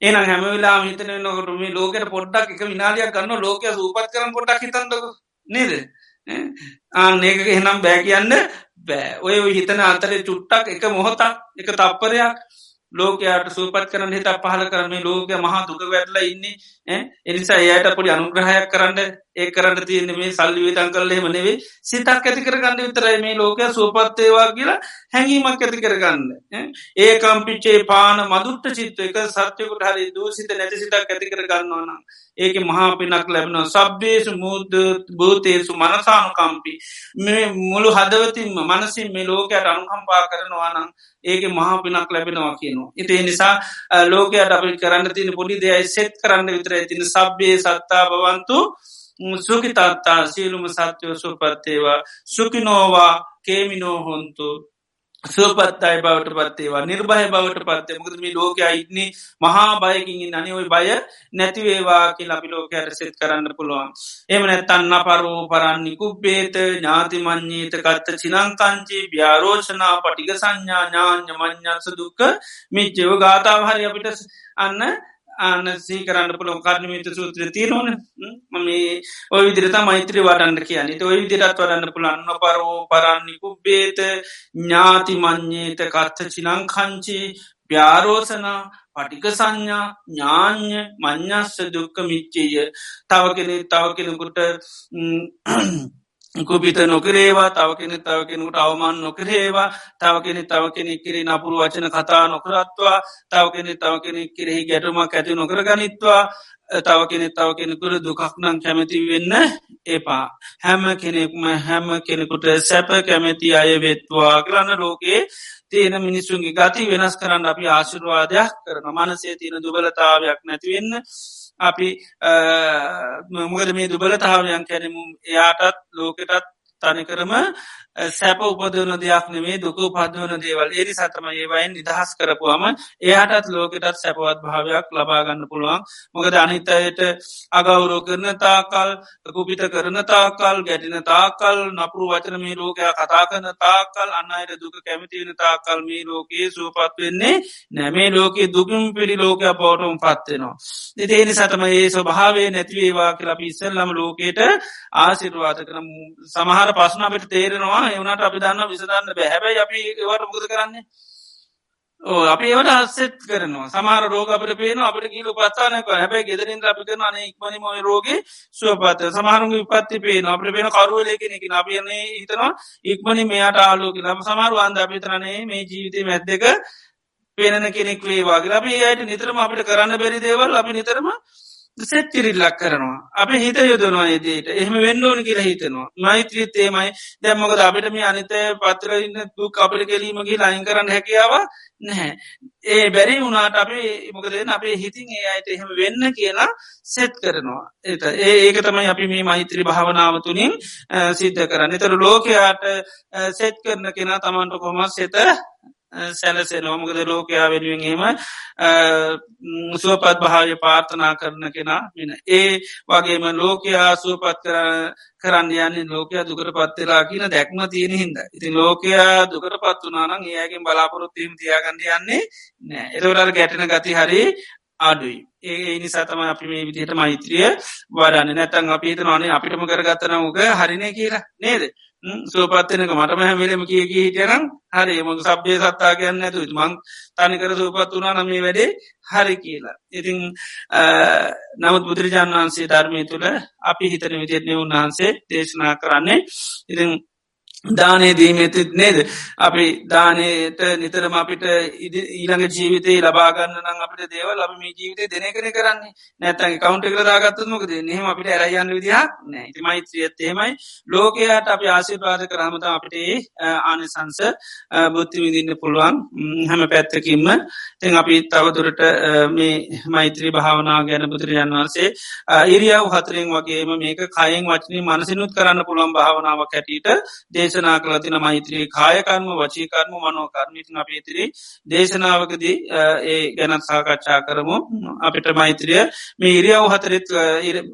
ඒන හැමවෙලා හිතන නොකටම ලෝකට පොඩ්ඩක් එක විනාලයක් ගන්න ලෝකය සූපත් කරන පොඩ්ඩක් හිතන්ද නේද? ආ ඒක එහෙනම් බෑ කියන්න බෑ. ඔය හිතන අතරේ චුට්ටක් එක මොහොතක් එක තප්පරයක් ලෝකයාට සූපත් කරන හිත පහල කරන ලෝක මහා දුක වැටල ඉන්නේ. එනිසා එයට පොඩි අනුග්‍රහයක් කරන්න ඒ කරන්න තියන්න මේ සල්ලි විතන් කරලේ මනෙවේ සිතක් ඇති කරගන්න විතරයි මේ ලෝක සූපත්තේවා කියලා හැඟීමක් ඇති කරගන්න. ඒ කම්පිච්චේ පාන මදුට්ට චිත්ත එක සත්‍යකුට හරි දූසිත නැති සිතක් ඇති කරගන්නවන ඒක මහා පිනක් ලැබෙන සබ්බේසු මුූද භූතේසු මනසානුකම්පි. මේ මුළු හදවතින්ම මනසින් මේ ලෝකයට අනුකම්පා කරනවානම් ඒක මහා පිනක් ලැබෙනවා කියනවා. ඉතිේ නිසා ලෝකයට අපි කරන්න තින පොඩි දෙයයි සෙත් කරන්න විතර තින සබ්බේ සත්තා බවන්තු සුකිතත්තා සීලුම සත්‍යව සුපත්තේවා සුකිනෝවා කේමිනෝහොන්තු සුවපත්තයි බවට පත්තේවා නිර්භය බවට පත්තේ මුකද මේ ලෝක ඉත්න්නේ මහා බයකින් අනිඔයි බය නැතිවේවා කිය අපි ලෝකයට සෙත් කරන්න පුළුවන්. එම නැත්තන්න පරෝ පරන්නේ කුබ්බේත ඥාතිමං්ඥීත කත්ත චිනංකංචි ්‍යාරෝෂනා පටික සංඥා ඥාන්‍ය මං්ඥස දුක්ක මිච්චව ගාතාව හරි අපිට අන්න ආනසී කරන්න පුළොන් කාර්මිත සූත්‍ර තිරෝන මම ඔය විදිරත මෛත්‍රී වටන්න කියන්නේ. ඔය විදිරත් වඩන්න පුළන්න පරෝ පරන්නි පුබ්බේත ඥාති මං්්‍යේත කත්ත චිනංකංචි ප්‍යාරෝසනා පටික සංඥා ඥාන්‍ය මං්ඥස්ස දුක්ක මිච්චේය තව කෙනෙ තව කෙනෙකුට කුපිත නොකරේවා තව කෙනෙ තව කෙනෙකුට අවමන් නොකරේවා තව කෙනෙ තව කෙනෙක් කිරේ නපුරු වචන කතා නොකරත්වා තව කෙනෙ තව කෙනෙක් කෙරෙහි ගැටුමක් ඇති නොකර ගනිත්වා තව කෙනෙ තව කෙනෙකුට දුකක් නං කැමැති වෙන්න එපා. හැම කෙනෙක්ම හැම කෙනෙකුට සැප කැමැති අය වෙත්වා කරන්න ලෝකේ තියෙන මිනිස්සුන්ගේ ගති වෙනස් කරන්න අපි ආශිර්වාදයක් කරන මනසේ තියෙන දුබලතාවයක් නැතිවෙන්න අපි මොකද මේ දුබලතාවයන් කැනමු එයාටත් ලෝකෙටත් තනිකරම සැප උපදවන දෙයක් නෙමේ දුක පදවන දේවල්. ඒරි සතම ඒවයින් නිදහස් කරපුවාම එයාටත් ලෝකෙටත් සැපවත් භාවයක් ලබාගන්න පුළුවන්. මොකද අනිතයට අගෞරෝ කරන තාකල් කුපිත කරන තාකල් ගැටින තාකල් නපුරු වචන මේ ලෝකයා කතා කරන තාකල් අන්නයට දුක කැමතිවෙන තාකල් මේ ලෝකයේ සූපත් වෙන්නේ නැමේ ලෝකයේ දුකින් පිරි ලෝකයා පෝටුම් පත්වෙනවා. දෙදේනි සතම ඒ ස්වභාවේ නැතිවේවා කියලා පිස්සල්ලම ලෝකයට ආසිරවාත කරන සමහර පස්න අපට තේරෙනවා එවනට අපි දන්න විසදන්න බැහැබයි අපි ඒවට මුද කරන්නේ? ඕ අපි ඒවට අස්සෙත් කරනවා. සමහර රෝග අපට පේන අපට කියලු පත්තානක හැබැයි ගෙදරින් අපි කරන අන ඉක්මනි මොය රෝග සුවපත සමහරුගේ විපත්ති පේන අපට පේන කරුවලයකෙනෙක අපියන්නේ හිතනවා. ඉක්මනි මෙයාට ආලෝක ලම සමරු අන්ද අපිතරනේ මේ ජීවිතය මැද්දක පේනන කෙනෙක් වේවාගේ අපි ඒයට නිතරම අපිට කරන්න බැරි දේවල් අපි නිතරම සෙත් කිරිල්ලක් කරනවා. අප හිත යොදනවා ඒදේට එහෙම වෙන්නඕන කියල හිතනවා. මෛත්‍රීතේමයි දැම්මකද අපිට මේ අනිත පත්තරඉන්න දුක් අපට කෙලීමගේ ලයින් කරන්න හැකියාව නැහැ. ඒ බැරි වුණට අපේ මොකදෙන් අපේ හිතින් ඒ අයට එහෙම වෙන්න කියලා සෙත් කරනවා. ඒත ඒ ඒක තමයි අපි මේ මෛත්‍රී භාවනාව තුළින් සිද්ධ කරන්න. තර ලෝකයාට සෙත් කරන කෙන තමන්ට කොමත් සෙත සැලසේ නොමකද ලෝකයා වෙනුවෙන් හෙම සුවපත් භාවය පාර්ථනා කරන කෙනා මෙන ඒ වගේම ලෝකයා සුවපත් කරන්න යන්නේ ලෝකයා දුකට පත්වෙලා කියන දැක්ම තියෙන හිද ඉතින් ලෝකයා දුකට පත් වනානම් ඒයගෙන් බලාපොරොත්වීම තියාගන්න යන්නේ නෑ. එතවරට ගැටන ගති හරි අඩුයි. ඒ නිසා තම අපි මේ විදිහට මෛත්‍රිය වඩන්න. නැතන් අපි හිතනවානේ අපිටම කරගත්තන උග හරිනය කියලා. නේද? සූපත්වනක මටම හැමිලම කිය කිය හිටියනම් හරි මොක සබ්්‍යය සත්තා කියන්න ඇතු මං තනිකර සූපත් වනා නමේ වැඩේ හරි කියලා. ඉතිං නමුත් බුදුරජාණන් වහන්සේ ධර්මය තුළ අපි හිතන විදිරණය උන්වහන්සේ දේශනා කරන්නේ ඉතිං දානය දීමතිත් නේද? අපි දානයට නිතරම අපිට ඊළඟ ජීවිතේ ලබාගන්න නම් අපිට දේව ලබ මේ ජීවිතය දෙන කර කරන්නේ. නැතන් කවන්ට කරදාගත්ත මොකද නහෙම අපිට ඇරයන්න විදිහක් නෑ ති මෛත්‍රියත් එහෙමයි. ලෝකයාට අපි ආශිපාද කරහමත අපිට ආනිසංස බුද්ධි විදින්න පුළුවන්. හැම පැත්තකින්ම. තැන් අපි තවදුරට මේ මෛත්‍රී භාවනා ගැන බුදුරජන් වන්සේ ඉරියාව හතරෙන් වගේම මේක කයෙන් වචනය මනසිනුත් කරන්න පුළුවන් භාවනාවක් හැටියට දේශ දේශනා කලතින මෛත්‍රී කායකර්ම වචීකර්ම මනෝකර්මිතින් අප ඉතිරි දේශනාවකදී ඒ ගැනත් සාකච්ඡා කරමු. අපිට මෛත්‍රිය මේ ඉරියව් හතරත්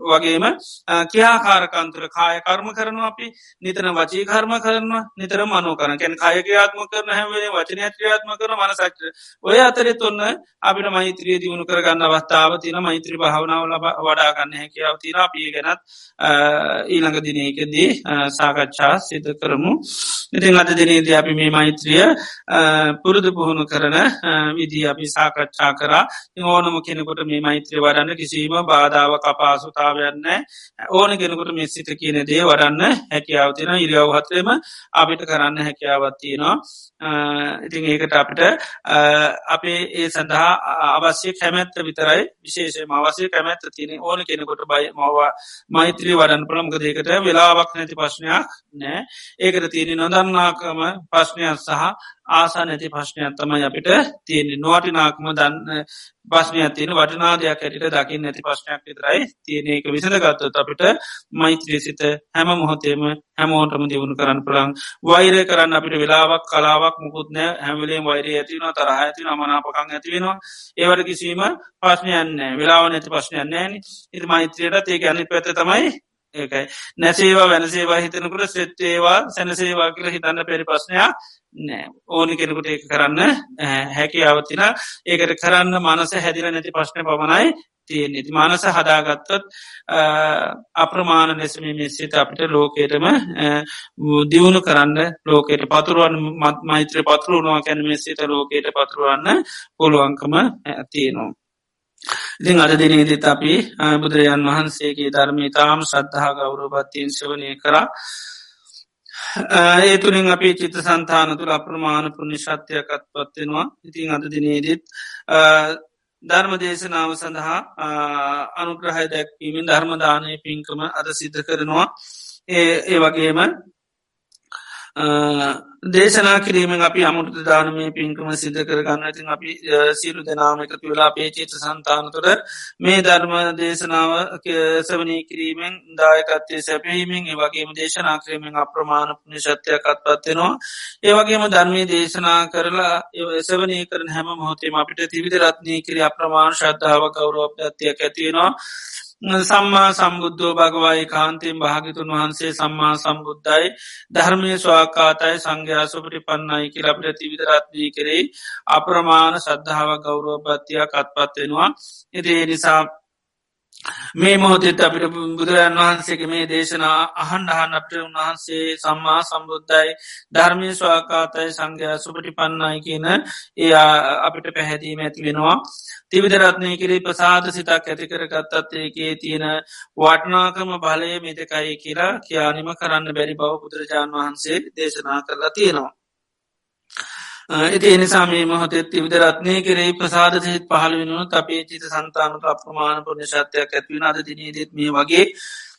වගේම කියාකාරකන්තර කාය කර්ම කරනවා අපි. නිතන වචී කර්ම කරනවා නිතර මනෝ කරන කැන කායකයාත්ම කරන හැවේ වචන ත්‍රියාත්ම කර මනසක්ට ඔය අතරෙත් ඔන්න අපිට මෛත්‍රිය දියුණු කරගන්න අවස්ථාව තින මෛත්‍රී භාවනාව ලබ වඩාගන්න හැකියාව තින අපිය ගැනත් ඊළඟ දිනයකදී සාකච්ඡා සිත කරමු. ඉතින් අද දිනේද අපි මේ මෛත්‍රිය පුරුදු පුහුණු කරන විදි අපි සාකච්ඡා කරා. ඕනම කෙනෙකොට මේ මෛත්‍රය වරන්න කිසිීම බාධාව කපාසුතාවයන්න ඕන කෙනෙකුට මෙස්සිත කියන දේ වරන්න හැකියාවතින ඉරියව් හත්‍රම අපිට කරන්න හැකියාවත්තියනවා ඉතින් ඒකට අපිට අපේ ඒ සඳහා අවශ්‍ය කැමැත්ත විතරයි විශේෂය අවශ්‍ය කැමැත්ත තියන ඕන කෙනෙකොට බයි මවා මෛත්‍රී වඩන් ප්‍රළම්ගදයකට වෙලාවක් නැති ප්‍රශ්නයක් නෑ ඒකට තියෙන නොදන්නාකම ප්‍රශ්නයක් සහ ආසා නැති ප්‍රශ්නයක් තමයි අපිට තියෙන්නේ. නොවටිනාකම දන්න ප්‍රශ්නයක් තියෙන වටනාදයක් ඇයට දකිින් නැති ප්‍රශ්නයක් විතරයි තියෙන එක විසඳගත්තත් අපිට මෛත්‍රේසිත හැම මොහොතේම හැමෝටම දියුණු කරන්න පුළන් වෛරය කරන්න අපිට වෙලාවක් කලාවක් මුකුත්න හැමලේ වෛරය ඇතිවන තරහ ඇති නමනාපකං ඇතිවෙනවා ඒවට කිසීම ප්‍රශ්නයන්න වෙලාව නැති ප්‍රශ්නයන්න ෑන. ඉති මෛත්‍රයට ඒ ගැනි පැත තමයි ඒකයි. නැසේවා වෙනසේවා හිතනකුට සෙට්ටේවා සැනසේවා කියල හිතන්න පැරි ප්‍රශ්නයක් නෑ. ඕනි කෙනෙකුට ඒක කරන්න හැකි අවතින ඒකට කරන්න මනස හැදිල නැති ප්‍රශ්න පමණයි තියෙන් ඉති මානස හදාගත්තොත් අප්‍රමාණ ලෙසම මෙසිත අපිට ලෝකේටම දියුණු කරන්න ලෝකයට පතුරුවන් මත් මෛත්‍ර පතුරුණවා කැන මෙසිත ලෝකයට පතුරුවන්න පුළුවන්කම ඇතියනවා. ඉතිං අද දිනේදිත් අපි බුදුරජාන් වහන්සේගේ ධර්මී තාම් ශ්‍රද්ධහා ගෞරෝපත්තියෙන් සවනය කරා. ඒ තුළින් අපි චිත සන්තාන තුළ අප්‍රමාණ පුුණි ශත්‍යයකත් පත්වෙනවා ඉතිං අද දිනේදිත් ධර්ම දේශනාව සඳහා අනුග්‍රහය දැක්වීමෙන් ධර්මදානය පින්කම අද සිද්ධ කරනවා. ඒ ඒ වගේම දේශනා කිරීමෙන් අපි අමුෘත දානමය පින්කම සිද්ධ කරගන්න. ඇතින් අපි සිරු දෙනාම එකතු වෙලා පේචිත සන්තානතුර මේ ධර්ම දේශනාව සවනී කිරීමෙන් දායකත්තය සැපීමෙන් ඒවගේම දේශනා කිරීමෙන් අප්‍රමාණ නිශත්‍යයකත් පත්වෙනවා ඒවගේම ධර්මී දේශනා කරලා සවනී කරන හැම මොහොතේම අපිට තිවිධ රත්නය කිරි අප්‍රමාණ ශ්‍රද්ධාව ගෞරෝප්‍යත්තියක් ඇතිවෙනවා සම්මා සම්බුද්ධෝ භගවයි කාන්තයෙන් භාගිතුන් වහන්සේ සම්මා සම්බුද්ධයි. ධර්මය ස්වාකාතයි සංඝ්‍යාසුපටි පන්නයි කියලබට තිවිදරත්නී කරෙයි අප්‍රමාණ සද්ධාව ගෞරෝපත්තියක් අත්පත්වෙනවා එදේ නිසා මේ මොහොතෙත් අපිට බුදුරජන් වහන්සේගේ මේ දේශනා අහන් අහන් අපට උන්වහන්සේ සම්මා සම්බුද්ධයි ධර්මය ස්වාකාතයි සංඝයා සුපටි පන්නයි කියන එයා අපිට පැහැදීම ඇති වෙනවා තිවිදරත්නය කිරේ ප්‍රසාද සිතක් ඇති කරගත්තත් ඒකේ තියෙන වටනාකම බලය මෙතකයි කියලා කියානිම කරන්න බැරි බව බුදුරජාණන් වහන්සේ දේශනා කරලා තියෙනවා. ඇති එනිසා මේ මොහොතෙත් විදරත්නය කරේ ප්‍රසාද සහිත් පහළ වෙනුවන අපේ චිත සන්තානට අප්‍රමාණ පුුණ්‍යශත්‍යයක් ඇත්වන අද දිනීදෙත් මේ වගේ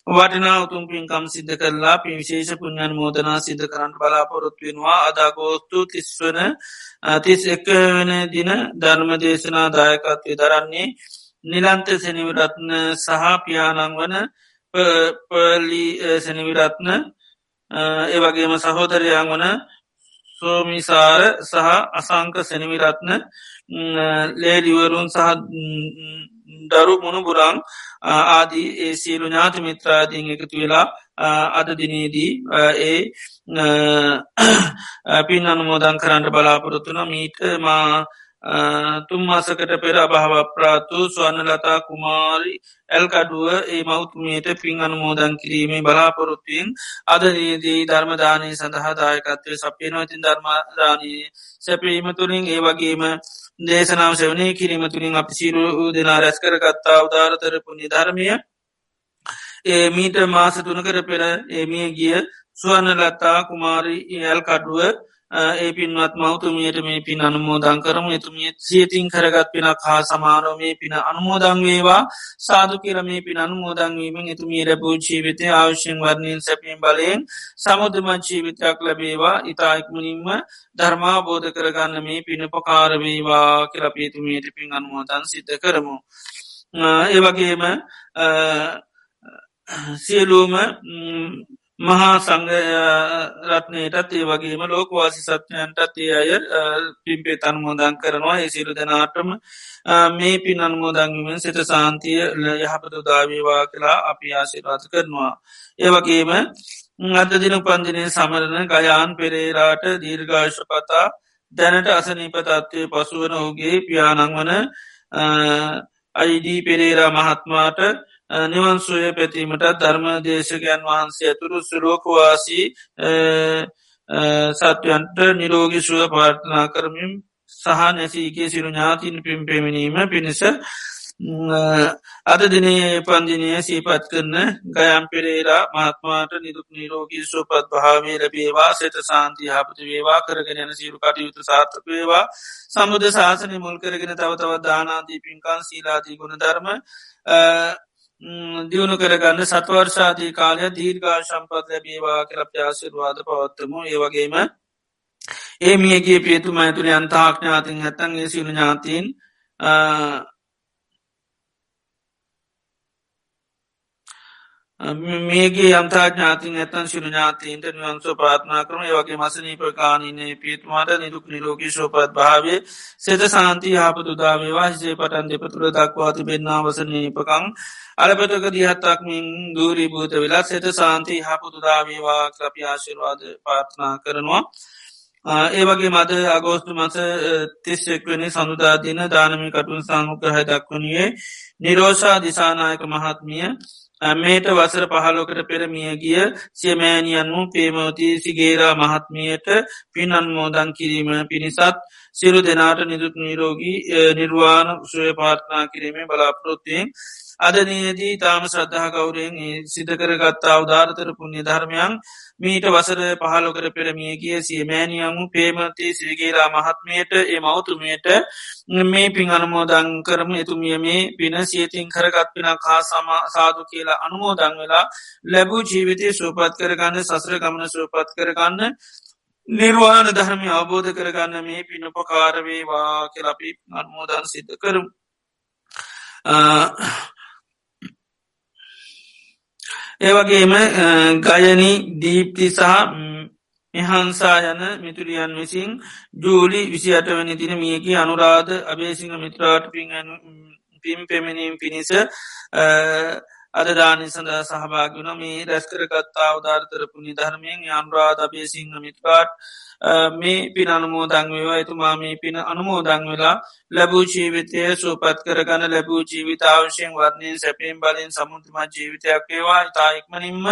වටිනා උතුම් පින්කම් සිද්ධ කරලා පි විශේෂ පුුණ්ඥන් මෝදනා සිද්ධ කරන්න බලාපොරොත් වෙනවා. අදාගෝස්තු තිස්වන තිස් එක වෙන දින ධර්ම දේශනා දායකත්වය දරන්නේ නිලන්ත සැනිවිරත්න සහ පියානං වන පලි සැනිවිරත්න ඒවගේම සහෝදරයන් වන සෝමිසාර සහ අසංක සැනවිරත්න ලේඩිවරුන් සහ දරු මුණුබුරං ආදී ඒ සියලු ඥාති මිත්‍රාදීන් එකතු වෙලා අද දිනේදී ඒ පින් අනුමෝදන් කරන්න බලාපොරොත්තුන මීට මා තුම් මාසකට පෙර අභාව ප්‍රාතු ස්වන්නලතා කුමාරි ඇල්කඩුව ඒ මෞතුමයට පින් අනුමෝදන් කිරීමේ බලාපොරොත්තුවෙන් අදනේදී ධර්මදානය සඳහාදායකත්වය සපයනවතින් ධර්මදානයේ සැපීම තුළින් ඒ වගේම දේශනාව සවනය කිරීම තුළින් අපි සිරු දෙනා රැස් කරගත්තා. උදාරතරපු නිධර්මය ඒ මීට මාස තුනකර පෙර ඒමිය ගිය ස්වන්නලත්තා කුමාරි ඇල්කඩුව ඒ පින්වත් මෞතුමියට මේ පින් අනුමෝදං කරම. එතුමිය සියතින් කරගත් පිනක් හා සමාරෝ මේ පින අනුමෝදං වේවා. සාදු කියරමේ පින අනුමෝදංවීමෙන් එතුමිය ලැබූ ජීවිතය අවශ්‍යෙන් වර්ණයෙන් සැපීම් බලයෙන් සමුදම ජීවිතයක් ලැබේවා. ඉතායික්මනින්ම ධර්මාබෝධ කරගන්න මේ පින පකාරවේවා කරපේතුමියට පින් අනුමෝදන් සිද්ධ කරමු. ඒවගේම සියලූම මහා සංගරත්නයටත් ඒ වගේම ලෝකවාසි සත්‍යයන්ටත් ඒ අය පිම්පේ තන්මෝදන් කරනවා ඒ සිරු දෙනාටම මේ පින් අන්මෝදංගිමෙන් සිත සාන්තිය යහපතු දාවේවා කියලා අපි ආසිරවාත කරනවා. ඒවගේම අද දින පන්දිනය සමරණ ගයාන් පෙරේරාට දීර්ඝාශ පතා දැනට අසනීපතත්වය පසුවන ඔහුගේ පියානං වන අයිඩී පෙරේරා මහත්මාට නිවන්සුය පැතීමට ධර්ම දේශකයන් වහන්සේ ඇතුරු සුලෝකවාසී සත්වයන්ට නිරෝගි සුව පාර්ථනා කරමින් සහ නැසීගේ සිරු ඥාතින් පිම් පෙමිණීම පිණිස අද දිනේ පන්දිනය සීපත් කරන ගයම් පෙරේරා මහත්මාට නිදුක් නිරෝගී සුපත් භාවේ ලැබේවා සෙත සාන්ති හපති වේවා කරගෙන යන සිරු කටයුතු සාර්ථක වේවා. සමුද ශාසනය මුල් කරගෙන තව තවත් දානාදී පින්කන් සීලාදී ගුණ ධර්ම දියුණු කරගන්න සත්වර්ෂාදී කාලය දීර්ගා ශම්පත් ලැබේවා කරප්‍යාසිරවාද පවත්තමු ඒවගේම ඒ මියගේ පේතුම ඇතුළි අන්තාක්ඥාතින් ඇත්තන්ගේ සිුණු ඥාතින් මේගේ අන්තා ඥාතින් ඇතන් සිරු ඥාතීන්ට නිවන්සෝ පාත්නා කරන ඒවගේ මසනී ප්‍රකාණනේ පිත්මාට නිදුක් නිරෝගී ශෝපත් භාවේ සෙත සාන්ති හාපතුදාවේවා හිසේ පටන් දෙපතුර දක්වා තිබෙන්න්නවසනීපකං අලපටක දිහත්තක්මින් දූරී භූත වෙලා සෙත සාන්ති හපුතුදාවේවා ක්‍රපියාශිර්වාද පාර්ථනා කරනවා. ඒවගේ මද අගෝස්තු මස තිස්සෙක්වනි සඳුදාදින දානමි කටුන් සංමුකරහ දක්වනියේ නිරෝෂා දිසානායක මහත්මිය මේට වසර පහලෝකට පෙරමිය ගිය සියමෑනියන්මු පේමවති සිගේරා මහත්මියට පිනන්මෝදන් කිරීම පිණිසත් සිරු දෙනාට නිදුක් නිරෝගී නිර්වාණ ශය පාර්ථනා කිරීමේ බලාපොරොත්තුවෙන් අදනයේදී තාම ශ්‍රද්ධහ කවුරෙන් සිදකරගත්තා උදාරතර පුුණ්‍ය ධර්මයන් මීට වසර පහලොකර පෙරමිය කිය සියමෑනියමු පේමති සිරිගේලා මහත්මයට ඒ මෞතුමයට මේ පින් අනුමෝදං කරම එතුමිය මේ පින සියතින් කරගත් පිනක් හා සම සාදු කියලා අනුමෝදං වෙලා ලැබූ ජීවිතය සූපත් කරගන්න සසර ගමන සූපත් කරගන්න නිර්වාණ ධර්මය අවබෝධ කරගන්න මේ පිනපකාරවේවා කෙලපි අන්මෝදන් සිද්ධ කරම්. ඒවගේම ගයනි දීප්ති සහ මෙහන්සා යන මිතුරියන් විසින් ජූලි විසි අටවැනි තින මියකි. අනුරාධ අබේසිංහ මිත්‍රාට පිම් පෙමිණීම් පිණිස අදදානි සඳ සහභාගන මේ රැස්කරගත්තා අවධාරතරපු නිධර්මයෙන් අනුරාධ අබේසිංහ මිත්‍රාට් මේ පින අනුමෝදං වේවා එතුමා මේ පින අනුමෝදං වෙලා ලැබූ ජීවිතය සූපත් කරගන්න ලැබූ ජීවිතාවශයෙන් වර්ණයෙන් සැපීම් බලින් සමුතුම ජීවිතයක් වේවා ඉතායික්මනින්ම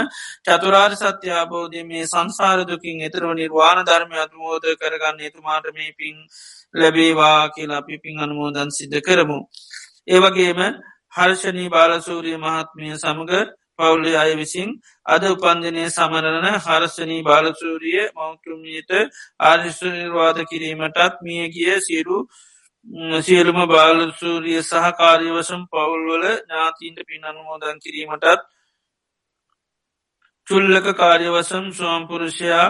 චතුරාර් සත්‍යාබෝධය මේ සංසාරදුකින් එතර නිර්වාණ ධර්මය අතුමෝද කරගන්න එතුමාට මේ පින් ලැබේවා කියලා පිපින් අනුමෝදන් සිද්ධ කරමු. ඒවගේම හර්ෂණී බාලසූරිය මහත්මිය සමඟ පවුල්ලි අය විසින් අද උපන්දිනය සමරණ හරසනී බාලසූරිය මෞතුමියට ආරිශ්නිර්වාද කිරීමටත් මිය ගිය සිරු සියලුම බාලසූරිය සහකාරීවසම් පවුල්වල ඥාතීන්ට පින් අනුමෝදන් කිරීමටත් චුල්ලක කාර්යවසම් ස්වාම්පුරුෂයා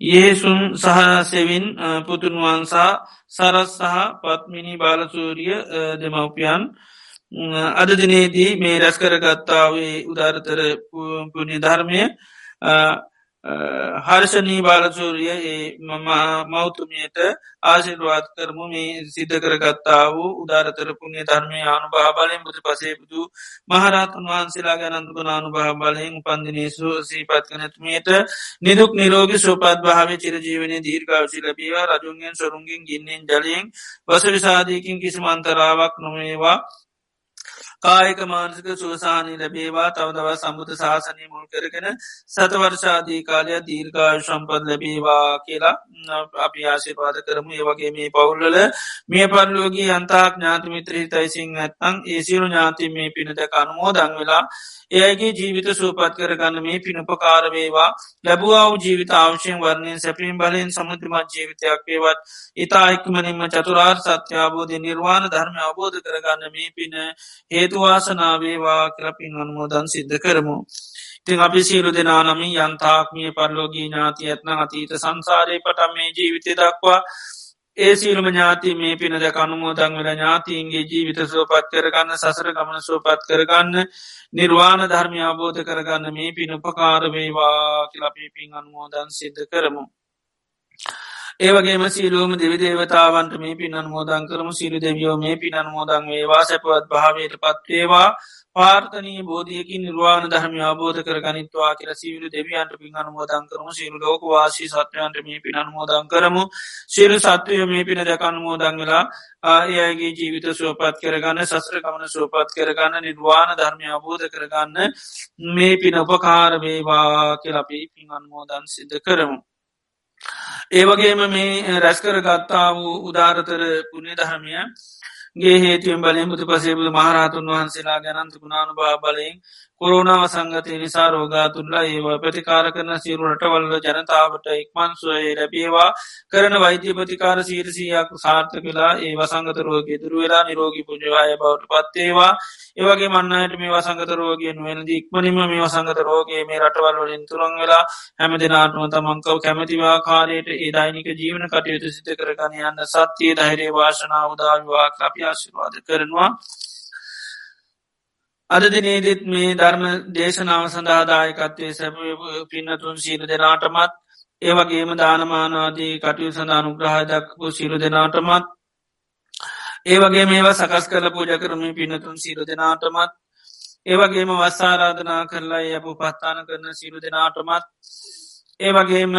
ඒසුන් සහසෙවින් පුතුන්වන්සා සරස් සහ පත්මිනි බාලසූරිය දෙමවපියන්. අද දිනේදී මේ රැස් කරගත්තාවේ උදාරතර පුුණි ධර්මය හර්ෂණී බාලසූරිය ඒ මෞතුමියට ආශිර්වාත් කරමු. මේ සිද්ධ කරගත්තා වූ උදාරතරපුුණේ ධර්මය ආනු භාබලයෙන් බුදු පසේබුදු මහරහතුන් වහන්සේලා ගැනන්තුක නානු භාබලයෙන් උපන්දිනේසු සීපත් කනතුමයට නිදුක් නිරෝගි සුපත් භාව චිරජීවනය දීර්ගාවශි ලබීවා. රජුන්ගෙන් සොරුන්ගෙන් ගින්නෙන් ජලයෙන් වස විසාධයකින් කිසි මන්තරාවක් නොමේවා කායක මානසික සුවසානී ලැබේවා. තවදව සම්බුධ ශාසනය මුල් කරගෙන සතවර්ෂාදී කාලය දීර්ඝාය සම්පත් ලැබේවා කියලා අපි ආශිපාද කරමු. ඒවගේ මේ පවුල්ලල මේ පරලෝගී අන්තාක් ඥාතිමිත්‍රහි තයිසිං ඇත්තං ඒසිරු ඥාති මේ පිනට කනුමෝ දං වෙලා එයගේ ජීවිත සූපත් කරගන්න මේ පිණුපකාරවේවා ලැබවාව ජීවිත අවශ්‍යයෙන් වර්ණයෙන් සැපීම් බලයෙන් සමුතිමත් ජීවිතයක් වේවත් ඉතා එක්මනින්ම චතුරාර් සත්‍යාබෝධය නිර්වාණ ධර්ම අවබෝධ කරගන්න මේ පින හේතුවාසනාවේවා කරපින් අන්මෝදන් සිද්ධ කරමු. ඉතින් අපි සියලු දෙනා නමින් යන්තාක්මිය පරලෝගී ඥාති ඇත්න අතීත සංසාරය පටම් මේ ජීවිතය දක්වා ඒ සියලුම ඥාති මේ පින දැක අනුමෝදං වෙල ඥාතිීන්ගේ ජීවිත සෝපත් කරගන්න සසර ගමන සෝපත් කරගන්න නිර්වාණ ධර්මය අබෝධ කරගන්න මේ පින උපකාරවේවා කියලපී පින් අනුමෝදන් සිද්ධ කරමු. ඒවගේම සීලුවම දෙවි දේවතාවන්ට මේ පිනන් මෝදන් කරම. සිරු දෙවියෝ මේ පිනන් මෝදන් වේවා. සැපවත් භාවයට පත්වේවා පාර්තනී බෝධියකි නිර්වාණ ධර්මය අබෝධ කර ගනිත්වා කියල සිවිලු දෙවියන්ට පින් අනුමෝදන් කරමු. සිරු ලෝක වාසී සත්වයන්ට මේ පින් අනුමෝදන් කරමු. සිරු සත්වය මේ පින දැකන්න මෝදන් වෙලා ආයගේ ජීවිත සුවපත් කරගන්න සසර ගමන සුවපත් කරගන්න නිර්වාණ ධර්මය අබෝධ කරගන්න මේ පින උපකාර වේවා කියලපි පින් අන්මෝදන් සිද්ධ කරමු. ඒවගේම මේ රැස්කර ගත්තා වූ උදාරතර පුුණේ දහමිය ගේ හේතුවෙන් බලයෙන් බුදු පසේබුදු මහරහතුන් වහන්සේලා ගැනන්ත ගුණානු භා බලයෙන් කොරුණාව සංගතය නිසා රෝගාතුල්ලා ඒවා ප්‍රතිකාර කරන සිරු රටවල්ල ජනතාවට ඉක්මන්සුවයේ ලැබේවා. කරන වෛද්‍ය ප්‍රතිකාර සීරසියක් සාර්ථ කලා ඒ වසංගත රෝගගේ දුර වෙලා නිරෝගි පුජවාය බවට පත්තේවා ඒවගේ මන්නයට මේ වසංගත රෝගෙන් වෙනද ඉක්මනිම මේ වසංගත රෝගේ මේ රටවල් වලින් තුරන් වෙලා හැම දෙනාටම තමන්කව කැමතිවා කාරයට ඒ දෛනික ජීවන කටයුතු සිත කරගන යන්න සත්‍යය ධෛරේ වාශනාව උදාවිවා අපි ආශිර්වාද කරනවා. අද දිනේදෙත් මේ ධර්ම දේශනාව සඳහාදායකත්වය සැප පින්නතුන් සීල දෙනාටමත් ඒවගේම දානමානාදී කටයු සඳානුග්‍රහ දක්පු සිරු දෙනාටමත් ඒවගේ මේවා සකස් කල පූජ කරමින් පිනතුන් සීරු දෙනාටමත් ඒවගේම වස්සාරාධනා කරලා යපු පත්තාන කරන සිරු දෙනාටමත් ඒවගේම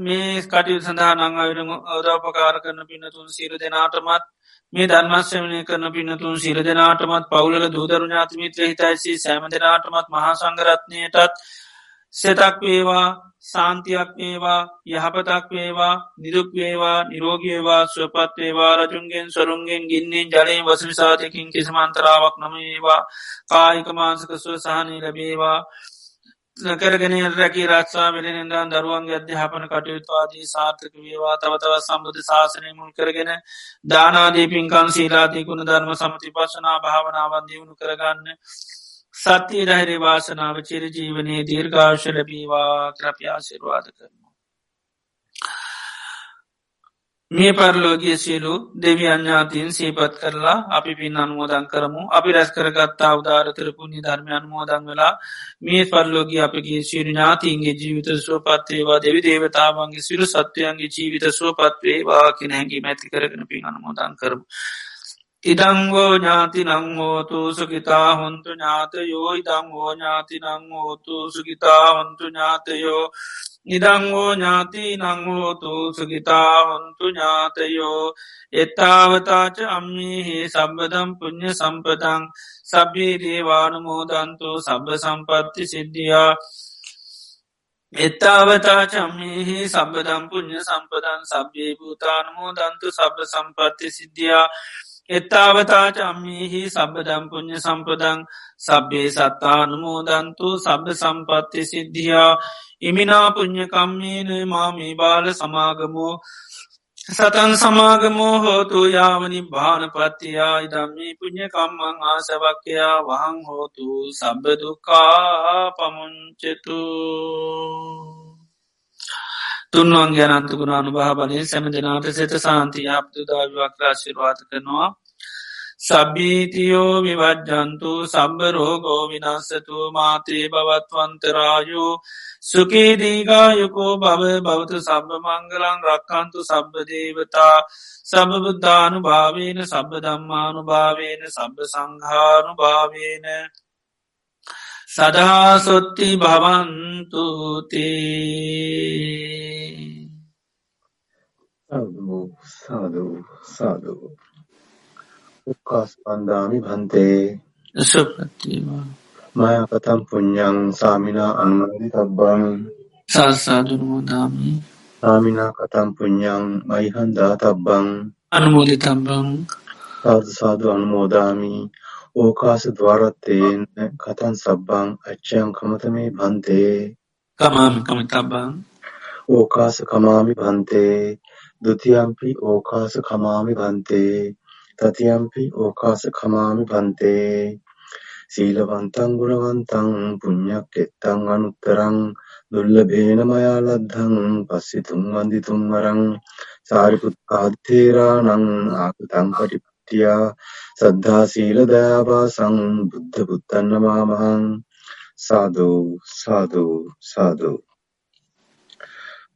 මේ කටයු සඳහා නංගවිර අවදාපකාර කරන පිනතුන් සිරු දෙනාටමත් මේ ධර්මශ්‍රමණය කරන පිනතුන් සිර දෙනාටමත් පවුල දූදරු ඥාතිමිත්‍ර හිතයිසි සෑම දෙනාටමත් මහා සංගරත්නයටත් සෙතක් වේවා සාන්තියක් වේවා යහපතක් වේවා නිරුක් වේවා නිරෝගේවා ස්වපත් වේවා රජුන්ගෙන් සොරුන්ගෙන් ගින්නෙන් ජලයෙන් වසවිසාධයකින් කිසිමන්තරාවක් නොමේවා. කායික මාන්සක සුව සහනී ලැබේවා. කරගෙන රැකි රක්ෂා වෙලෙනදා දරුවන්ගේ අධ්‍යාපන කටයුතුවාදී සාර්ථක වේවා තවතව සම්බුධ ශාසනය මුල් කරගෙන දානාදී පින්කන් සීලාදී ගුණ ධර්ම සමති පශනා භාවනාවන් දියුණු කරගන්න සත්‍යය ධෛරේ වාසනාව චිර ජීවනයේ දීර්ඝාශ ලැබීවා ක්‍රප්‍යාසිරවාද කරන. මේ පරලෝගිය සියලු දෙවි අඥාතින් සීපත් කරලා අපි පින් අනුමෝදන් කරමු අපි රැස් කරගත්තා උදාරතරපුුණි ධර්මය අනුමෝදන් වෙලා මේ පරලෝගී අපගේ සිරු ඥාතින්ගේ ජීවිත සුවපත්වේවා දෙවි දේවතාවන්ගේ සිරු සත්වයන්ගේ ජීවිත සුවපත්වේවා කියෙන හැඟි මැති කරගෙන පින් අනුමෝදන් කරමු. ඉඩංගෝ ඥාති නංහෝතු සුගිතා හොන්තු ඥාතයෝ ඉඩංගෝ ඥාති නංහෝතු සුගිතා හොන්තු ඥාතයෝ ඉදංගෝ ඥාති නංහෝතු සුගිතා හොන්තු ඥාතයෝ එත්තාවතාච අම්මිහි සබදම් පුුණ්්‍ය සම්පදං සබී දේවානුමෝදන්තු සබ සම්පත්ති සිද්ධියා. එත්තාවතාචම්මිහි සබදම් පුුණ්්‍ය සම්පදන් සබ්්‍යේ භූතානමෝ දන්තු සබ සම්පත්ති සිද්ධියා. එත්තාවතාච අම්මිහි සබදම් පුුණ්්‍ය සම්පදං සබ්බේ සත්තානුමෝදන්තු සබ සම්පත්ති සිද්ධියා. ඉමිනා පුං්ඥකම්මේන මාමී බාල සමාගමෝ. සතන් සමාගමෝ හෝතු යාවනි භානපත්තියා ඉදම්මී පුං්ඥකම්මං ආසවක්කයා වහං හෝතු සබ්බදුකා පමුංචතු තුන්වන් ගැනන්තු ගුණානු භාබලය සැම දෙනාට සෙත සාන්තිය අපතුදාවිවක් රාශිර්වාත කරනවා. සබීතියෝ විවජ්ජන්තු සම්බ රෝගෝ විනස්සතු මාතේ බවත්වන්තරායෝ සුකේදීගායකෝ බව බෞත සබ මංගලන් රක්කන්තු සබ්බදේවතා සබබුද්ධානු භාවේන සබ දම්මානු භාවේන සබ සංහානු භාවේන සදාසොත්ති භවන්තුතේ සාධූ සාධූ සාධූ උක්කාස්පන්දාමි භන්තේ සුපතිවා මය කතම් පුඤ්ඤං සාමිනා අනුමෝදි තබ්බං සාසාදුනමෝදාමි සාමිනා කතම් පුඤ්ඤං මයිහං දාතබ්බං අනුමෝදි තබ්බං සාදු සාදු අනුමෝදාමි ඕකාස ద్వාරත්තේන කතං සබ්බං අච්ඡං කමතමේ භන්තේ। කමාමි කමිතබ්බං ඕකාස කමාමි භන්තේ। ဒ ුතියම්පි ඕකාස කමාමි භන්තේ। තතියම්පි ඕකාස කමාමි භන්තේ। සීලවන්තං ගුණවන්තං පුඤ්ඤක්කෙත්තං අනුත්තරං දුර්ලභේන මයා ලද්ධං පස්සිතුම් වන්දිතුම් වරං। සාරිපුත් ආත්තේරාණං ආකතං පටිප පටිපට්ඨියා සද්ධා සීල දයාවාසං බුද්ධ පුත්තන් නමාමහං සාදු සාදු සාදු.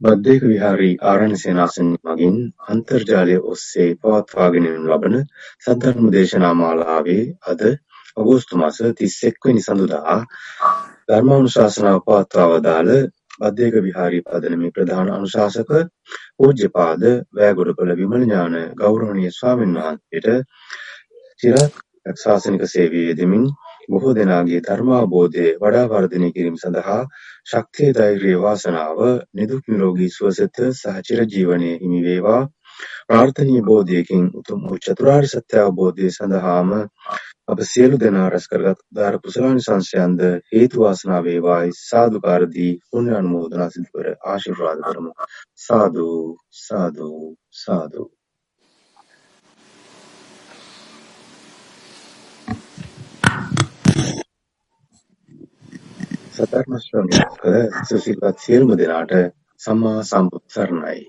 බද්දේක විහාරී ආරණ්‍ය සේනාසන මගින් අන්තර්ජාලය ඔස්සේ පවත්වාගෙන යනු ලබන සද්ධර්ම දේශනා මාලාවේ අද අගෝස්තු මාස 31 වෙනි සඳුදා ධර්මානුශාසනාව පවත්වා වදාළ බද්දේක විහාරී පදනමේ ප්‍රධාන අනුශාසක පූජ්‍යපාද වෑගොඩපළ විමල ඥාන ගෞරවනීය ස්වාමීන් වහන්සේට චිරාත් ශාසනික සේවයේ යෙදෙමින් බොහෝ දෙනාගේ ධර්මාවබෝධය වඩා වර්ධනය කිරීම සඳහා ශක්තිය ධෛර්යය වාසනාව නිදුක් නිරෝගී සුවසෙත සහ චිරජීවනය හිමි වේවා. ප්‍රාර්ථනීය බෝධියකින් උතුම් වූ චතුරාර්ය සත්‍ය අවබෝධය සඳහාම අප සියලු දෙනා රැස් කරගත් උදාර කුසලානිසංසයන්ද හේතු වාසනා වේවායි සාදුකාර දී පුණ්‍ය අනුමෝදනා සිදු කර ආශිර්වාද කරමු. සාදු සාදු සාදු. සතර්ම ශ්‍රවණය කළ සුසිල්වත් සියලුම දෙනාට සම්මා සම්බුත් සරණයි.